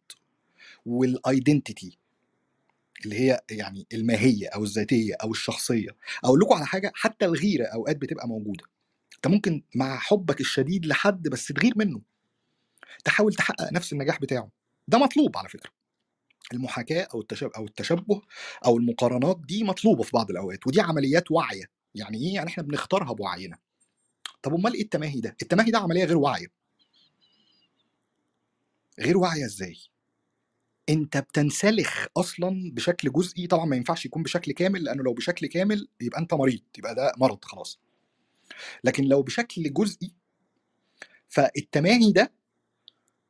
والايدنتيتي اللي هي يعني الماهية أو الذاتية أو الشخصية. أقول لكم على حاجة حتى الغيرة أوقات بتبقى موجودة. أنت ممكن مع حبك الشديد لحد بس تغير منه. تحاول تحقق نفس النجاح بتاعه. ده مطلوب على فكرة. المحاكاة أو التشابه أو التشبه أو المقارنات دي مطلوبة في بعض الأوقات ودي عمليات واعيه يعني إيه؟ يعني إحنا بنختارها بوعينا. طب أمال إيه التماهي ده؟ التماهي ده عملية غير واعيه غير واعيه إزاي؟ أنت بتنسلخ أصلا بشكل جزئي طبعا ما ينفعش يكون بشكل كامل لأنه لو بشكل كامل يبقى أنت مريض يبقى ده مرض خلاص. لكن لو بشكل جزئي فالتماهي ده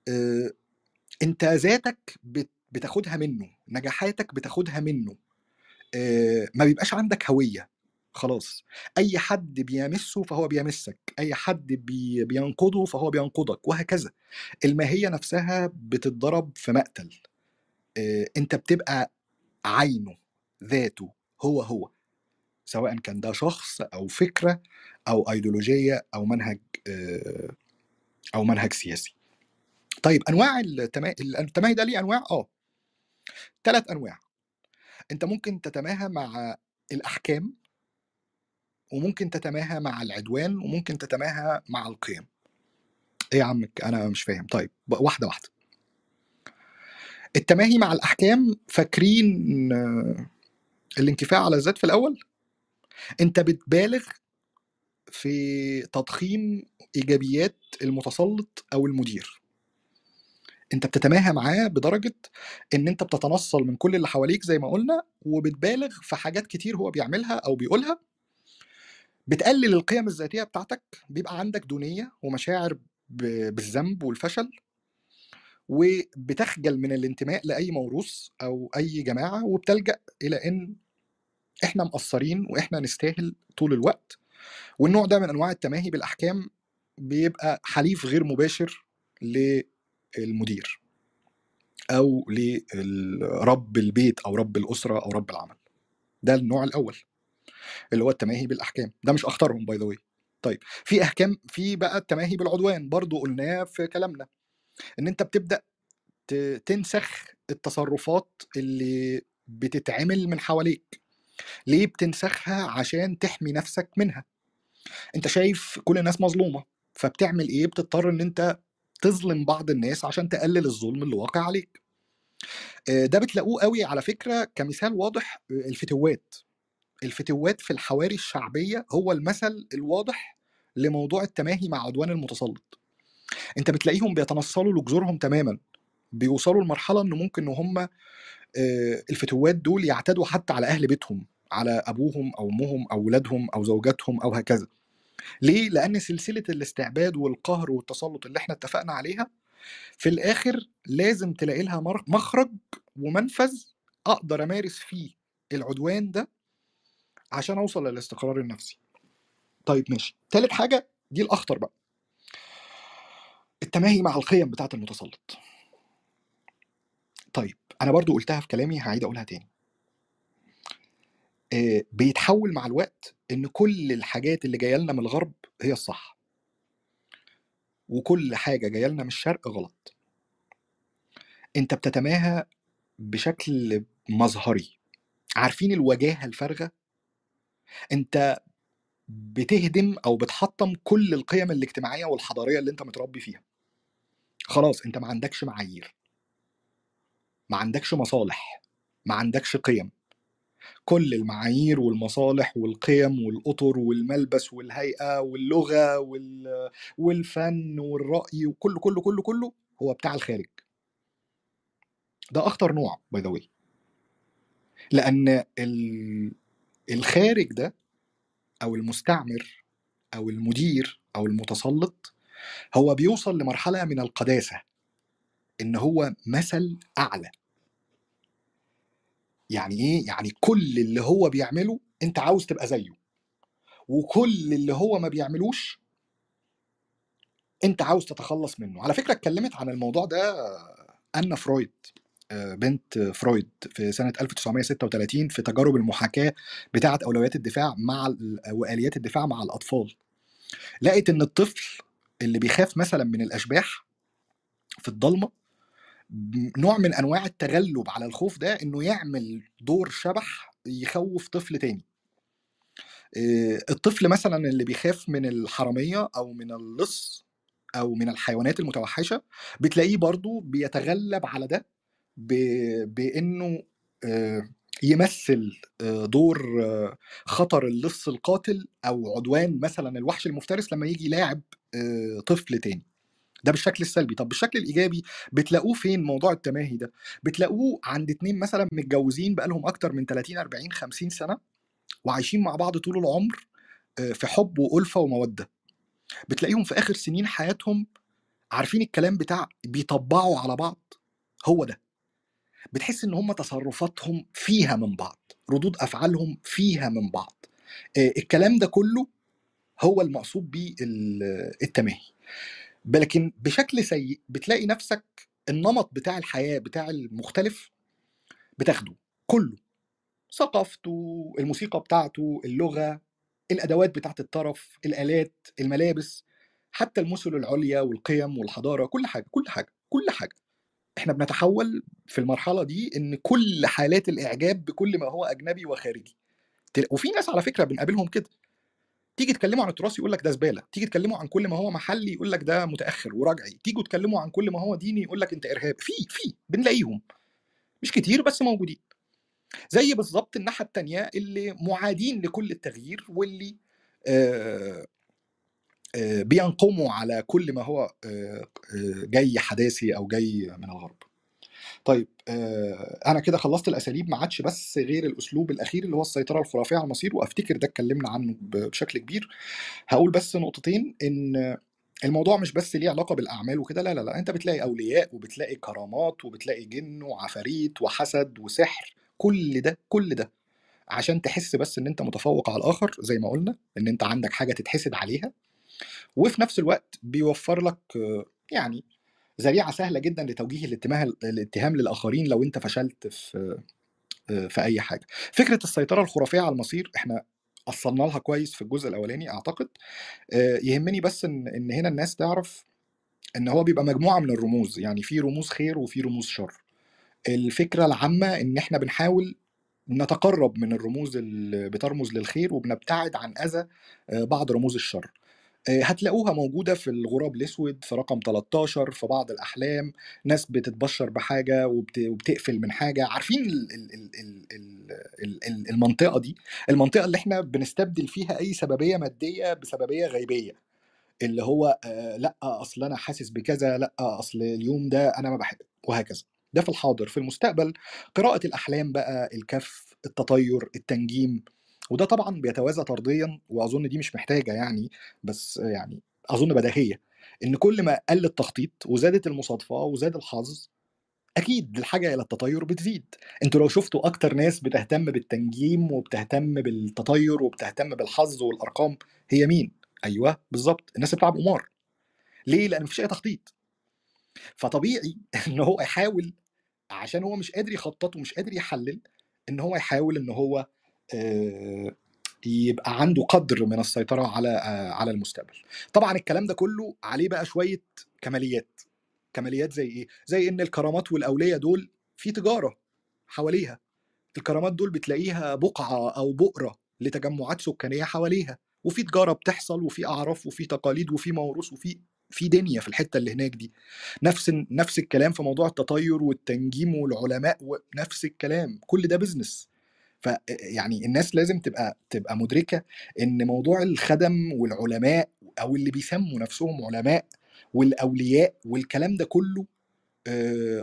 آه، أنت ذاتك بت- بتاخدها منه نجاحاتك بتاخدها منه. آه، ما بيبقاش عندك هوية خلاص. أي حد بيمسه فهو بيمسك أي حد بي بينقضه فهو بينقضك وهكذا. الماهية نفسها بتتضرب في مقتل. آه، أنت بتبقى عينه ذاته هو هو. سواء كان ده شخص أو فكرة أو ايديولوجية أو منهج آه، أو منهج سياسي. طيب أنواع التما- التماهي ده ليه أنواع؟ آه. ثلاث أنواع. أنت ممكن تتماهى مع الأحكام وممكن تتماهى مع العدوان وممكن تتماهى مع القيم. إيه يا عمك؟ أنا مش فاهم. طيب واحدة واحدة. التماهي مع الأحكام فاكرين آه، الانكفاء على الذات في الأول؟ أنت بتبالغ في تضخيم إيجابيات المتسلط أو المدير. أنت بتتماهى معاه بدرجة إن أنت بتتنصل من كل اللي حواليك زي ما قلنا وبتبالغ في حاجات كتير هو بيعملها أو بيقولها. بتقلل القيم الذاتية بتاعتك بيبقى عندك دونية ومشاعر بالذنب والفشل وبتخجل من الانتماء لأي موروث أو أي جماعة وبتلجأ إلى إن إحنا مقصرين وإحنا نستاهل طول الوقت. والنوع ده من أنواع التماهي بالأحكام بيبقى حليف غير مباشر للمدير أو لرب البيت أو رب الأسرة أو رب العمل. ده النوع الأول اللي هو التماهي بالأحكام. ده مش اختارهم by the way طيب في أحكام في بقى التماهي بالعدوان برضو قلناه في كلامنا. إن أنت بتبدأ تنسخ التصرفات اللي بتتعمل من حواليك. ليه بتنسخها؟ عشان تحمي نفسك منها. أنت شايف كل الناس مظلومة فبتعمل إيه؟ بتضطر إن أنت تظلم بعض الناس عشان تقلل الظلم اللي واقع عليك. آه، ده بتلاقوه قوي على فكرة كمثال واضح آه، الفتوات. الفتوات في الحواري الشعبية هو المثل الواضح لموضوع التماهي مع عدوان المتسلط. انت بتلاقيهم بيتنصلوا لجذورهم تماما بيوصلوا لمرحلة إن ممكن إن هم آه، الفتوات دول يعتدوا حتى على أهل بيتهم على أبوهم أو أمهم أو ولادهم أو زوجاتهم أو هكذا. ليه؟ لأن سلسلة الاستعباد والقهر والتسلط اللي إحنا اتفقنا عليها في الآخر لازم تلاقي لها مخرج ومنفذ أقدر أمارس فيه العدوان ده عشان أوصل للاستقرار النفسي. طيب ماشي. تالت حاجة دي الأخطر بقى. التماهي مع القيم بتاعة المتسلط. طيب أنا برضو قلتها في كلامي هعيد أقولها تاني. آه، بيتحول مع الوقت إن كل الحاجات اللي جاية لنا من الغرب هي الصح. وكل حاجة جاية لنا من الشرق غلط. أنت بتتماهى بشكل مظهري. عارفين الوجاهة الفارغة؟ أنت بتهدم أو بتحطم كل القيم الاجتماعية والحضارية اللي أنت متربي فيها. خلاص أنت ما عندكش معايير. ما عندكش مصالح. ما عندكش قيم. كل المعايير والمصالح والقيم والأطر والملبس والهيئة واللغة وال... والفن والرأي وكله كله كله كله هو بتاع الخارج. ده أخطر نوع باي ذا ال... الخارج ده أو المستعمر أو المدير أو المتسلط هو بيوصل لمرحلة من القداسة إن هو مثل أعلى. يعني إيه؟ يعني كل اللي هو بيعمله أنت عاوز تبقى زيه. وكل اللي هو ما بيعملوش أنت عاوز تتخلص منه. على فكرة اتكلمت عن الموضوع ده أنا فرويد بنت فرويد في سنة 1936 في تجارب المحاكاة بتاعة أولويات الدفاع مع وآليات الدفاع مع الأطفال. لقت إن الطفل اللي بيخاف مثلا من الأشباح في الضلمة ب- نوع من أنواع التغلب على الخوف ده إنه يعمل دور شبح يخوف طفل تاني. الطفل مثلا اللي بيخاف من الحرامية أو من اللص أو من الحيوانات المتوحشة بتلاقيه برضو بيتغلب على ده بإنه يمثل دور خطر اللص القاتل أو عدوان مثلا الوحش المفترس لما يجي يلاعب طفل تاني. ده بالشكل السلبي. طب بالشكل الإيجابي بتلاقوه فين موضوع التماهي ده؟ بتلاقوه عند اتنين مثلا متجوزين بقالهم أكتر من 30 40 50 سنة وعايشين مع بعض طول العمر آه، في حب وألفة ومودة. بتلاقيهم في آخر سنين حياتهم عارفين الكلام بتاع بيطبعوا على بعض. هو ده. بتحس إن هم تصرفاتهم فيها من بعض ردود أفعالهم فيها من بعض. آه، الكلام ده كله هو المقصود بيه ال- التماهي. لكن بشكل سيء بتلاقي نفسك النمط بتاع الحياة بتاع المختلف بتاخده كله. ثقافته الموسيقى بتاعته اللغة الأدوات بتاعت الطرف الآلات الملابس حتى المثل العليا والقيم والحضارة كل حاجة كل حاجة كل حاجة. إحنا بنتحول في المرحلة دي إن كل حالات الإعجاب بكل ما هو أجنبي وخارجي. وفي ناس على فكرة بنقابلهم كده. تيجي تكلموا عن التراث يقول لك ده زبالة تيجي تكلموا عن كل ما هو محلي يقول لك ده متأخر ورجعي تيجوا تكلموا عن كل ما هو ديني يقول لك انت ارهاب في في بنلاقيهم. مش كتير بس موجودين. زي بالظبط الناحية التانية اللي معادين لكل التغيير واللي آه آه، بينقموا على كل ما هو آه، جاي حداثي أو جاي من الغرب. طيب آه، أنا كده خلصت الأساليب ما عادش بس غير الأسلوب الأخير اللي هو السيطرة الخرافية على المصير وأفتكر ده اتكلمنا عنه بشكل كبير. هقول بس نقطتين إن الموضوع مش بس ليه علاقة بالأعمال وكده لا لا لا أنت بتلاقي أولياء وبتلاقي كرامات وبتلاقي جن وعفاريت وحسد وسحر كل ده كل ده عشان تحس بس إن أنت متفوق على الآخر زي ما قلنا إن أنت عندك حاجة تتحسد عليها وفي نفس الوقت بيوفر لك آه، يعني ذريعة سهلة جدا لتوجيه الاتهام الاتهام للآخرين لو أنت فشلت في آه، في أي حاجة. فكرة السيطرة الخرافية على المصير إحنا اصلنا لها كويس في الجزء الأولاني أعتقد. آه، يهمني بس إن إن هنا الناس تعرف إن هو بيبقى مجموعة من الرموز يعني في رموز خير وفي رموز شر. الفكرة العامة إن إحنا بنحاول نتقرب من الرموز اللي بترمز للخير وبنبتعد عن أذى آه، بعض رموز الشر. هتلاقوها موجودة في الغراب الأسود في رقم 13 في بعض الأحلام. ناس بتتبشر بحاجة وبت... وبتقفل من حاجة. عارفين ال... ال... ال... ال... ال... ال... المنطقة دي؟ المنطقة اللي إحنا بنستبدل فيها أي سببية مادية بسببية غيبية. اللي هو آه لأ أصل أنا حاسس بكذا لأ أصل اليوم ده أنا ما بحب وهكذا. ده في الحاضر. في المستقبل قراءة الأحلام بقى الكف التطير التنجيم وده طبعا بيتوازى طرديا وأظن دي مش محتاجة يعني بس يعني أظن بديهية إن كل ما قل التخطيط وزادت المصادفة وزاد الحظ أكيد الحاجة إلى التطير بتزيد أنتوا لو شفتوا أكتر ناس بتهتم بالتنجيم وبتهتم بالتطير وبتهتم بالحظ والأرقام هي مين؟ أيوه بالظبط الناس بتلعب قمار ليه؟ لأن مفيش أي تخطيط فطبيعي إن هو يحاول عشان هو مش قادر يخطط ومش قادر يحلل إن هو يحاول إن هو يبقى عنده قدر من السيطرة على آه، على المستقبل. طبعا الكلام ده كله عليه بقى شوية كماليات. كماليات زي إيه؟ زي إن الكرامات والأولية دول في تجارة حواليها. الكرامات دول بتلاقيها بقعة أو بؤرة لتجمعات سكانية حواليها. وفي تجارة بتحصل وفي أعراف وفي تقاليد وفي موروث وفي في دنيا في الحتة اللي هناك دي. نفس نفس الكلام في موضوع التطير والتنجيم والعلماء ونفس الكلام. كل ده بزنس ف يعني الناس لازم تبقى تبقى مدركة إن موضوع الخدم والعلماء أو اللي بيسموا نفسهم علماء والأولياء والكلام ده كله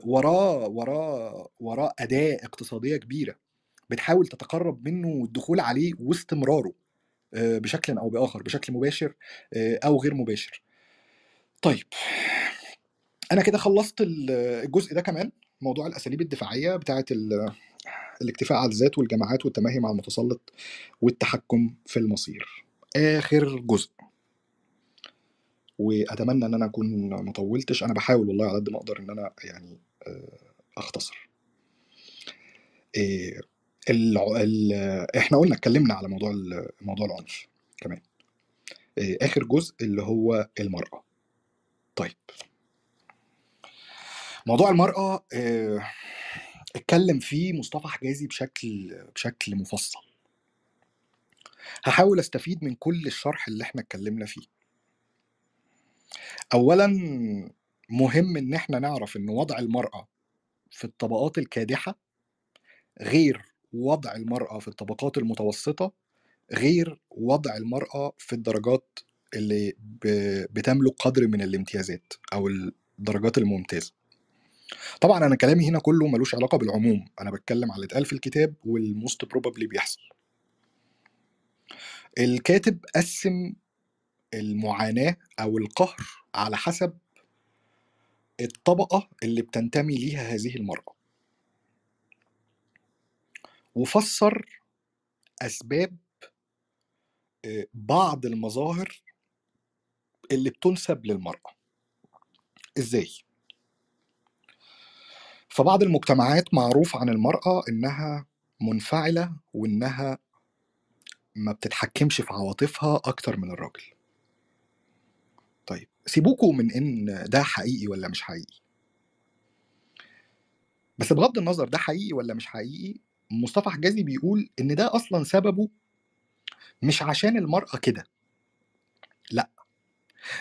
وراه وراه وراه أداة اقتصادية كبيرة بتحاول تتقرب منه والدخول عليه واستمراره بشكل أو بآخر بشكل مباشر أو غير مباشر. طيب أنا كده خلصت ال- الجزء ده كمان موضوع الأساليب الدفاعية بتاعه ال- الاكتفاء على الذات والجماعات والتماهي مع المتسلط والتحكم في المصير. آخر جزء. وأتمنى إن أنا أكون ما طولتش. أنا بحاول والله على قد ما أقدر إن أنا يعني آه، أختصر. إيه الع... ال... إحنا قلنا اتكلمنا على موضوع موضوع العنف كمان. إيه آخر جزء اللي هو المرأة. طيب. موضوع المرأة آه، اتكلم فيه مصطفى حجازي بشكل بشكل مفصل. هحاول أستفيد من كل الشرح اللي إحنا اتكلمنا فيه. اولا مهم إن إحنا نعرف إن وضع المرأة في الطبقات الكادحة غير وضع المرأة في الطبقات المتوسطة غير وضع المرأة في الدرجات اللي بتملك قدر من الامتيازات أو الدرجات الممتازة. طبعا أنا كلامي هنا كله ملوش علاقة بالعموم أنا بتكلم على اللي اتقال في الكتاب والموست بروبابلي بيحصل. الكاتب قسم المعاناة أو القهر على حسب الطبقة اللي بتنتمي ليها هذه المرأة. وفسر أسباب آه، بعض المظاهر اللي بتنسب للمرأة. إزاي؟ فبعض المجتمعات معروف عن المرأة إنها منفعلة وإنها ما بتتحكمش في عواطفها أكتر من الراجل. طيب سيبوكوا من إن ده حقيقي ولا مش حقيقي. بس بغض النظر ده حقيقي ولا مش حقيقي مصطفى حجازي بيقول إن ده أصلا سببه مش عشان المرأة كده. لأ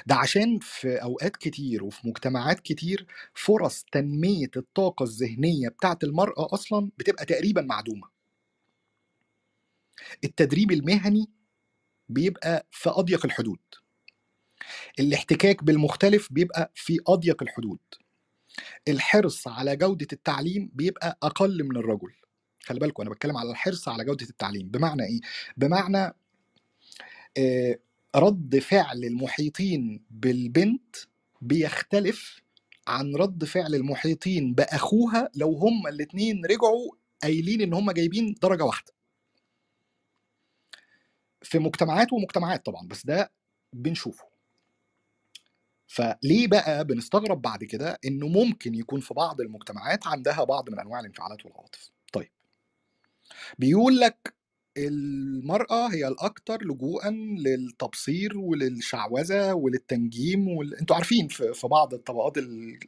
ده عشان في أوقات كتير وفي مجتمعات كتير فرص تنمية الطاقة الذهنية بتاعت المرأة أصلا بتبقى تقريبا معدومة. التدريب المهني بيبقى في أضيق الحدود. الاحتكاك بالمختلف بيبقى في أضيق الحدود. الحرص على جودة التعليم بيبقى أقل من الرجل. خلي بالكم أنا بتكلم على الحرص على جودة التعليم. بمعنى إيه؟ بمعنى آه، رد فعل المحيطين بالبنت بيختلف عن رد فعل المحيطين بأخوها لو هما الاتنين رجعوا قايلين إن هما جايبين درجة واحدة. في مجتمعات ومجتمعات طبعا بس ده بنشوفه. فليه بقى بنستغرب بعد كده إنه ممكن يكون في بعض المجتمعات عندها بعض من أنواع الانفعالات والعواطف؟ طيب بيقول لك المرأة هي الأكثر لجوءا للتبصير وللشعوذة وللتنجيم وال... أنتوا عارفين في في بعض الطبقات ال...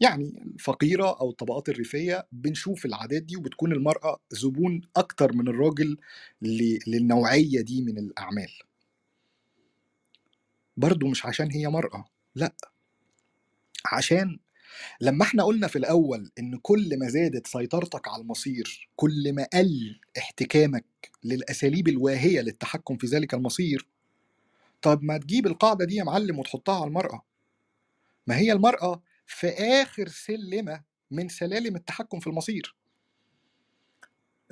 يعني الفقيرة أو الطبقات الريفية بنشوف العادات دي وبتكون المرأة زبون أكتر من الراجل ل... للنوعية دي من الأعمال. برضو مش عشان هي مرأة لأ. عشان لما إحنا قلنا في الأول إن كل ما زادت سيطرتك على المصير كل ما قل احتكامك للأساليب الواهية للتحكم في ذلك المصير طب ما تجيب القاعدة دي يا معلم وتحطها على المرأة. ما هي المرأة في آخر سلمة من سلالم التحكم في المصير.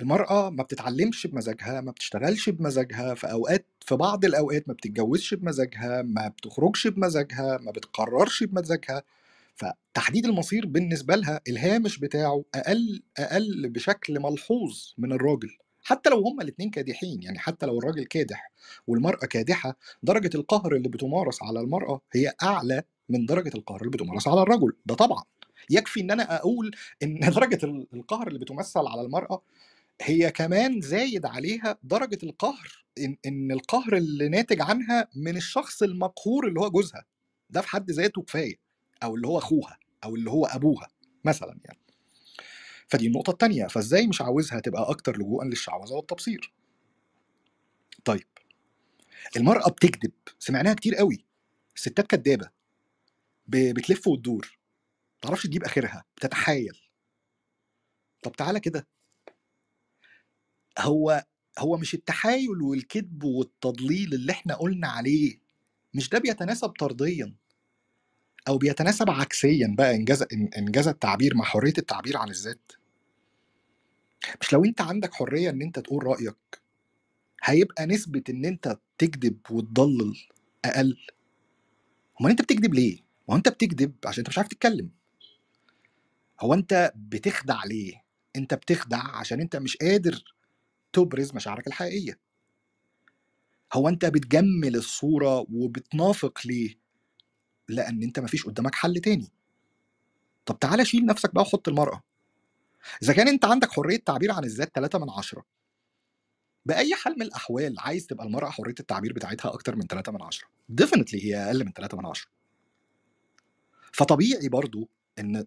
المرأة ما بتتعلمش بمزاجها ما بتشتغلش بمزاجها في أوقات في بعض الأوقات ما بتتجوزش بمزاجها ما بتخرجش بمزاجها ما بتقررش بمزاجها. فتحديد المصير بالنسبة لها الهامش بتاعه أقل أقل بشكل ملحوظ من الراجل حتى لو هما الاتنين كادحين يعني حتى لو الراجل كادح والمرأة كادحة درجة القهر اللي بتمارس على المرأة هي أعلى من درجة القهر اللي بتمارس على الرجل ده طبعا. يكفي إن أنا أقول إن درجة ال- القهر اللي بتمثل على المرأة هي كمان زايد عليها درجة القهر إن, إن القهر اللي ناتج عنها من الشخص المقهور اللي هو جوزها ده في حد ذاته كفاية. أو اللي هو أخوها أو اللي هو أبوها مثلا يعني. فدي النقطة التانية فإزاي مش عاوزها تبقى أكتر لجوءا للشعوذة والتبصير؟ طيب المرأة بتكذب سمعناها كتير قوي الستات كدابة بتلف وتدور متعرفش تجيب آخرها بتتحايل. طب تعالى كده. هو هو مش التحايل والكذب والتضليل اللي إحنا قلنا عليه مش ده بيتناسب طرديا؟ أو بيتناسب عكسيا بقى إنجاز إنجاز التعبير مع حرية التعبير عن الذات. مش لو أنت عندك حرية إن أنت تقول رأيك هيبقى نسبة إن أنت تكذب وتضلل أقل. أمال أنت بتكذب ليه؟ ما أنت بتكذب عشان أنت مش عارف تتكلم. هو أنت بتخدع ليه؟ أنت بتخدع عشان أنت مش قادر تبرز مشاعرك الحقيقية. هو أنت بتجمل الصورة وبتنافق ليه؟ لأن أنت مفيش قدامك حل تاني. طب تعالى شيل نفسك بقى وحط المرأة. إذا كان أنت عندك حرية تعبير عن الذات 3 من عشرة بأي حال من الأحوال عايز تبقى المرأة حرية التعبير بتاعتها أكتر من 3 من عشرة؟ Definitely هي أقل من 3 من عشرة. فطبيعي برضو إن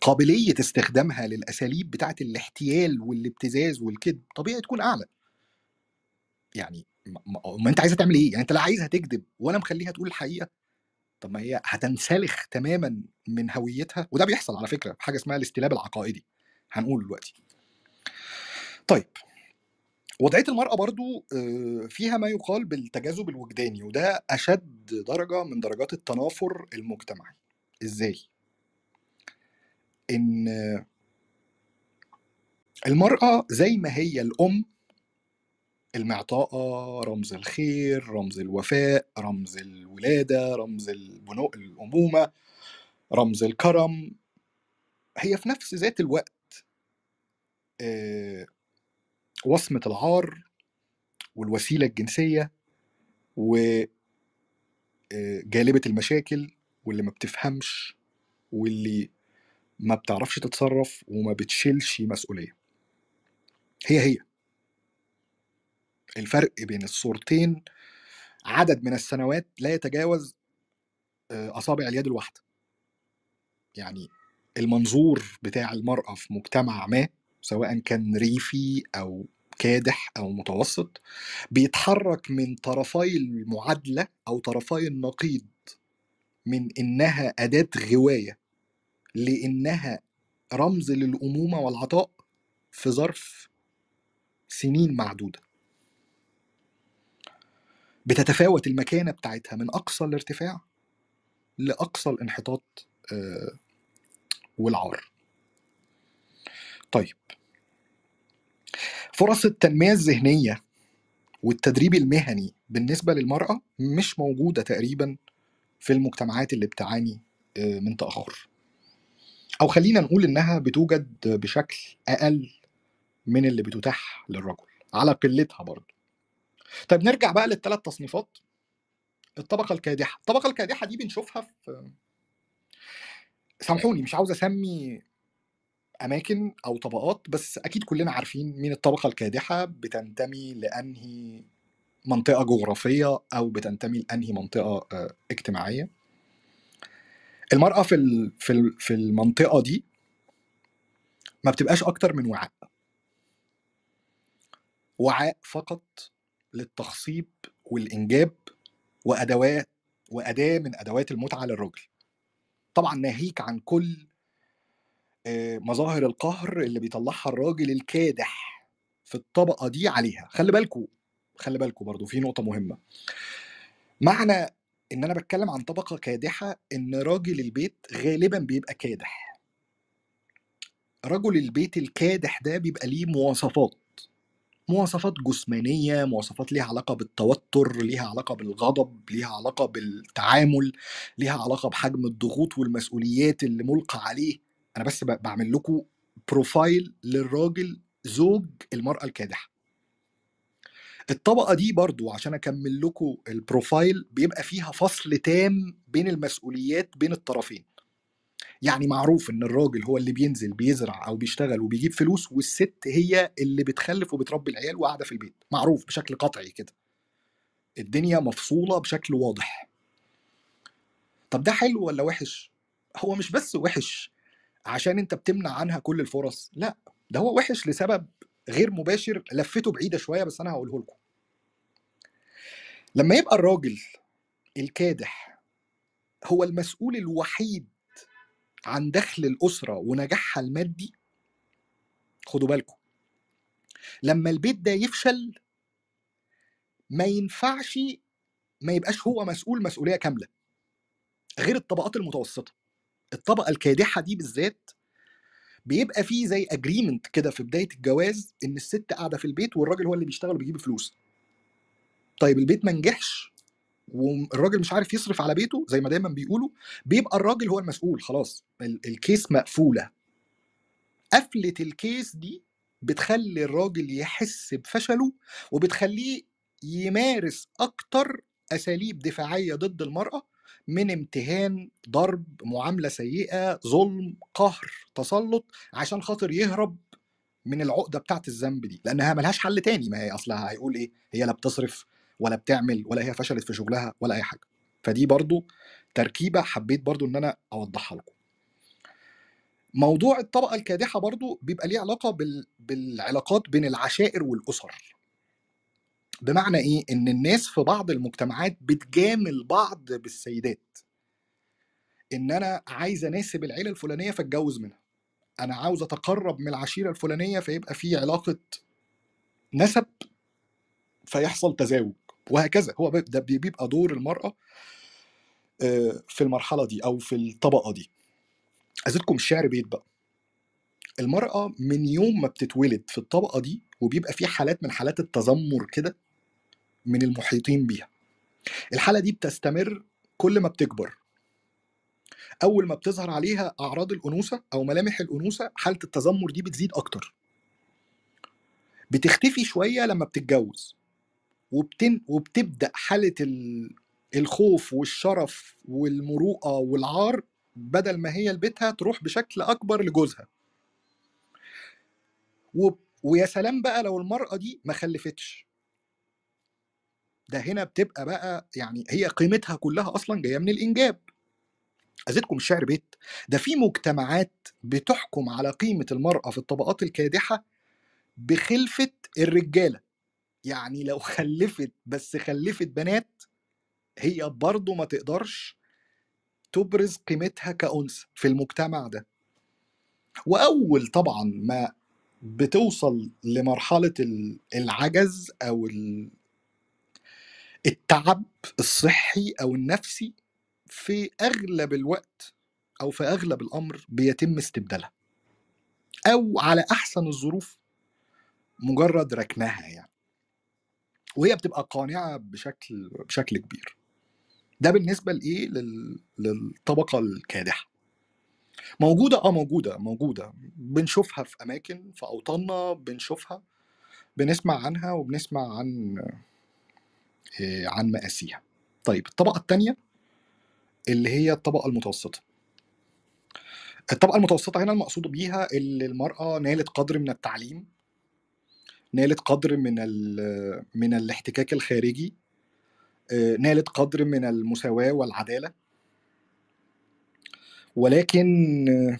قابلية استخدامها للأساليب بتاعت الاحتيال والابتزاز والكذب طبيعي تكون أعلى. يعني ما أنت عايزها تعمل إيه؟ يعني أنت لا عايزها تكذب ولا مخليها تقول الحقيقة. طب ما هي هتنسلخ تماما من هويتها وده بيحصل على فكرة حاجة اسمها الاستلاب العقائدي. هنقول دلوقتي. طيب وضعية المرأة برضو آه، فيها ما يقال بالتجاذب الوجداني وده أشد درجة من درجات التنافر المجتمعي. إزاي؟ إن المرأة زي ما هي الأم المعطاءة رمز الخير رمز الوفاء رمز الولادة رمز البنو الأمومة رمز الكرم. هي في نفس ذات الوقت آه، وصمة العار والوسيلة الجنسية وجالبة المشاكل واللي ما بتفهمش واللي ما بتعرفش تتصرف وما بتشيلش مسؤولية. هي هي. الفرق بين الصورتين عدد من السنوات لا يتجاوز آه، أصابع اليد الواحدة. يعني المنظور بتاع المرأة في مجتمع ما سواء كان ريفي أو كادح أو متوسط بيتحرك من طرفي المعادلة أو طرفي النقيض من إنها أداة غواية لإنها رمز للأمومة والعطاء في ظرف سنين معدودة. بتتفاوت المكانة بتاعتها من أقصى الارتفاع لأقصى الانحطاط آه، والعار. طيب. فرص التنمية الذهنية والتدريب المهني بالنسبة للمرأة مش موجودة تقريبا في المجتمعات اللي بتعاني آه، من تأخر. أو خلينا نقول إنها بتوجد بشكل أقل من اللي بتتاح للرجل على قلتها برضه طيب نرجع بقى للثلاث تصنيفات. الطبقة الكادحة. الطبقة الكادحة دي بنشوفها في سامحوني مش عاوز أسمي أماكن أو طبقات بس أكيد كلنا عارفين مين الطبقة الكادحة. بتنتمي لأنهي منطقة جغرافية أو بتنتمي لأنهي منطقة آه، اجتماعية. المرأة في في في المنطقة دي ما بتبقاش أكتر من وعاء. وعاء فقط للتخصيب والإنجاب وأدوات وأداة من أدوات المتعة للرجل. طبعا ناهيك عن كل آه، مظاهر القهر اللي بيطلعها الراجل الكادح في الطبقة دي عليها. خلي بالكوا خلي بالكوا برضو في نقطة مهمة. معنى إن أنا بتكلم عن طبقة كادحة إن راجل البيت غالبا بيبقى كادح. رجل البيت الكادح ده بيبقى ليه مواصفات. مواصفات جسمانية مواصفات ليها علاقة بالتوتر ليها علاقة بالغضب ليها علاقة بالتعامل ليها علاقة بحجم الضغوط والمسؤوليات اللي ملقى عليه. أنا بس بعمل لكم profile للراجل زوج المرأة الكادحة. الطبقة دي برضو عشان أكمل لكم ال profile بيبقى فيها فصل تام بين المسؤوليات بين الطرفين. يعني معروف إن الراجل هو اللي بينزل بيزرع أو بيشتغل وبيجيب فلوس والست هي اللي بتخلف وبتربي العيال وقاعدة في البيت. معروف بشكل قطعي كده. الدنيا مفصولة بشكل واضح. طب ده حلو ولا وحش؟ هو مش بس وحش عشان أنت بتمنع عنها كل الفرص لا ده هو وحش لسبب غير مباشر لفته بعيدة شوية بس أنا هقوله لكم. لما يبقى الراجل الكادح هو المسؤول الوحيد عن دخل الأسرة ونجاحها المادي خدوا بالكم. لما البيت ده يفشل ما ينفعش ما يبقاش هو مسؤول مسؤولية كاملة غير الطبقات المتوسطة. الطبقة الكادحة دي بالذات بيبقى فيه زي agreement كده في بداية الجواز إن الست قاعدة في البيت والراجل هو اللي بيشتغل وبيجيب فلوس. طيب البيت ما نجحش والراجل مش عارف يصرف على بيته زي ما دايما بيقولوا بيبقى الراجل هو المسؤول خلاص. ال- الكيس مقفولة. قفلة الكيس دي بتخلي الراجل يحس بفشله وبتخليه يمارس أكتر أساليب دفاعية ضد المرأة من امتهان ضرب معاملة سيئة ظلم قهر تسلط عشان خاطر يهرب من العقدة بتاعت الذنب دي. لأنها ملهاش حل تاني. ما هي أصلها هيقول إيه؟ هي لا بتصرف ولا بتعمل ولا هي فشلت في شغلها ولا أي حاجة. فدي برضو تركيبة حبيت برضو إن أنا أوضحها لكم. موضوع الطبقة الكادحة برضو بيبقى ليه علاقة بال... بالعلاقات بين العشائر والأسر. بمعنى إيه؟ إن الناس في بعض المجتمعات بتجامل بعض بالسيدات. إن أنا عايز أناسب العيلة الفلانية فاتجوز منها. أنا عاوز أتقرب من العشيرة الفلانية فيبقى في علاقة نسب فيحصل تزاوج. وهكذا. هو ده بي- بيبقى دور المرأة آه، في المرحلة دي أو في الطبقة دي. أزيدكم الشعر بيت بقى. المرأة من يوم ما بتتولد في الطبقة دي وبيبقى في حالات من حالات التذمر كده من المحيطين بيها. الحالة دي بتستمر كل ما بتكبر. أول ما بتظهر عليها أعراض الأنوثة أو ملامح الأنوثة حالة التذمر دي بتزيد أكتر. بتختفي شوية لما بتتجوز. وبتن وبتبدأ حالة ال... الخوف والشرف والمروءة والعار بدل ما هي لبيتها تروح بشكل أكبر لجوزها. و... ويا سلام بقى لو المرأة دي ما خلفتش. ده هنا بتبقى بقى يعني هي قيمتها كلها أصلا جاية من الإنجاب. ازيدكم الشعر بيت. ده في مجتمعات بتحكم على قيمة المرأة في الطبقات الكادحة بخلفة الرجالة. يعني لو خلفت بس خلفت بنات هي برضه ما تقدرش تبرز قيمتها كأنثى في المجتمع ده. وأول طبعا ما بتوصل لمرحلة ال- العجز أو ال- التعب الصحي أو النفسي في أغلب الوقت أو في أغلب الأمر بيتم استبدالها. أو على أحسن الظروف مجرد ركنها يعني. وهي بتبقى قانعة بشكل بشكل كبير. ده بالنسبة لإيه؟ لل... للطبقة الكادحة. موجودة آه موجودة موجودة. بنشوفها في أماكن في أوطاننا بنشوفها بنسمع عنها وبنسمع عن إيه، عن مآسيها. طيب الطبقة التانية اللي هي الطبقة المتوسطة. الطبقة المتوسطة هنا المقصود بيها اللي المرأة نالت قدر من التعليم. نالت قدر من. من الاحتكاك الخارجي آه، نالت قدر من المساواة والعدالة ولكن آه،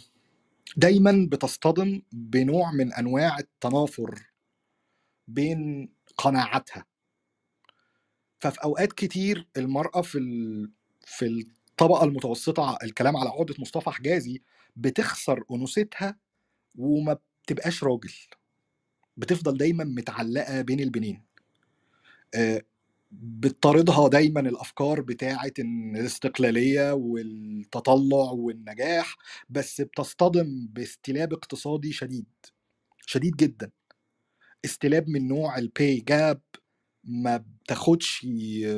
دايما بتصطدم بنوع من أنواع التنافر بين قناعاتها ففي أوقات كتير المرأة في. في الطبقة المتوسطة الكلام على عقدة مصطفى حجازي بتخسر أنوثتها وما بتبقاش راجل بتفضل دايما متعلقة بين البنين. آه، بتطاردها دايما الأفكار بتاعه الاستقلالية والتطلع والنجاح بس بتصطدم باستلاب اقتصادي شديد شديد جدا. استلاب من نوع الباي جاب ما بتاخدش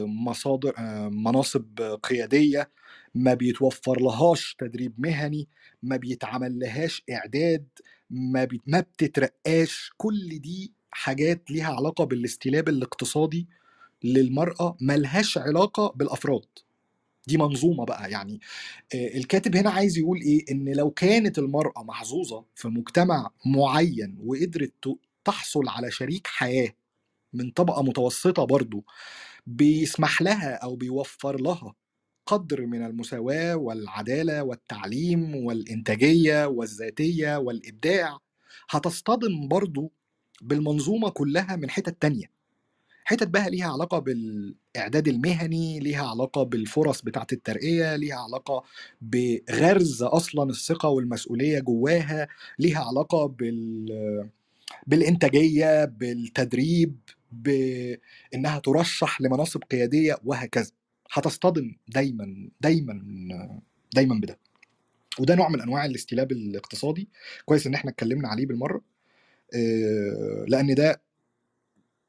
مصادر آه، مناصب قيادية ما بيتوفر لهاش تدريب مهني ما بيتعمل لهاش إعداد ما, بي... ما بتترقاش كل دي حاجات ليها علاقة بالاستلاب الاقتصادي للمرأة ملهاش علاقة بالأفراد. دي منظومة بقى يعني. الكاتب هنا عايز يقول إيه؟ إن لو كانت المرأة محظوظة في مجتمع معين وقدرت تحصل على شريك حياة من طبقة متوسطة برضو بيسمح لها أو بيوفر لها قدر من المساواة والعدالة والتعليم والإنتاجية والذاتية والإبداع هتصطدم برضو بالمنظومة كلها من حتت تانية. حتت بقى ليها علاقة بالإعداد المهني ليها علاقة بالفرص بتاعة الترقية ليها علاقة بغرز أصلا الثقة والمسؤولية جواها ليها علاقة بال بالإنتاجية بالتدريب بإنها ترشح لمناصب قيادية وهكذا. هتصطدم دايما دايما دايما بده. وده نوع من أنواع الاستلاب الاقتصادي. كويس إن إحنا اتكلمنا عليه بالمرة. آه، لأن ده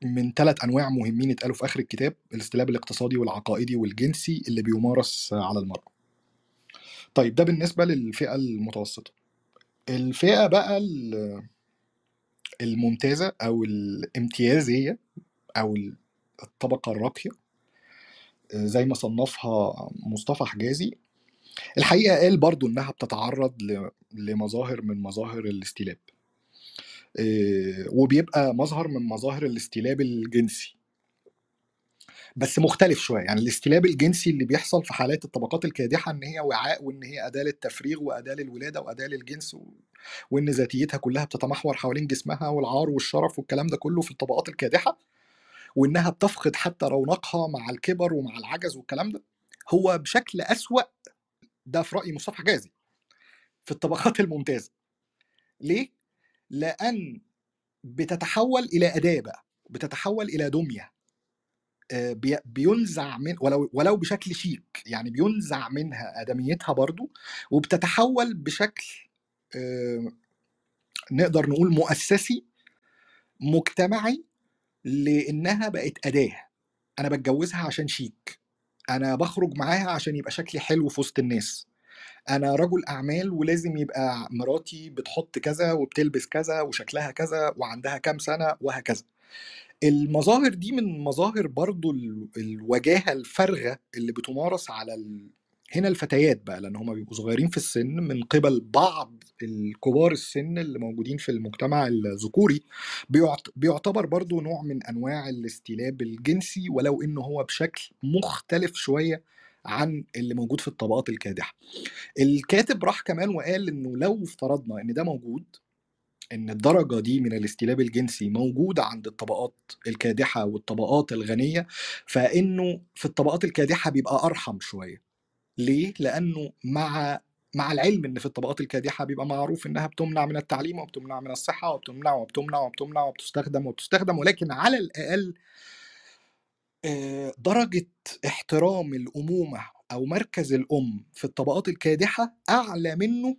من ثلاث أنواع مهمين اتقالوا في آخر الكتاب الاستلاب الاقتصادي والعقائدي والجنسي اللي بيمارس على المرأة. طيب ده بالنسبة للفئة المتوسطة. الفئة بقى ال- الممتازة أو الامتيازية أو الطبقة الراقية. آه، زي ما صنفها مصطفى حجازي الحقيقة قال برضو إنها بتتعرض لمظاهر من مظاهر الاستلاب آه، وبيبقى مظهر من مظاهر الاستلاب الجنسي بس مختلف شوية يعني الاستلاب الجنسي اللي بيحصل في حالات الطبقات الكادحة إن هي وعاء وإن هي أداة للتفريغ وأداة للولادة وأداة للجنس. وإن ذاتيتها كلها بتتمحور حوالين جسمها والعار والشرف والكلام ده كله في الطبقات الكادحة وإنها بتفقد حتى رونقها مع الكبر ومع العجز والكلام ده هو بشكل أسوأ ده في رأي مصطفى حجازي في الطبقات الممتازة. ليه؟ لأن بتتحول إلى أداة بقى بتتحول إلى دمية. آه، بي- بينزع من ولو ولو بشكل شيك يعني بينزع منها أدميتها برضو وبتتحول بشكل آه، نقدر نقول مؤسسي مجتمعي لأنها بقت أداة. أنا بتجوزها عشان شيك. أنا بخرج معاها عشان يبقى شكلي حلو في وسط الناس. أنا رجل أعمال ولازم يبقى مراتي بتحط كذا وبتلبس كذا وشكلها كذا وعندها كام سنة وهكذا. المظاهر دي من مظاهر برضو ال- الوجاهة الفارغة اللي بتمارس على. هنا الفتيات بقى لأن هم بيبقوا صغيرين في السن من قبل بعض الكبار السن اللي موجودين في المجتمع الذكوري بيعت- بيعتبر برضو نوع من أنواع الاستلاب الجنسي ولو انه هو بشكل مختلف شوية عن اللي موجود في الطبقات الكادحة. الكاتب راح كمان وقال إنه لو افترضنا إن ده موجود إن الدرجة دي من الاستلاب الجنسي موجودة عند الطبقات الكادحة والطبقات الغنية فإنه في الطبقات الكادحة بيبقى أرحم شوية. ليه؟ لأنه مع مع العلم إن في الطبقات الكادحة بيبقى معروف إنها بتمنع من التعليم وبتمنع من الصحة وبتمنع وبتمنع وبتمنع وبتستخدم وبتستخدم ولكن على الأقل آه، درجة احترام الأمومة أو مركز الأم في الطبقات الكادحة أعلى منه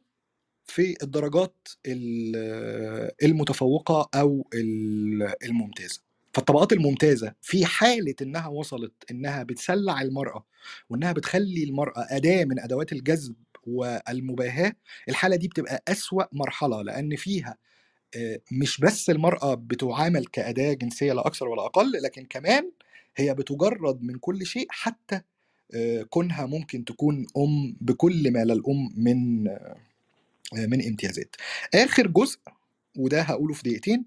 في الدرجات ال- المتفوقة أو ال- الممتازة. فالطبقات الممتازة في حالة إنها وصلت إنها بتسلع المرأة وإنها بتخلي المرأة أداة من أدوات الجذب والمباهاة الحالة دي بتبقى أسوأ مرحلة لأن فيها مش بس المرأة بتعامل كأداة جنسية لا أكثر ولا أقل لكن كمان هي بتجرد من كل شيء حتى كونها ممكن تكون أم بكل ما للام من من امتيازات. آخر جزء وده هقوله في دقيقتين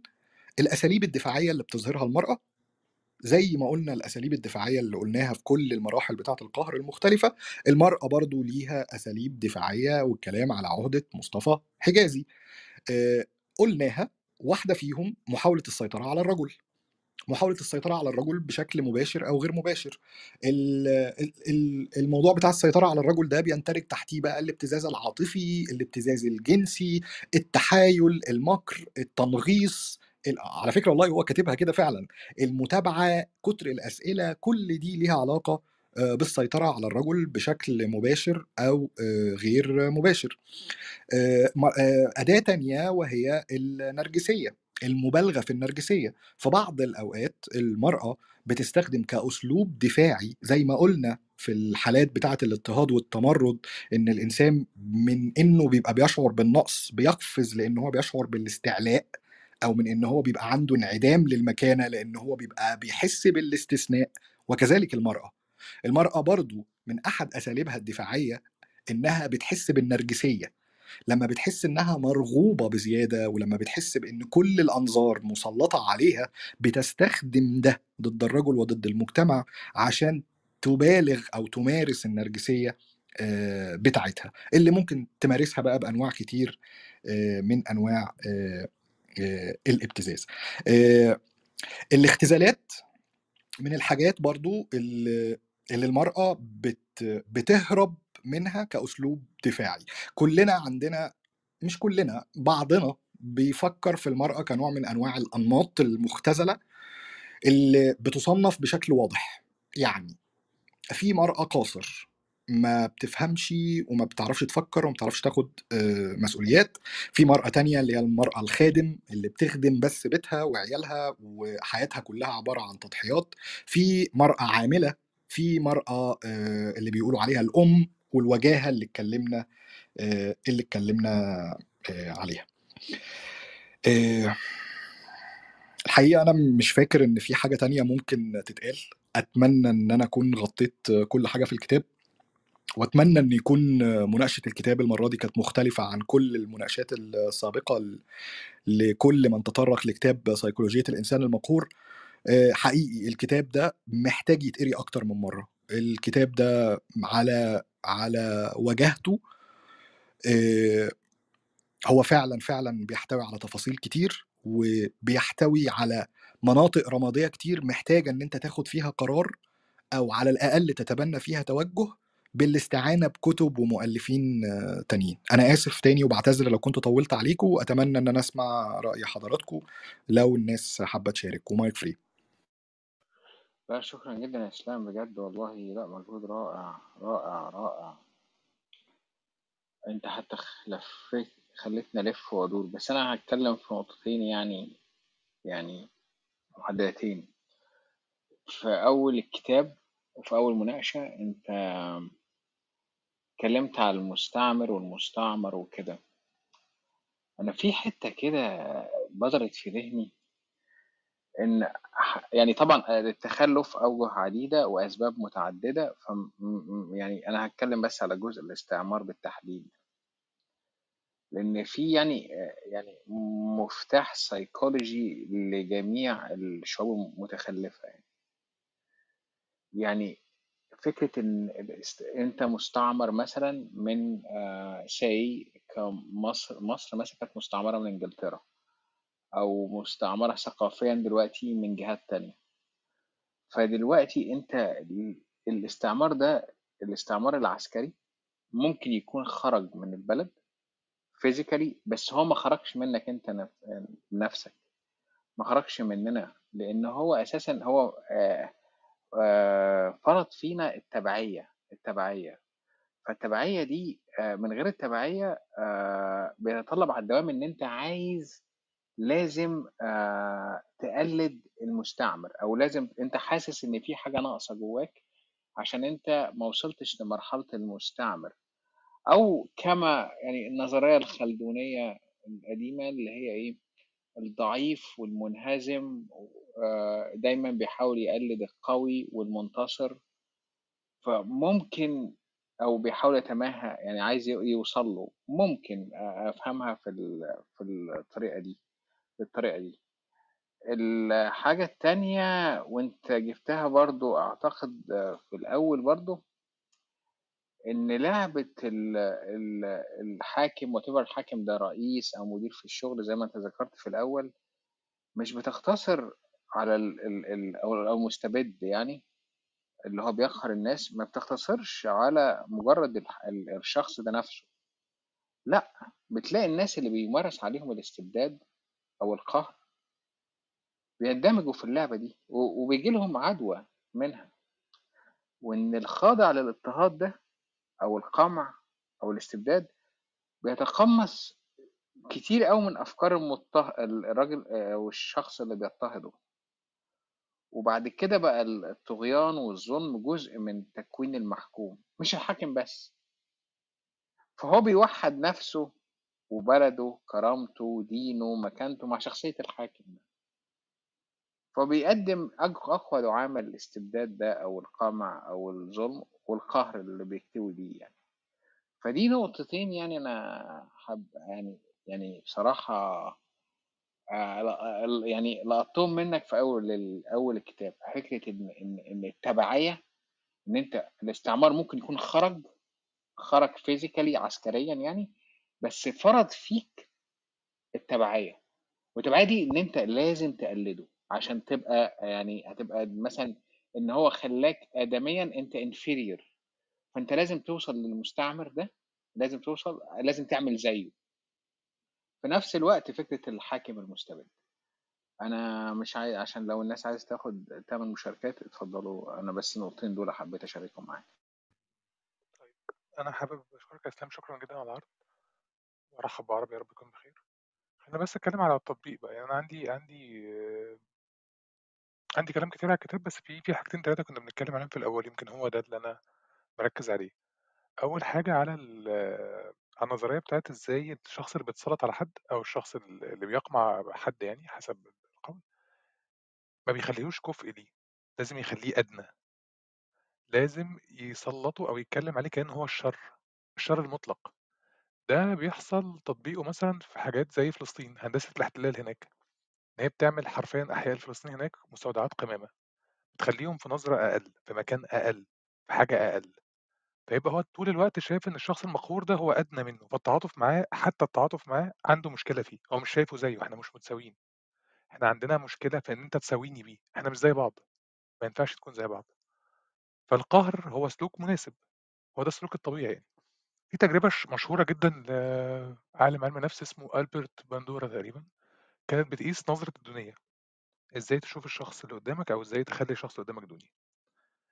الأساليب الدفاعية اللي بتظهرها المرأة زي ما قلنا الأساليب الدفاعية اللي قلناها في كل المراحل بتاعة القهر المختلفة المرأة برضو ليها أساليب دفاعية والكلام على عهدة مصطفى حجازي. آه، قلناها واحدة فيهم محاولة السيطرة على الرجل محاولة السيطرة على الرجل بشكل مباشر أو غير مباشر. ال- ال- ال- الموضوع بتاع السيطرة على الرجل ده بيندرج تحتيه بقى الابتزاز العاطفي الابتزاز الجنسي التحايل المكر التنغيص ال- على فكرة والله هو كاتبها كده فعلا المتابعة كتر الأسئلة كل دي ليها علاقة آه، بالسيطرة على الرجل بشكل مباشر أو آه، غير مباشر. آه، آه، أداة تانية وهي النرجسية المبالغة في النرجسية. في بعض الأوقات المرأة بتستخدم كأسلوب دفاعي زي ما قلنا في الحالات بتاعة الاضطهاد والتمرد إن الإنسان من إنه بيبقى بيشعر بالنقص بيقفز لأن هو بيشعر بالاستعلاء. أو من إن هو بيبقى عنده انعدام للمكانة لأن هو بيبقى بيحس بالاستثناء وكذلك المرأة. المرأة برضو من أحد أساليبها الدفاعية إنها بتحس بالنرجسية. لما بتحس إنها مرغوبة بزيادة ولما بتحس بإن كل الأنظار مسلطة عليها بتستخدم ده ضد الرجل وضد المجتمع عشان تبالغ أو تمارس النرجسية آه، بتاعتها. اللي ممكن تمارسها بقى بأنواع كتير آه، من أنواع آه، الابتزاز. آه، الاختزالات من الحاجات برضو اللي المرأة بت بتهرب منها كأسلوب دفاعي. كلنا عندنا مش كلنا بعضنا بيفكر في المرأة كنوع من أنواع الأنماط المختزلة اللي بتصنف بشكل واضح. يعني في مرأة قاصر ما بتفهمش وما بتعرفش تفكر وما بتعرفش تاخد آه، مسؤوليات. في مرأة تانية اللي هي المرأة الخادم اللي بتخدم بس بيتها وعيالها وحياتها كلها عبارة عن تضحيات. في مرأة عاملة في مرأة آه، اللي بيقولوا عليها الأم والوجاهة اللي اتكلمنا آه، اللي اتكلمنا عليها. الحقيقة أنا مش فاكر إن في حاجة تانية ممكن تتقال. أتمنى إن أنا أكون غطيت كل حاجة في الكتاب. وأتمنى إن يكون مناقشة الكتاب المرة دي كانت مختلفة عن كل المناقشات السابقة ل- لكل من تطرق لكتاب سيكولوجية الإنسان المقهور. آه، حقيقي الكتاب ده محتاج يتقري أكتر من مرة. الكتاب ده على على وجهته آه، هو فعلا فعلا بيحتوي على تفاصيل كتير وبيحتوي على مناطق رمادية كتير محتاجة إن أنت تاخد فيها قرار أو على الأقل تتبنى فيها توجه بالاستعانة بكتب ومؤلفين تانيين. أنا آسف تاني وبعتذر لو كنت طولت عليكم وأتمنى إن أنا أسمع رأي حضراتكم لو الناس حابة تشارك. ومايك فري. لا شكرا جدا يا إسلام بجد والله. لا مجهود رائع رائع رائع. أنت حتى لفيت خليتنا نلف وادور بس أنا هتكلم في نقطتين يعني يعني محددتين. في أول الكتاب وفي أول مناقشة أنت اتكلمت على المستعمر والمستعمر وكده. أنا في حتة كده بدرت في ذهني إن يعني طبعا التخلف اوجه عديدة وأسباب متعددة ف يعني أنا هتكلم بس على جزء الاستعمار بالتحديد. لأن في يعني يعني مفتاح سيكولوجي لجميع الشعوب المتخلفة يعني. يعني فكرة إن أنت مستعمر مثلا من سي كمصر مصر مثلا كانت مستعمرة من إنجلترا أو مستعمرة ثقافيا دلوقتي من جهات تانية. فدلوقتي أنت ال- الاستعمار ده الاستعمار العسكري ممكن يكون خرج من البلد physically بس هو ما خرجش منك أنت نف- نفسك. ما خرجش مننا لأن هو أساسا هو آه، آه، فرض فينا التبعية التبعية. فالتبعية دي آه، من غير التبعية آه، بيتطلب على الدوام إن أنت عايز لازم آه، تقلد المستعمر أو لازم أنت حاسس إن في حاجة ناقصة جواك عشان أنت ما وصلتش لمرحلة المستعمر. أو كما يعني النظرية الخلدونية القديمة اللي هي إيه؟ الضعيف والمنهزم آه، دايما بيحاول يقلد القوي والمنتصر. فممكن أو بيحاول يتماهى يعني عايز يوصل له. ممكن أفهمها في في الطريقة دي بالطريقة دي. الحاجة التانية وانت جبتها برضو أعتقد في الأول برضو إن لعبة ال- ال- الحاكم وتبقى الحاكم ده رئيس أو مدير في الشغل زي ما أنت ذكرت في الأول مش بتقتصر على ال ال ال أو المستبد يعني اللي هو بيقهر الناس ما بتقتصرش على مجرد الشخص ده نفسه. لأ بتلاقي الناس اللي بيمارس عليهم الاستبداد أو القهر بيندمجوا في اللعبة دي وبيجي لهم عدوى منها. وإن الخاضع للاضطهاد ده أو القمع أو الاستبداد بيتقمص كتير قوي من أفكار المضطه... الراجل آه، أو الشخص اللي بيضطهده. وبعد كده بقى الطغيان والظلم جزء من تكوين المحكوم مش الحاكم بس. فهو بيوحد نفسه وبلده كرامته دينه مكانته مع شخصية الحاكم ده. فبيقدم أق- أقوى دعامة للاستبداد ده أو القمع أو الظلم والقهر اللي بيكتوي بيه يعني. فدي نقطتين يعني أنا حب يعني يعني بصراحة آه، يعني لقطتهم منك في أول أول الكتاب. فكرة إن إن إن التبعية إن أنت الاستعمار ممكن يكون خرج خرج فيزيكالي عسكريا يعني بس فرض فيك التبعية. والتبعية دي إن أنت لازم تقلده. عشان تبقى يعني هتبقى مثلا إن هو خلاك آدميا أنت inferior. فأنت لازم توصل للمستعمر ده لازم توصل لازم تعمل زيه. في نفس الوقت فكرة الحاكم المستبد. أنا مش عايز عشان لو الناس عايز تاخد تعمل مشاركات اتفضلوا. أنا بس النقطتين دول حبيت أشاركهم معاك. طيب أنا حابب أشكرك إسلام. شكرا جدا على العرض. وأرحب بعربي يا رب يكون بخير. خلينا بس اتكلم على التطبيق بقى. يعني أنا عندي عندي عندي كلام كتير على الكتاب بس في في حاجتين ثلاثة كنا بنتكلم عليهم في الأول يمكن هو ده اللي أنا مركز عليه. أول حاجة على ال- على النظرية بتاعت إزاي الشخص اللي بيتسلط على حد أو الشخص اللي بيقمع حد يعني حسب القول ما بيخليهوش كفء ليه. لازم يخليه أدنى. لازم يسلطه أو يتكلم عليه كأنه هو الشر الشر المطلق. ده بيحصل تطبيقه مثلا في حاجات زي فلسطين هندسة الاحتلال هناك. ان هي بتعمل حرفيا أحياء الفلسطينيين هناك مستودعات قمامة بتخليهم في نظرة أقل في مكان أقل في حاجة أقل. فيبقى هو طول الوقت شايف إن الشخص المقهور ده هو أدنى منه فالتعاطف معاه حتى التعاطف معاه عنده مشكلة فيه هو مش شايفه زيه إحنا مش متساويين. إحنا عندنا مشكلة في إن أنت تساويني بيه إحنا مش زي بعض ما ينفعش تكون زي بعض. فالقهر هو سلوك مناسب هو ده السلوك الطبيعي يعني. في تجربة مشهورة جدًا لعالم علم نفس اسمه ألبرت باندورا تقريبًا، كانت بتقيس نظرة الدونية، إزاي تشوف الشخص اللي قدامك أو إزاي تخلّي الشخص اللي قدامك دوني،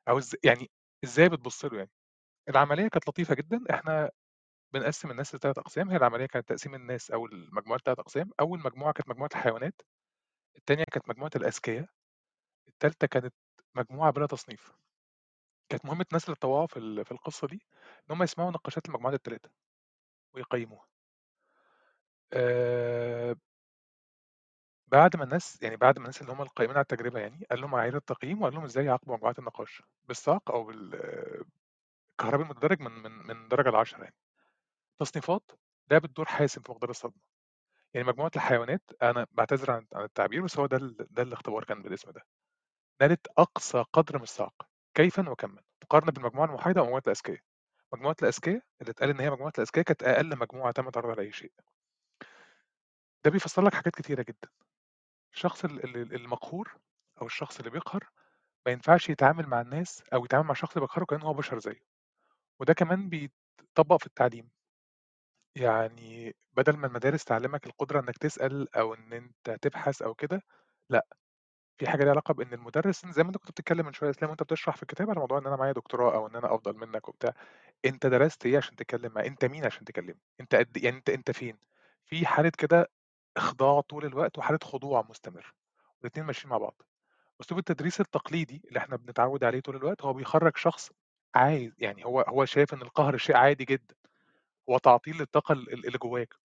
أو إز يعني إزاي بتبُص له يعني. العملية كانت لطيفة جدًا، إحنا بنقسّم الناس ل3 أقسام، هي العملية كانت تقسيم الناس أو المجموعات ل3 أقسام، أول مجموعة كانت مجموعة الحيوانات، التانية كانت مجموعة الأذكيا، التالتة كانت مجموعة بلا تصنيف. كانت مهمة الناس اللي اتطوعوا في ال في القصة دي، إن هم يسمعوا نقاشات المجموعات ال3 ويقيّموها. آآ بعد ما الناس يعني بعد ما الناس اللي هم القائمين على التجربة يعني، قال لهم معايير التقييم وقال لهم إزاي يعاقبوا مجموعات النقاش، بالصعق أو بال الكهربي المتدرج من من من درجة ل10 يعني. تصنيفات لعبت دور حاسم في مقدار الصدمة. يعني مجموعة الحيوانات أنا باعتذر عن عن التعبير بس هو ده ده الاختبار كان بالاسم ده. نالت أقصى قدر من الصعق كيفًا وكمًا، مقارنة بالمجموعة الموحدة ومجموعة الأذكيا. مجموعة الأذكيا اللي اتقال إن هي مجموعة الأذكيا كانت أقل مجموعة تم تعرضها لأي شيء. ده بيفسر لك حاجات كتيرة جدًا. الشخص ال ال المقهور أو الشخص اللي بيقهر ما ينفعش يتعامل مع الناس أو يتعامل مع الشخص اللي بيقهره كأنه هو بشر زيه. وده كمان بيتطبّق في التعليم. يعني بدل ما المدارس تعلّمك القدرة إنك تسأل أو إن أنت تبحث أو كده، لأ، في حاجة ليها علاقة بإن المدرس زي ما أنت كنت بتتكلم من شوية إسلام وأنت بتشرح في الكتاب على موضوع إن أنا معايا دكتوراه أو إن أنا أفضل منك وبتاع، أنت درست إيه عشان تتكلم معاه؟ أنت مين عشان تكلمه؟ أنت قد يعني أنت أنت فين؟ في حالة كده إخضاع طول الوقت وحالة خضوع مستمر، الاتنين ماشيين مع بعض. أسلوب التدريس التقليدي اللي إحنا بنتعود عليه طول الوقت هو بيخرّج شخص عايز يعني هو هو شايف إن القهر شيء عادي جدًا، هو تعطيل للطاقة ال ال اللي جواك.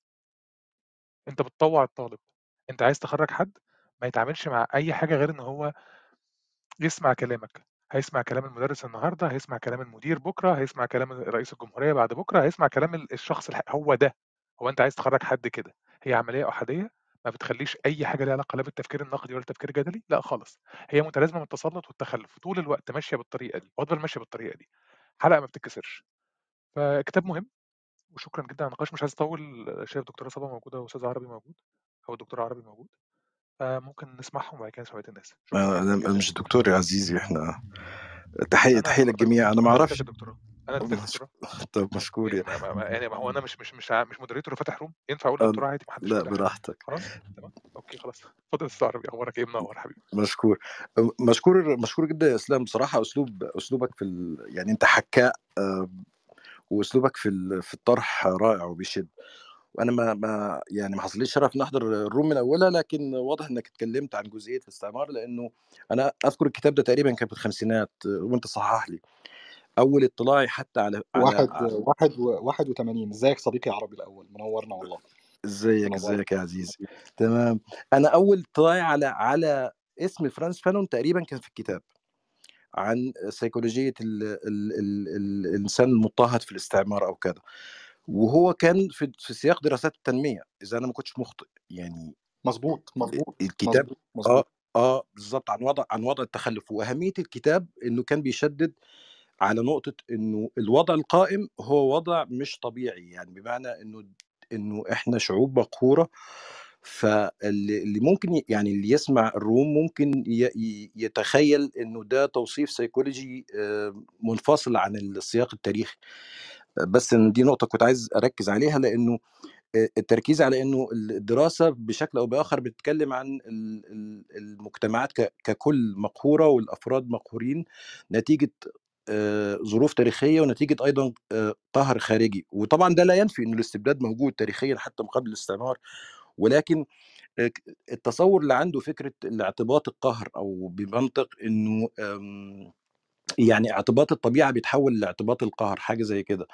أنت بتطوّع الطالب، أنت عايز تخرّج حد ما يتعاملش مع أي حاجة غير إن هو يسمع كلامك، هيسمع كلام المدرس النهارده، هيسمع كلام المدير بُكرة، هيسمع كلام رئيس الجمهورية بعد بُكرة، هيسمع كلام ال الشخص الح هو ده، هو أنت عايز تخرّج حد كده، هي عملية أحادية ما بتخلّيش أي حاجة ليها علاقة لا بالتفكير النقدي ولا التفكير الجدلي، لأ خالص، هي متلازمة من التسلط والتخلُّف، طول الوقت ماشية بالطريقة دي، وهتفضل ماشية بالطريقة دي، حلقة ما بتتكسرش. فكتاب مهم وشكرًا جدًا على النقاش، مش عايز أطوّل شايف دكتورة صبا موجودة وأستاذ عربي موجود أو الدكتور عربي موجود، فممكن نسمعهم وبعد كده نسمع بقية الناس. شكرًا آه، أنا جدًا مش. دكتور يا عزيزي إحنا تحية أنا تحية للجميع أنا ما أنا أعرفش الدكتوراه، مش... الدكتوراه. طب مشكور يعني يا ما ما يعني ما هو أنا مش مش مش مش moderator وفاتح room ينفع أقول أنا- دكتوراه عادي؟ ما حدش لا فاتح يعني. براحتك. خلاص تمام. أوكي خلاص. اتفضل عربي أخبارك إيه منور حبيبي. مشكور. مشكور مشكور جدا يا إسلام. بصراحة أسلوب أسلوبك في ال... يعني أنت حكاء وأسلوبك في ال... في الطرح رائع وبيشد. وأنا ما ما يعني ما حصليش شرف إن أحضر الروم من أولها لكن واضح إنك اتكلمت عن جزئية الاستعمار لأنه أنا أذكر الكتاب ده تقريبا كان في الخمسينات وأنت صحح لي. أول اطلاعي حتى على واحد على واحد و- واحد وثمانين إزيك صديقي عربي الأول؟ منورنا والله. إزيك إزيك يا عزيزي. تمام. أنا أول اطلاعي على على اسم فرانس فانون تقريبا كان في الكتاب عن سيكولوجية ال ال ال ال الإنسان المضطهد في الاستعمار أو كذا وهو كان في في سياق دراسات التنمية إذا أنا ما كنتش مخطئ. يعني مظبوط مظبوط الكتاب مظبوط آه مظبوط. آه بالظبط عن وضع عن وضع التخلف. وأهمية الكتاب إنه كان بيشدد على نقطة إنه الوضع القائم هو وضع مش طبيعي يعني بمعنى إنه إنه إحنا شعوب مقهوره فاللي اللي ممكن يعني اللي يسمع الروم ممكن يتخيل إنه ده توصيف سيكولوجي آه، منفصل عن السياق التاريخي. بس إن دي نقطة كنت عايز أركز عليها لأنه التركيز على إنه الدراسة بشكل أو بآخر بتتكلم عن ال- ال- المجتمعات ككل مقهوره والأفراد مقهورين نتيجة آه، ظروف تاريخية ونتيجة أيضا آه، قهر خارجي. وطبعا ده لا ينفي إن الاستبداد موجود تاريخيا حتى من قبل الاستعمار. ولكن آه، التصور اللي عنده فكرة الاعتباط القهر أو بمنطق إنه آم، يعني اعتباط الطبيعة بيتحول لاعتباط القهر حاجة زي كده.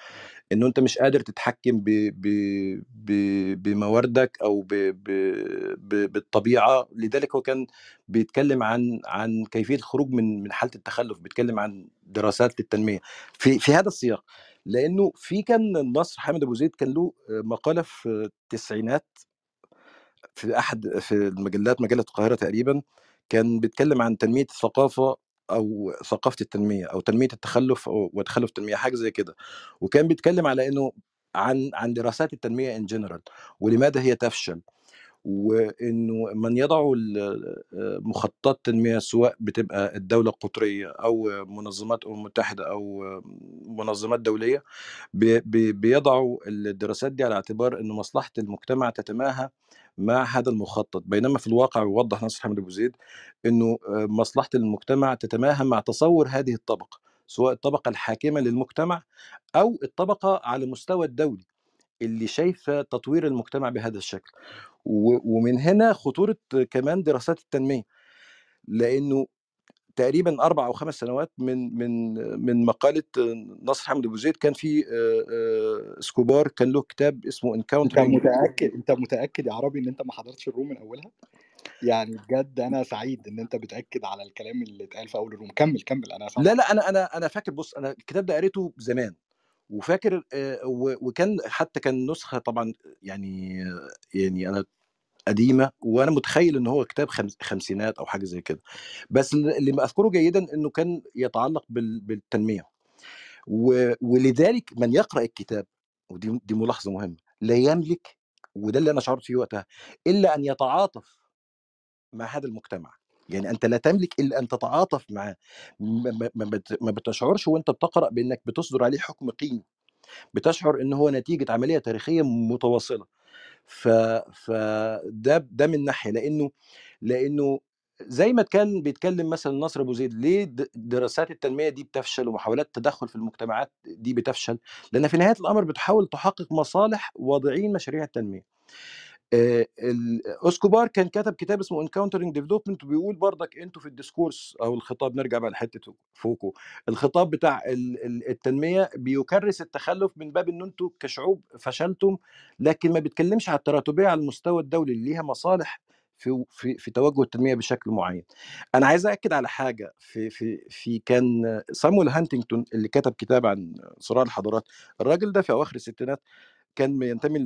إنه أنت مش قادر تتحكم ب... ب... ب... بمواردك أو ب... ب... ب... بالطبيعة. لذلك هو كان بيتكلم عن عن كيفية الخروج من من حالة التخلف بيتكلم عن دراسات للتنمية في في هذا السياق. لأنه في كان النصر حامد أبو زيد كان له مقالة في التسعينات في أحد في المجلات مجلة القاهرة تقريبا كان بيتكلم عن تنمية الثقافة أو ثقافة التنمية أو تنمية التخلف أو وتخلف التنمية حاجة زي كده. وكان بيتكلم على إنه عن عن دراسات التنمية in general ولماذا هي تفشل وإنه من يضع ال- مخططات تنمية سواء بتبقى الدولة القطرية أو منظمات الامم المتحده أو منظمات دولية بي- بي- بيضعوا الدراسات دي على اعتبار إن مصلحة المجتمع تتماهى مع هذا المخطط. بينما في الواقع يوضح ناصر حامد أبو زيد إنه مصلحة المجتمع تتماهى مع تصور هذه الطبقة سواء الطبقة الحاكمة للمجتمع أو الطبقة على مستوى الدولي اللي شايفة تطوير المجتمع بهذا الشكل. ومن هنا خطورة كمان دراسات التنمية لأنه تقريبا أربع أو خمس سنوات من من من مقالة ناصر حامد أبو زيد. كان في آه، آه، اسكوبار كان له كتاب اسمه أنت encountering متأكد أنت متأكد يا عربي إن أنت ما حضرتش ال room من أولها؟ يعني بجد أنا سعيد إن أنت بتأكد على الكلام اللي اتقال في أول ال room. كمل كمل أنا لا لا أنا أنا أنا فاكر بص أنا الكتاب ده قريته زمان وفاكر آه، وكان حتى كان نسخة طبعا يعني يعني أنا قديمة وأنا متخيل إن هو كتاب خمس- خمسينات أو حاجة زي كده. بس اللي اللي أذكره جيدا إنه كان يتعلق بال- بالتنمية. ولذلك من يقرأ الكتاب ودي دي ملاحظة مهمة لا يملك وده اللي أنا شعرت فيه وقتها إلا أن يتعاطف مع هذا المجتمع. يعني أنت لا تملك إلا أن تتعاطف معاه ما ما- ما ما بتشعرش وأنت بتقرأ بأنك بتصدر عليه حكم قيمي. بتشعر إن هو نتيجة عملية تاريخية متواصلة. ف فده ده من ناحية لأنه لأنه زي ما كان بيتكلم مثلا نصر أبو زيد ليه دراسات التنمية دي بتفشل ومحاولات التدخل في المجتمعات دي بتفشل؟ لأن في نهاية الأمر بتحاول تحقق مصالح واضعين مشاريع التنمية. آه، ال- اسكوبار كان كتب كتاب اسمه Encountering Development وبيقول برضك أنتوا في ال discourse أو الخطاب نرجع بقى لحتة فوكو الخطاب بتاع ال- ال- التنمية بيكرس التخلف من باب إن أنتوا كشعوب فشلتم لكن ما بيتكلمش على التراتبية على المستوى الدولي اللي ليها مصالح في في في توجه التنمية بشكل معين. أنا عايز اكد على حاجة في في في كان سامويل هانتنجتون اللي كتب كتاب عن صراع الحضارات الراجل ده في أواخر الستينات كان بينتمي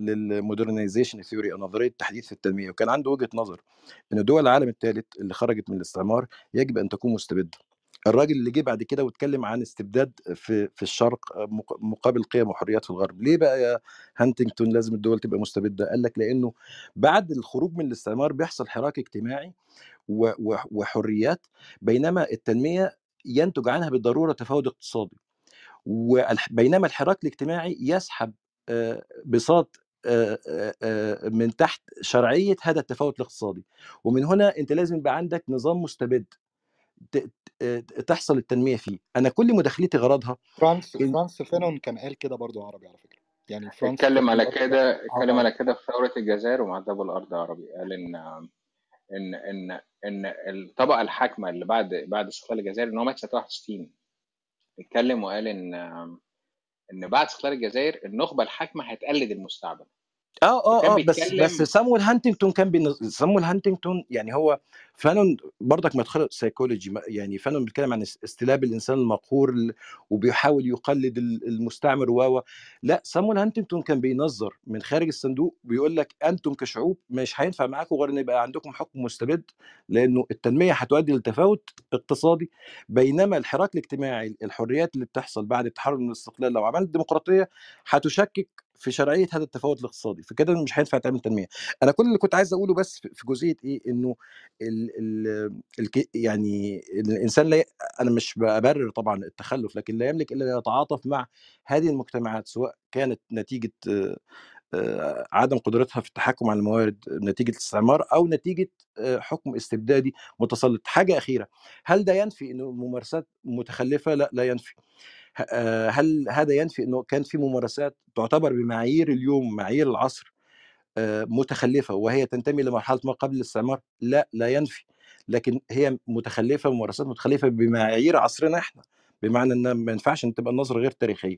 لل modernization theory أو نظرية تحديث التنمية وكان عنده وجهة نظر إن دول العالم الثالث اللي خرجت من الاستعمار يجب أن تكون مستبدة. الراجل اللي جه بعد كده واتكلم عن استبداد في في الشرق مق- مقابل قيم وحريات في الغرب. ليه بقى يا هانتنجتون لازم الدول تبقى مستبدة؟ قال لك لأنه بعد الخروج من الاستعمار بيحصل حراك اجتماعي وحريات بينما التنمية ينتج عنها بالضرورة تفاوت اقتصادي. وبينما الحراك الاجتماعي يسحب بساط آه، آه، آه، من تحت شرعية هذا التفاوت الاقتصادي. ومن هنا أنت لازم يبقى عندك نظام مستبد ت- ت- تحصل التنمية فيه. أنا كل مداخلتي غرضها فرانس إن- فرانس فينون كان قال كده برضو عربي على فكرة. يعني فرانس اتكلم على كده اتكلم على كده في ثورة الجزائر ومعذب الأرض عربي. قال إن إن إن إن الطبقة الحاكمة اللي بعد بعد استقلال الجزائر إن هو مات سنة 61 اتكلم وقال إن إن بعد استقلال الجزائر النخبة الحاكمة هتقلد المستعمر آه آه آه بس بس سامويل هانتنجتون كان بين سامويل هانتنجتون يعني هو فانون برضك مدخل سيكولوجي يعني فانون بيتكلم عن اس- استلاب الإنسان المقهور ال- وبيحاول يقلد ال- المستعمر و لا سامويل هانتنجتون كان بينظر من خارج الصندوق بيقول لك أنتم كشعوب مش هينفع معاكم غير إن يبقى عندكم حكم مستبد لأنه التنمية هتؤدي لتفاوت اقتصادي بينما الحراك الاجتماعي الحريات اللي بتحصل بعد التحرر من الاستقلال لو عملت ديمقراطية هتشكك في شرعية هذا التفاوت الاقتصادي فكده مش هينفع تعمل تنمية. أنا كل اللي كنت عايز أقوله بس في جزئية إيه؟ إنه ال ال الك- يعني الإنسان لا أنا مش ببرر طبعا التخلف لكن لا يملك إلا يتعاطف مع هذه المجتمعات سواء كانت نتيجة آه، آه، عدم قدرتها في التحكم على الموارد نتيجة الاستعمار أو نتيجة آه، حكم استبدادي متسلط. حاجة أخيرة هل ده ينفي إنه الممارسات متخلفة؟ لا لا ينفي. هل هذا ينفي إنه كان في ممارسات تعتبر بمعايير اليوم معايير العصر آه، متخلفة وهي تنتمي لمرحلة ما قبل الاستعمار؟ لا لا ينفي لكن هي متخلفة ممارسات متخلفة بمعايير عصرنا إحنا بمعنى ان ما ينفعش إن تبقى النظرة غير تاريخية.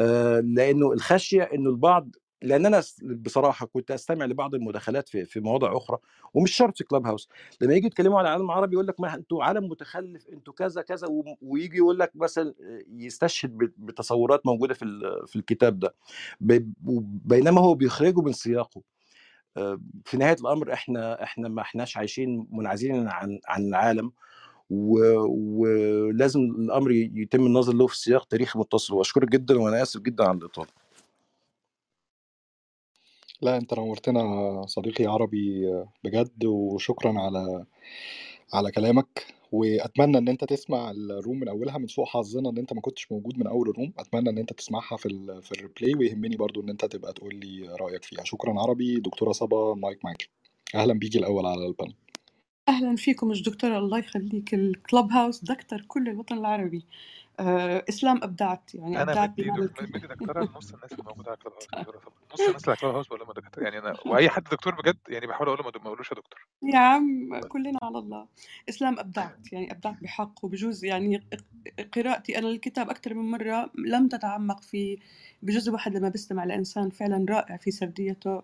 آه، لأنه الخشية إنه البعض لأن أنا بصراحة كنت أستمع لبعض المداخلات في في مواضع أخرى ومش شرط في كلاب هاوس لما يجي يتكلموا على العالم العربي يقول لك ما أنتوا عالم متخلف أنتوا كذا كذا ويجي يقول لك مثلا يستشهد بتصورات موجودة في في الكتاب ده. بينما هو بيخرجه من سياقه. في نهاية الأمر إحنا إحنا ما إحناش عايشين منعزلين عن عن العالم ولازم الأمر يتم النظر له في سياق تاريخي متصل. وأشكرك جدا وأنا آسف جدا على الإطالة. لا أنت نورتنا صديقي عربي بجد وشكرا على على كلامك. وأتمنى إن أنت تسمع الروم من أولها من سوء حظنا إن أنت ما كنتش موجود من أول الروم. أتمنى إن أنت تسمعها في ال في replay ويهمني برضو إن أنت تبقى تقول لي رأيك فيها. شكرا عربي دكتورة صبا مايك معاكي أهلا بيكي الأول على البانل. أهلا فيكم مش دكتورة. الله يخليك. ال Clubhouse دكتور كل الوطن العربي. آه، إسلام أبدعت يعني أنا بهذا دك... الكتاب بده دكتوره لنص الناس اللي موجودة على كلاب هاوس. نص الناس اللي على كلاب هاوس بقول لهم دكتور؟ يعني أنا وأي حد دكتور بجد يعني بحاول أقول له ما أقولوش يا دكتور. يا عم كلنا على الله. إسلام أبدعت يعني أبدعت بحق وبجوز يعني قراءتي أنا للكتاب أكثر من مرة لم تتعمق في بجزء واحد لما بستمع لإنسان فعلا رائع في سرديته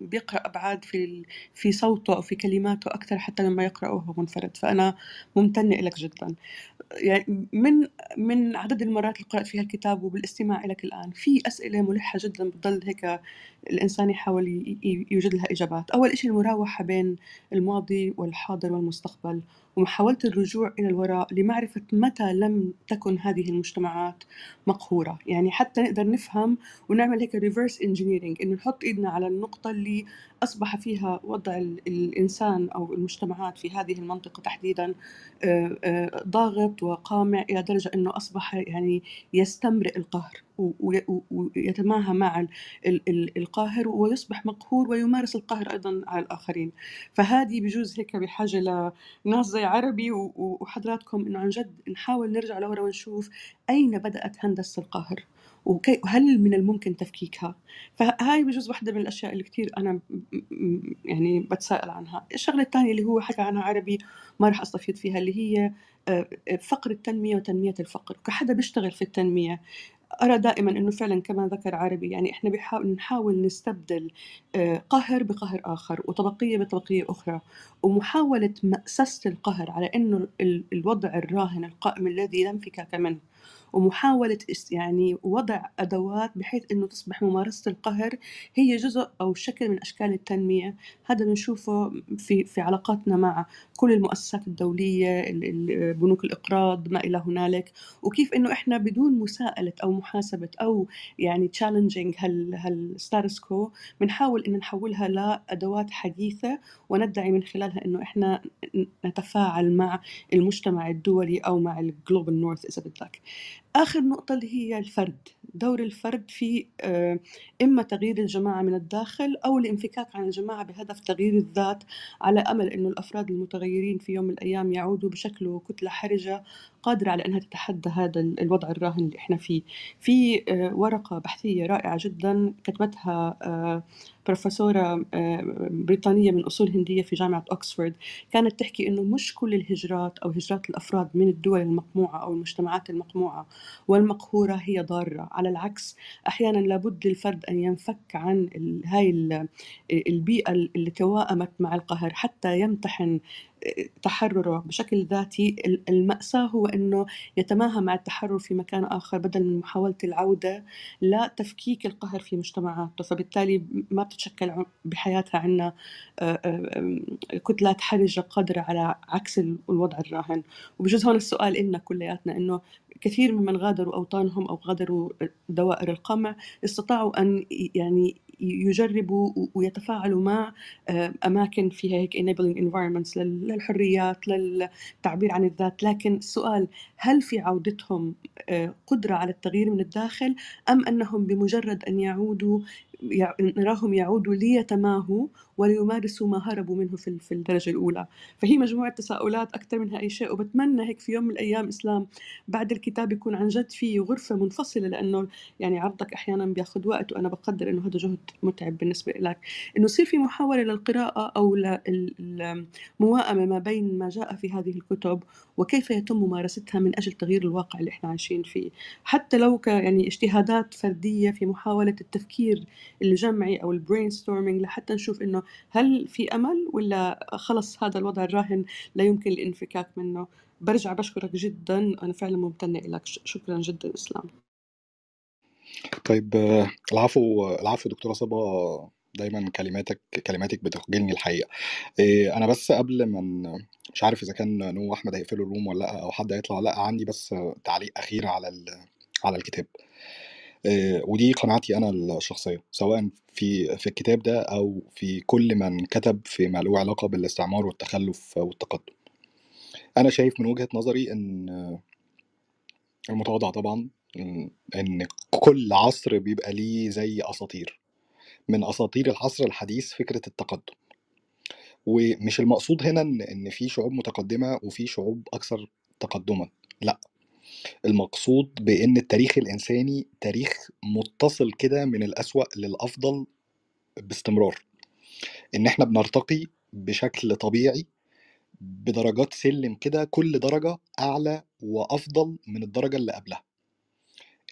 بيقرأ أبعاد في في صوته أو في كلماته أكثر حتى لما يقرأه وهو منفرد. فأنا ممتنة لك جدا. يعني من من عدد المرات اللي قرأت فيها الكتاب وبالاستماع لك الآن في أسئلة ملحة جدا بتضل هيك الإنسان يحاول يوجد لها إجابات. أول شيء المراوحة بين الماضي والحاضر والمستقبل ومحاولة الرجوع إلى الوراء لمعرفة متى لم تكن هذه المجتمعات مقهورة. يعني حتى نقدر نفهم ونعمل هيك reverse engineering إنه نحط إيدنا على النقطة اللي أصبح فيها وضع ال- الإنسان أو المجتمعات في هذه المنطقة تحديدا آه، آه، ضاغط وقامع إلى درجة أنه أصبح يعني يستمرئ القهر. ويتماهى مع ال- ال- ال- القاهر ويصبح مقهور ويمارس القهر أيضا على الآخرين. فهذه بجوز هيك بحاجة لناس زي عربي وحضراتكم إنه عن جد نحاول نرجع لورا ونشوف أين بدأت هندسة القهر وهل من الممكن تفكيكها. فهاي بجوز واحدة من الأشياء اللي كتير أنا يعني بتساءل عنها. الشغلة الثانية اللي هو حكى عنها عربي ما راح أستفيد فيها اللي هي آه، فقر التنمية وتنمية الفقر. كحدا بيشتغل في التنمية أرى دائما أنه فعلا كما ذكر عربي يعني إحنا بحاول نحاول نستبدل آه، قهر بقهر آخر وطبقية بطبقية أخرى. ومحاولة مأسسة القهر على أنه ال- الوضع الراهن القائم الذي لا انفكاك منه ومحاولة يعني وضع أدوات بحيث أنه تصبح ممارسة القهر هي جزء أو شكل من أشكال التنمية. هذا بنشوفه في في علاقاتنا مع كل المؤسسات الدولية ال- ال- بنوك الإقراض ما إلى هنالك. وكيف إنه إحنا بدون مساءلة أو محاسبة أو يعني challenging هال هال status quo بنحاول إن نحولها لأدوات حديثة وندعي من خلالها إنه إحنا نتفاعل مع المجتمع الدولي أو مع ال global north إذا بدك. آخر نقطة اللي هي الفرد دور الفرد في آه، إما تغيير الجماعة من الداخل أو الانفكاك عن الجماعة بهدف تغيير الذات على أمل أن الأفراد المتغيرين في يوم من الأيام يعودوا بشكل وكتلة حرجة قادرة على أنها تتحدى هذا ال- الوضع الراهن اللي إحنا فيه. في آه، ورقة بحثية رائعة جدا كتبتها آه، بروفيسورة آه، بريطانية من أصول هندية في جامعة أكسفورد كانت تحكي إنه مش كل الهجرات أو هجرات الأفراد من الدول المقموعة أو المجتمعات المقموعة والمقهورة هي ضارة. على العكس أحيانا لابد للفرد أن ينفك عن هاي ال- البيئة اللي توائمت مع القهر حتى يمتحن تحرره بشكل ذاتي. المأساة هو أنه يتماهى مع التحرر في مكان آخر بدل من محاولة العودة لا تفكيك القهر في مجتمعاته. فبالتالي ما بتتشكل بحياتها عنا آه، آه، آه، كتلات حرجة قادرة على عكس ال- الوضع الراهن. وبجوز هون السؤال إلنا كلياتنا إنه كثير ممن غادروا أوطانهم أو غادروا دوائر القمع استطاعوا أن يعني يجربوا ويتفاعلوا مع آه، أماكن فيها هيك enabling environments لل- للحريات للتعبير عن الذات. لكن السؤال هل في عودتهم آه، قدرة على التغيير من الداخل أم أنهم بمجرد أن يعودوا يع- نراهم يعودوا ليتماهوا وليمارسوا ما هربوا منه في في الدرجة الأولى. فهي مجموعة تساؤلات أكثر منها أي شيء وبتمنى هيك في يوم من الأيام إسلام بعد الكتاب يكون عن جد في غرفة منفصلة لأنه يعني عرضك أحيانا بياخذ وقت وأنا بقدر إنه هذا جهد متعب بالنسبة لك إنه يصير في محاولة للقراءة أو للمواءمة ما بين ما جاء في هذه الكتب وكيف يتم ممارستها من أجل تغيير الواقع اللي إحنا عايشين فيه. حتى لو يعني اجتهادات فردية في محاولة التفكير الجمعي أو ال brainstorming لحتى نشوف إنه هل في أمل ولا خلص هذا الوضع الراهن لا يمكن الانفكاك منه. برجع بشكرك جدا أنا فعلا ممتنة لك شكرا جدا إسلام. طيب آه، العفو العفو دكتورة صبا. دايما كلماتك كلماتك بتخجلني الحقيقة. إيه، أنا بس قبل ما مش عارف إذا كان نو أحمد هيقفلوا الروم ولا لأ أو حد هيطلع ولا لأ عندي بس تعليق أخير على على الكتاب. آه، ودي قناعتي أنا الشخصية سواء في في الكتاب ده أو في كل من كتب فيما له علاقة بالاستعمار والتخلف والتقدم. أنا شايف من وجهة نظري إن المتواضع طبعا إن كل عصر بيبقى ليه زي أساطير من أساطير العصر الحديث فكرة التقدم. ومش المقصود هنا إن إن في شعوب متقدمة وفي شعوب أكثر تقدما لأ. المقصود بإن التاريخ الإنساني تاريخ متصل كده من الأسوأ للأفضل باستمرار. إن إحنا بنرتقي بشكل طبيعي بدرجات سلم كده كل درجة أعلى وأفضل من الدرجة اللي قبلها.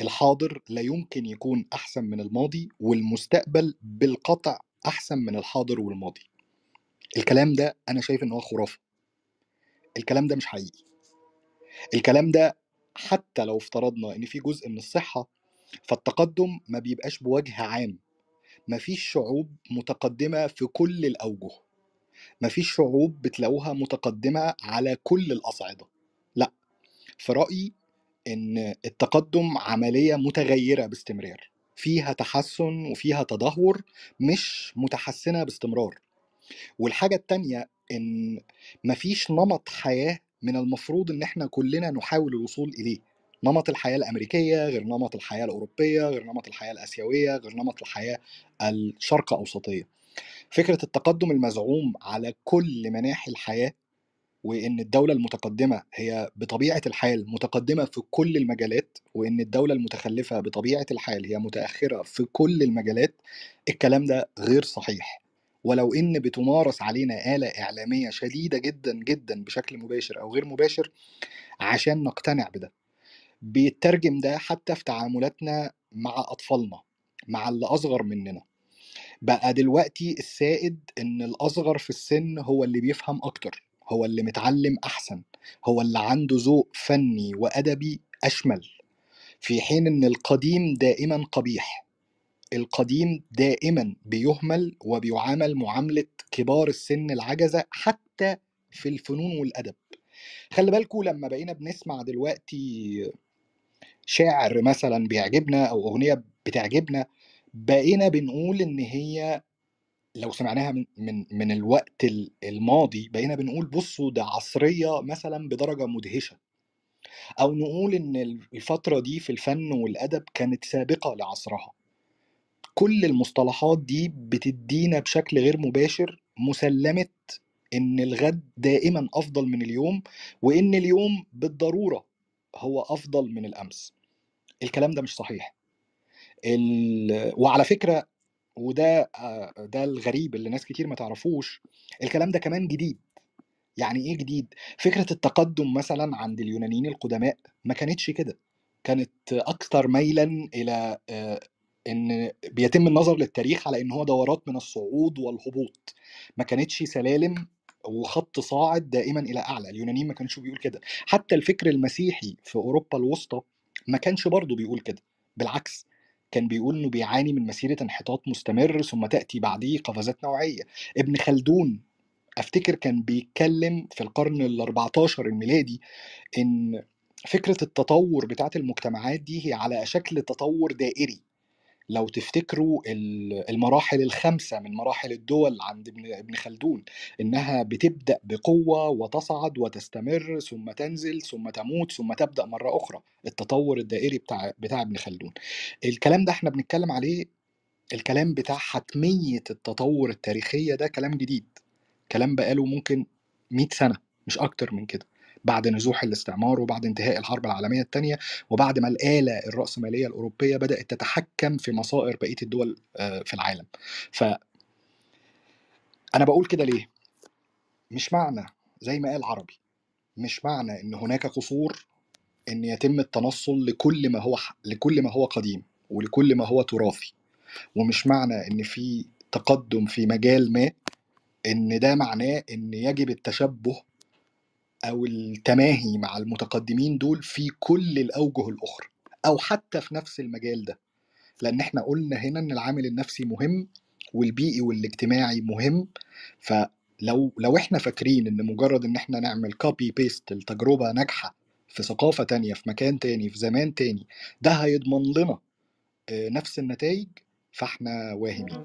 الحاضر لا يمكن يكون أحسن من الماضي والمستقبل بالقطع أحسن من الحاضر والماضي. الكلام ده أنا شايف إن هو خرافة. الكلام ده مش حقيقي. الكلام ده حتى لو افترضنا إن في جزء من الصحة فالتقدم ما بيبقاش بوجه عام. مفيش شعوب متقدمة في كل الأوجه. مفيش شعوب بتلاقوها متقدمة على كل الأصعدة. لأ في رأيي إن التقدم عملية متغيرة باستمرار. فيها تحسن وفيها تدهور مش متحسنة باستمرار. والحاجة التانية إن مفيش نمط حياة من المفروض إن إحنا كلنا نحاول الوصول إليه. نمط الحياة الأمريكية غير نمط الحياة الأوروبية غير نمط الحياة الآسيوية غير نمط الحياة الشرق أوسطية. فكرة التقدم المزعوم على كل مناحي الحياة وإن الدولة المتقدمة هي بطبيعة الحال متقدمة في كل المجالات وإن الدولة المتخلفة بطبيعة الحال هي متأخرة في كل المجالات الكلام ده غير صحيح. ولو إن بتمارس علينا آلة إعلامية شديدة جدا جدا بشكل مباشر أو غير مباشر عشان نقتنع بده. بيترجم ده حتى في تعاملاتنا مع أطفالنا مع اللي أصغر مننا. بقى دلوقتي السائد إن الأصغر في السن هو اللي بيفهم أكتر هو اللي متعلم أحسن هو اللي عنده ذوق فني وأدبي أشمل. في حين إن القديم دائما قبيح. القديم دائما بيهمل وبيعامل معاملة كبار السن العجزة حتى في الفنون والأدب. خلي بالكوا لما بقينا بنسمع دلوقتي شاعر مثلا بيعجبنا أو أغنية بتعجبنا بقينا بنقول إن هي لو سمعناها من من من الوقت ال- الماضي بقينا بنقول بصوا ده عصرية مثلا بدرجة مدهشة. أو نقول إن الفترة دي في الفن والأدب كانت سابقة لعصرها. كل المصطلحات دي بتدينا بشكل غير مباشر مسلمة إن الغد دائما أفضل من اليوم وإن اليوم بالضرورة هو أفضل من الأمس. الكلام ده مش صحيح. ال... وعلى فكرة وده آه، ده الغريب اللي ناس كتير ما تعرفوش الكلام ده كمان جديد. يعني إيه جديد؟ فكرة التقدم مثلا عند اليونانيين القدماء ما كانتش كده. كانت أكثر ميلا إلى آه، إن بيتم النظر للتاريخ على إن هو دورات من الصعود والهبوط. ما كانتش سلالم وخط صاعد دائما إلى أعلى. اليونانيين ما كانش بيقول كده. حتى الفكر المسيحي في أوروبا الوسطى ما كانش برضه بيقول كده. بالعكس كان بيقول إنه بيعاني من مسيرة انحطاط مستمر ثم تأتي بعديه قفزات نوعية. ابن خلدون أفتكر كان بيتكلم في القرن ال 14 الميلادي إن فكرة التطور بتاعت المجتمعات دي هي على شكل تطور دائري. لو تفتكروا ال- المراحل الخمسة من مراحل الدول عند ابن خلدون إنها بتبدأ بقوة وتصعد وتستمر ثم تنزل ثم تموت ثم تبدأ مرة أخرى. التطور الدائري بتاع بتاع ابن خلدون. الكلام ده إحنا بنتكلم عليه الكلام بتاع حتمية التطور التاريخية ده كلام جديد. كلام بقاله ممكن 100 سنة مش أكتر من كده. بعد نزوح الاستعمار وبعد انتهاء الحرب العالمية الثانية وبعد ما الآلة الرأسمالية الأوروبية بدأت تتحكم في مصائر بقية الدول آه، في العالم فأنا بقول كده ليه؟ مش معنى زي ما قال عربي مش معنى إن هناك قصور إن يتم التنصل لكل ما هو لكل ما هو قديم ولكل ما هو تراثي ومش معنى إن في تقدم في مجال ما إن ده معناه إن يجب التشبه أو التماهي مع المتقدمين دول في كل الأوجه الأخرى أو حتى في نفس المجال ده. لأن إحنا قلنا هنا إن العامل النفسي مهم والبيئي والاجتماعي مهم. فلو لو إحنا فاكرين إن مجرد إن إحنا نعمل copy paste التجربة ناجحة في ثقافة تانية في مكان تاني في زمان تاني ده هيضمن لنا آه، نفس النتائج فإحنا واهمين.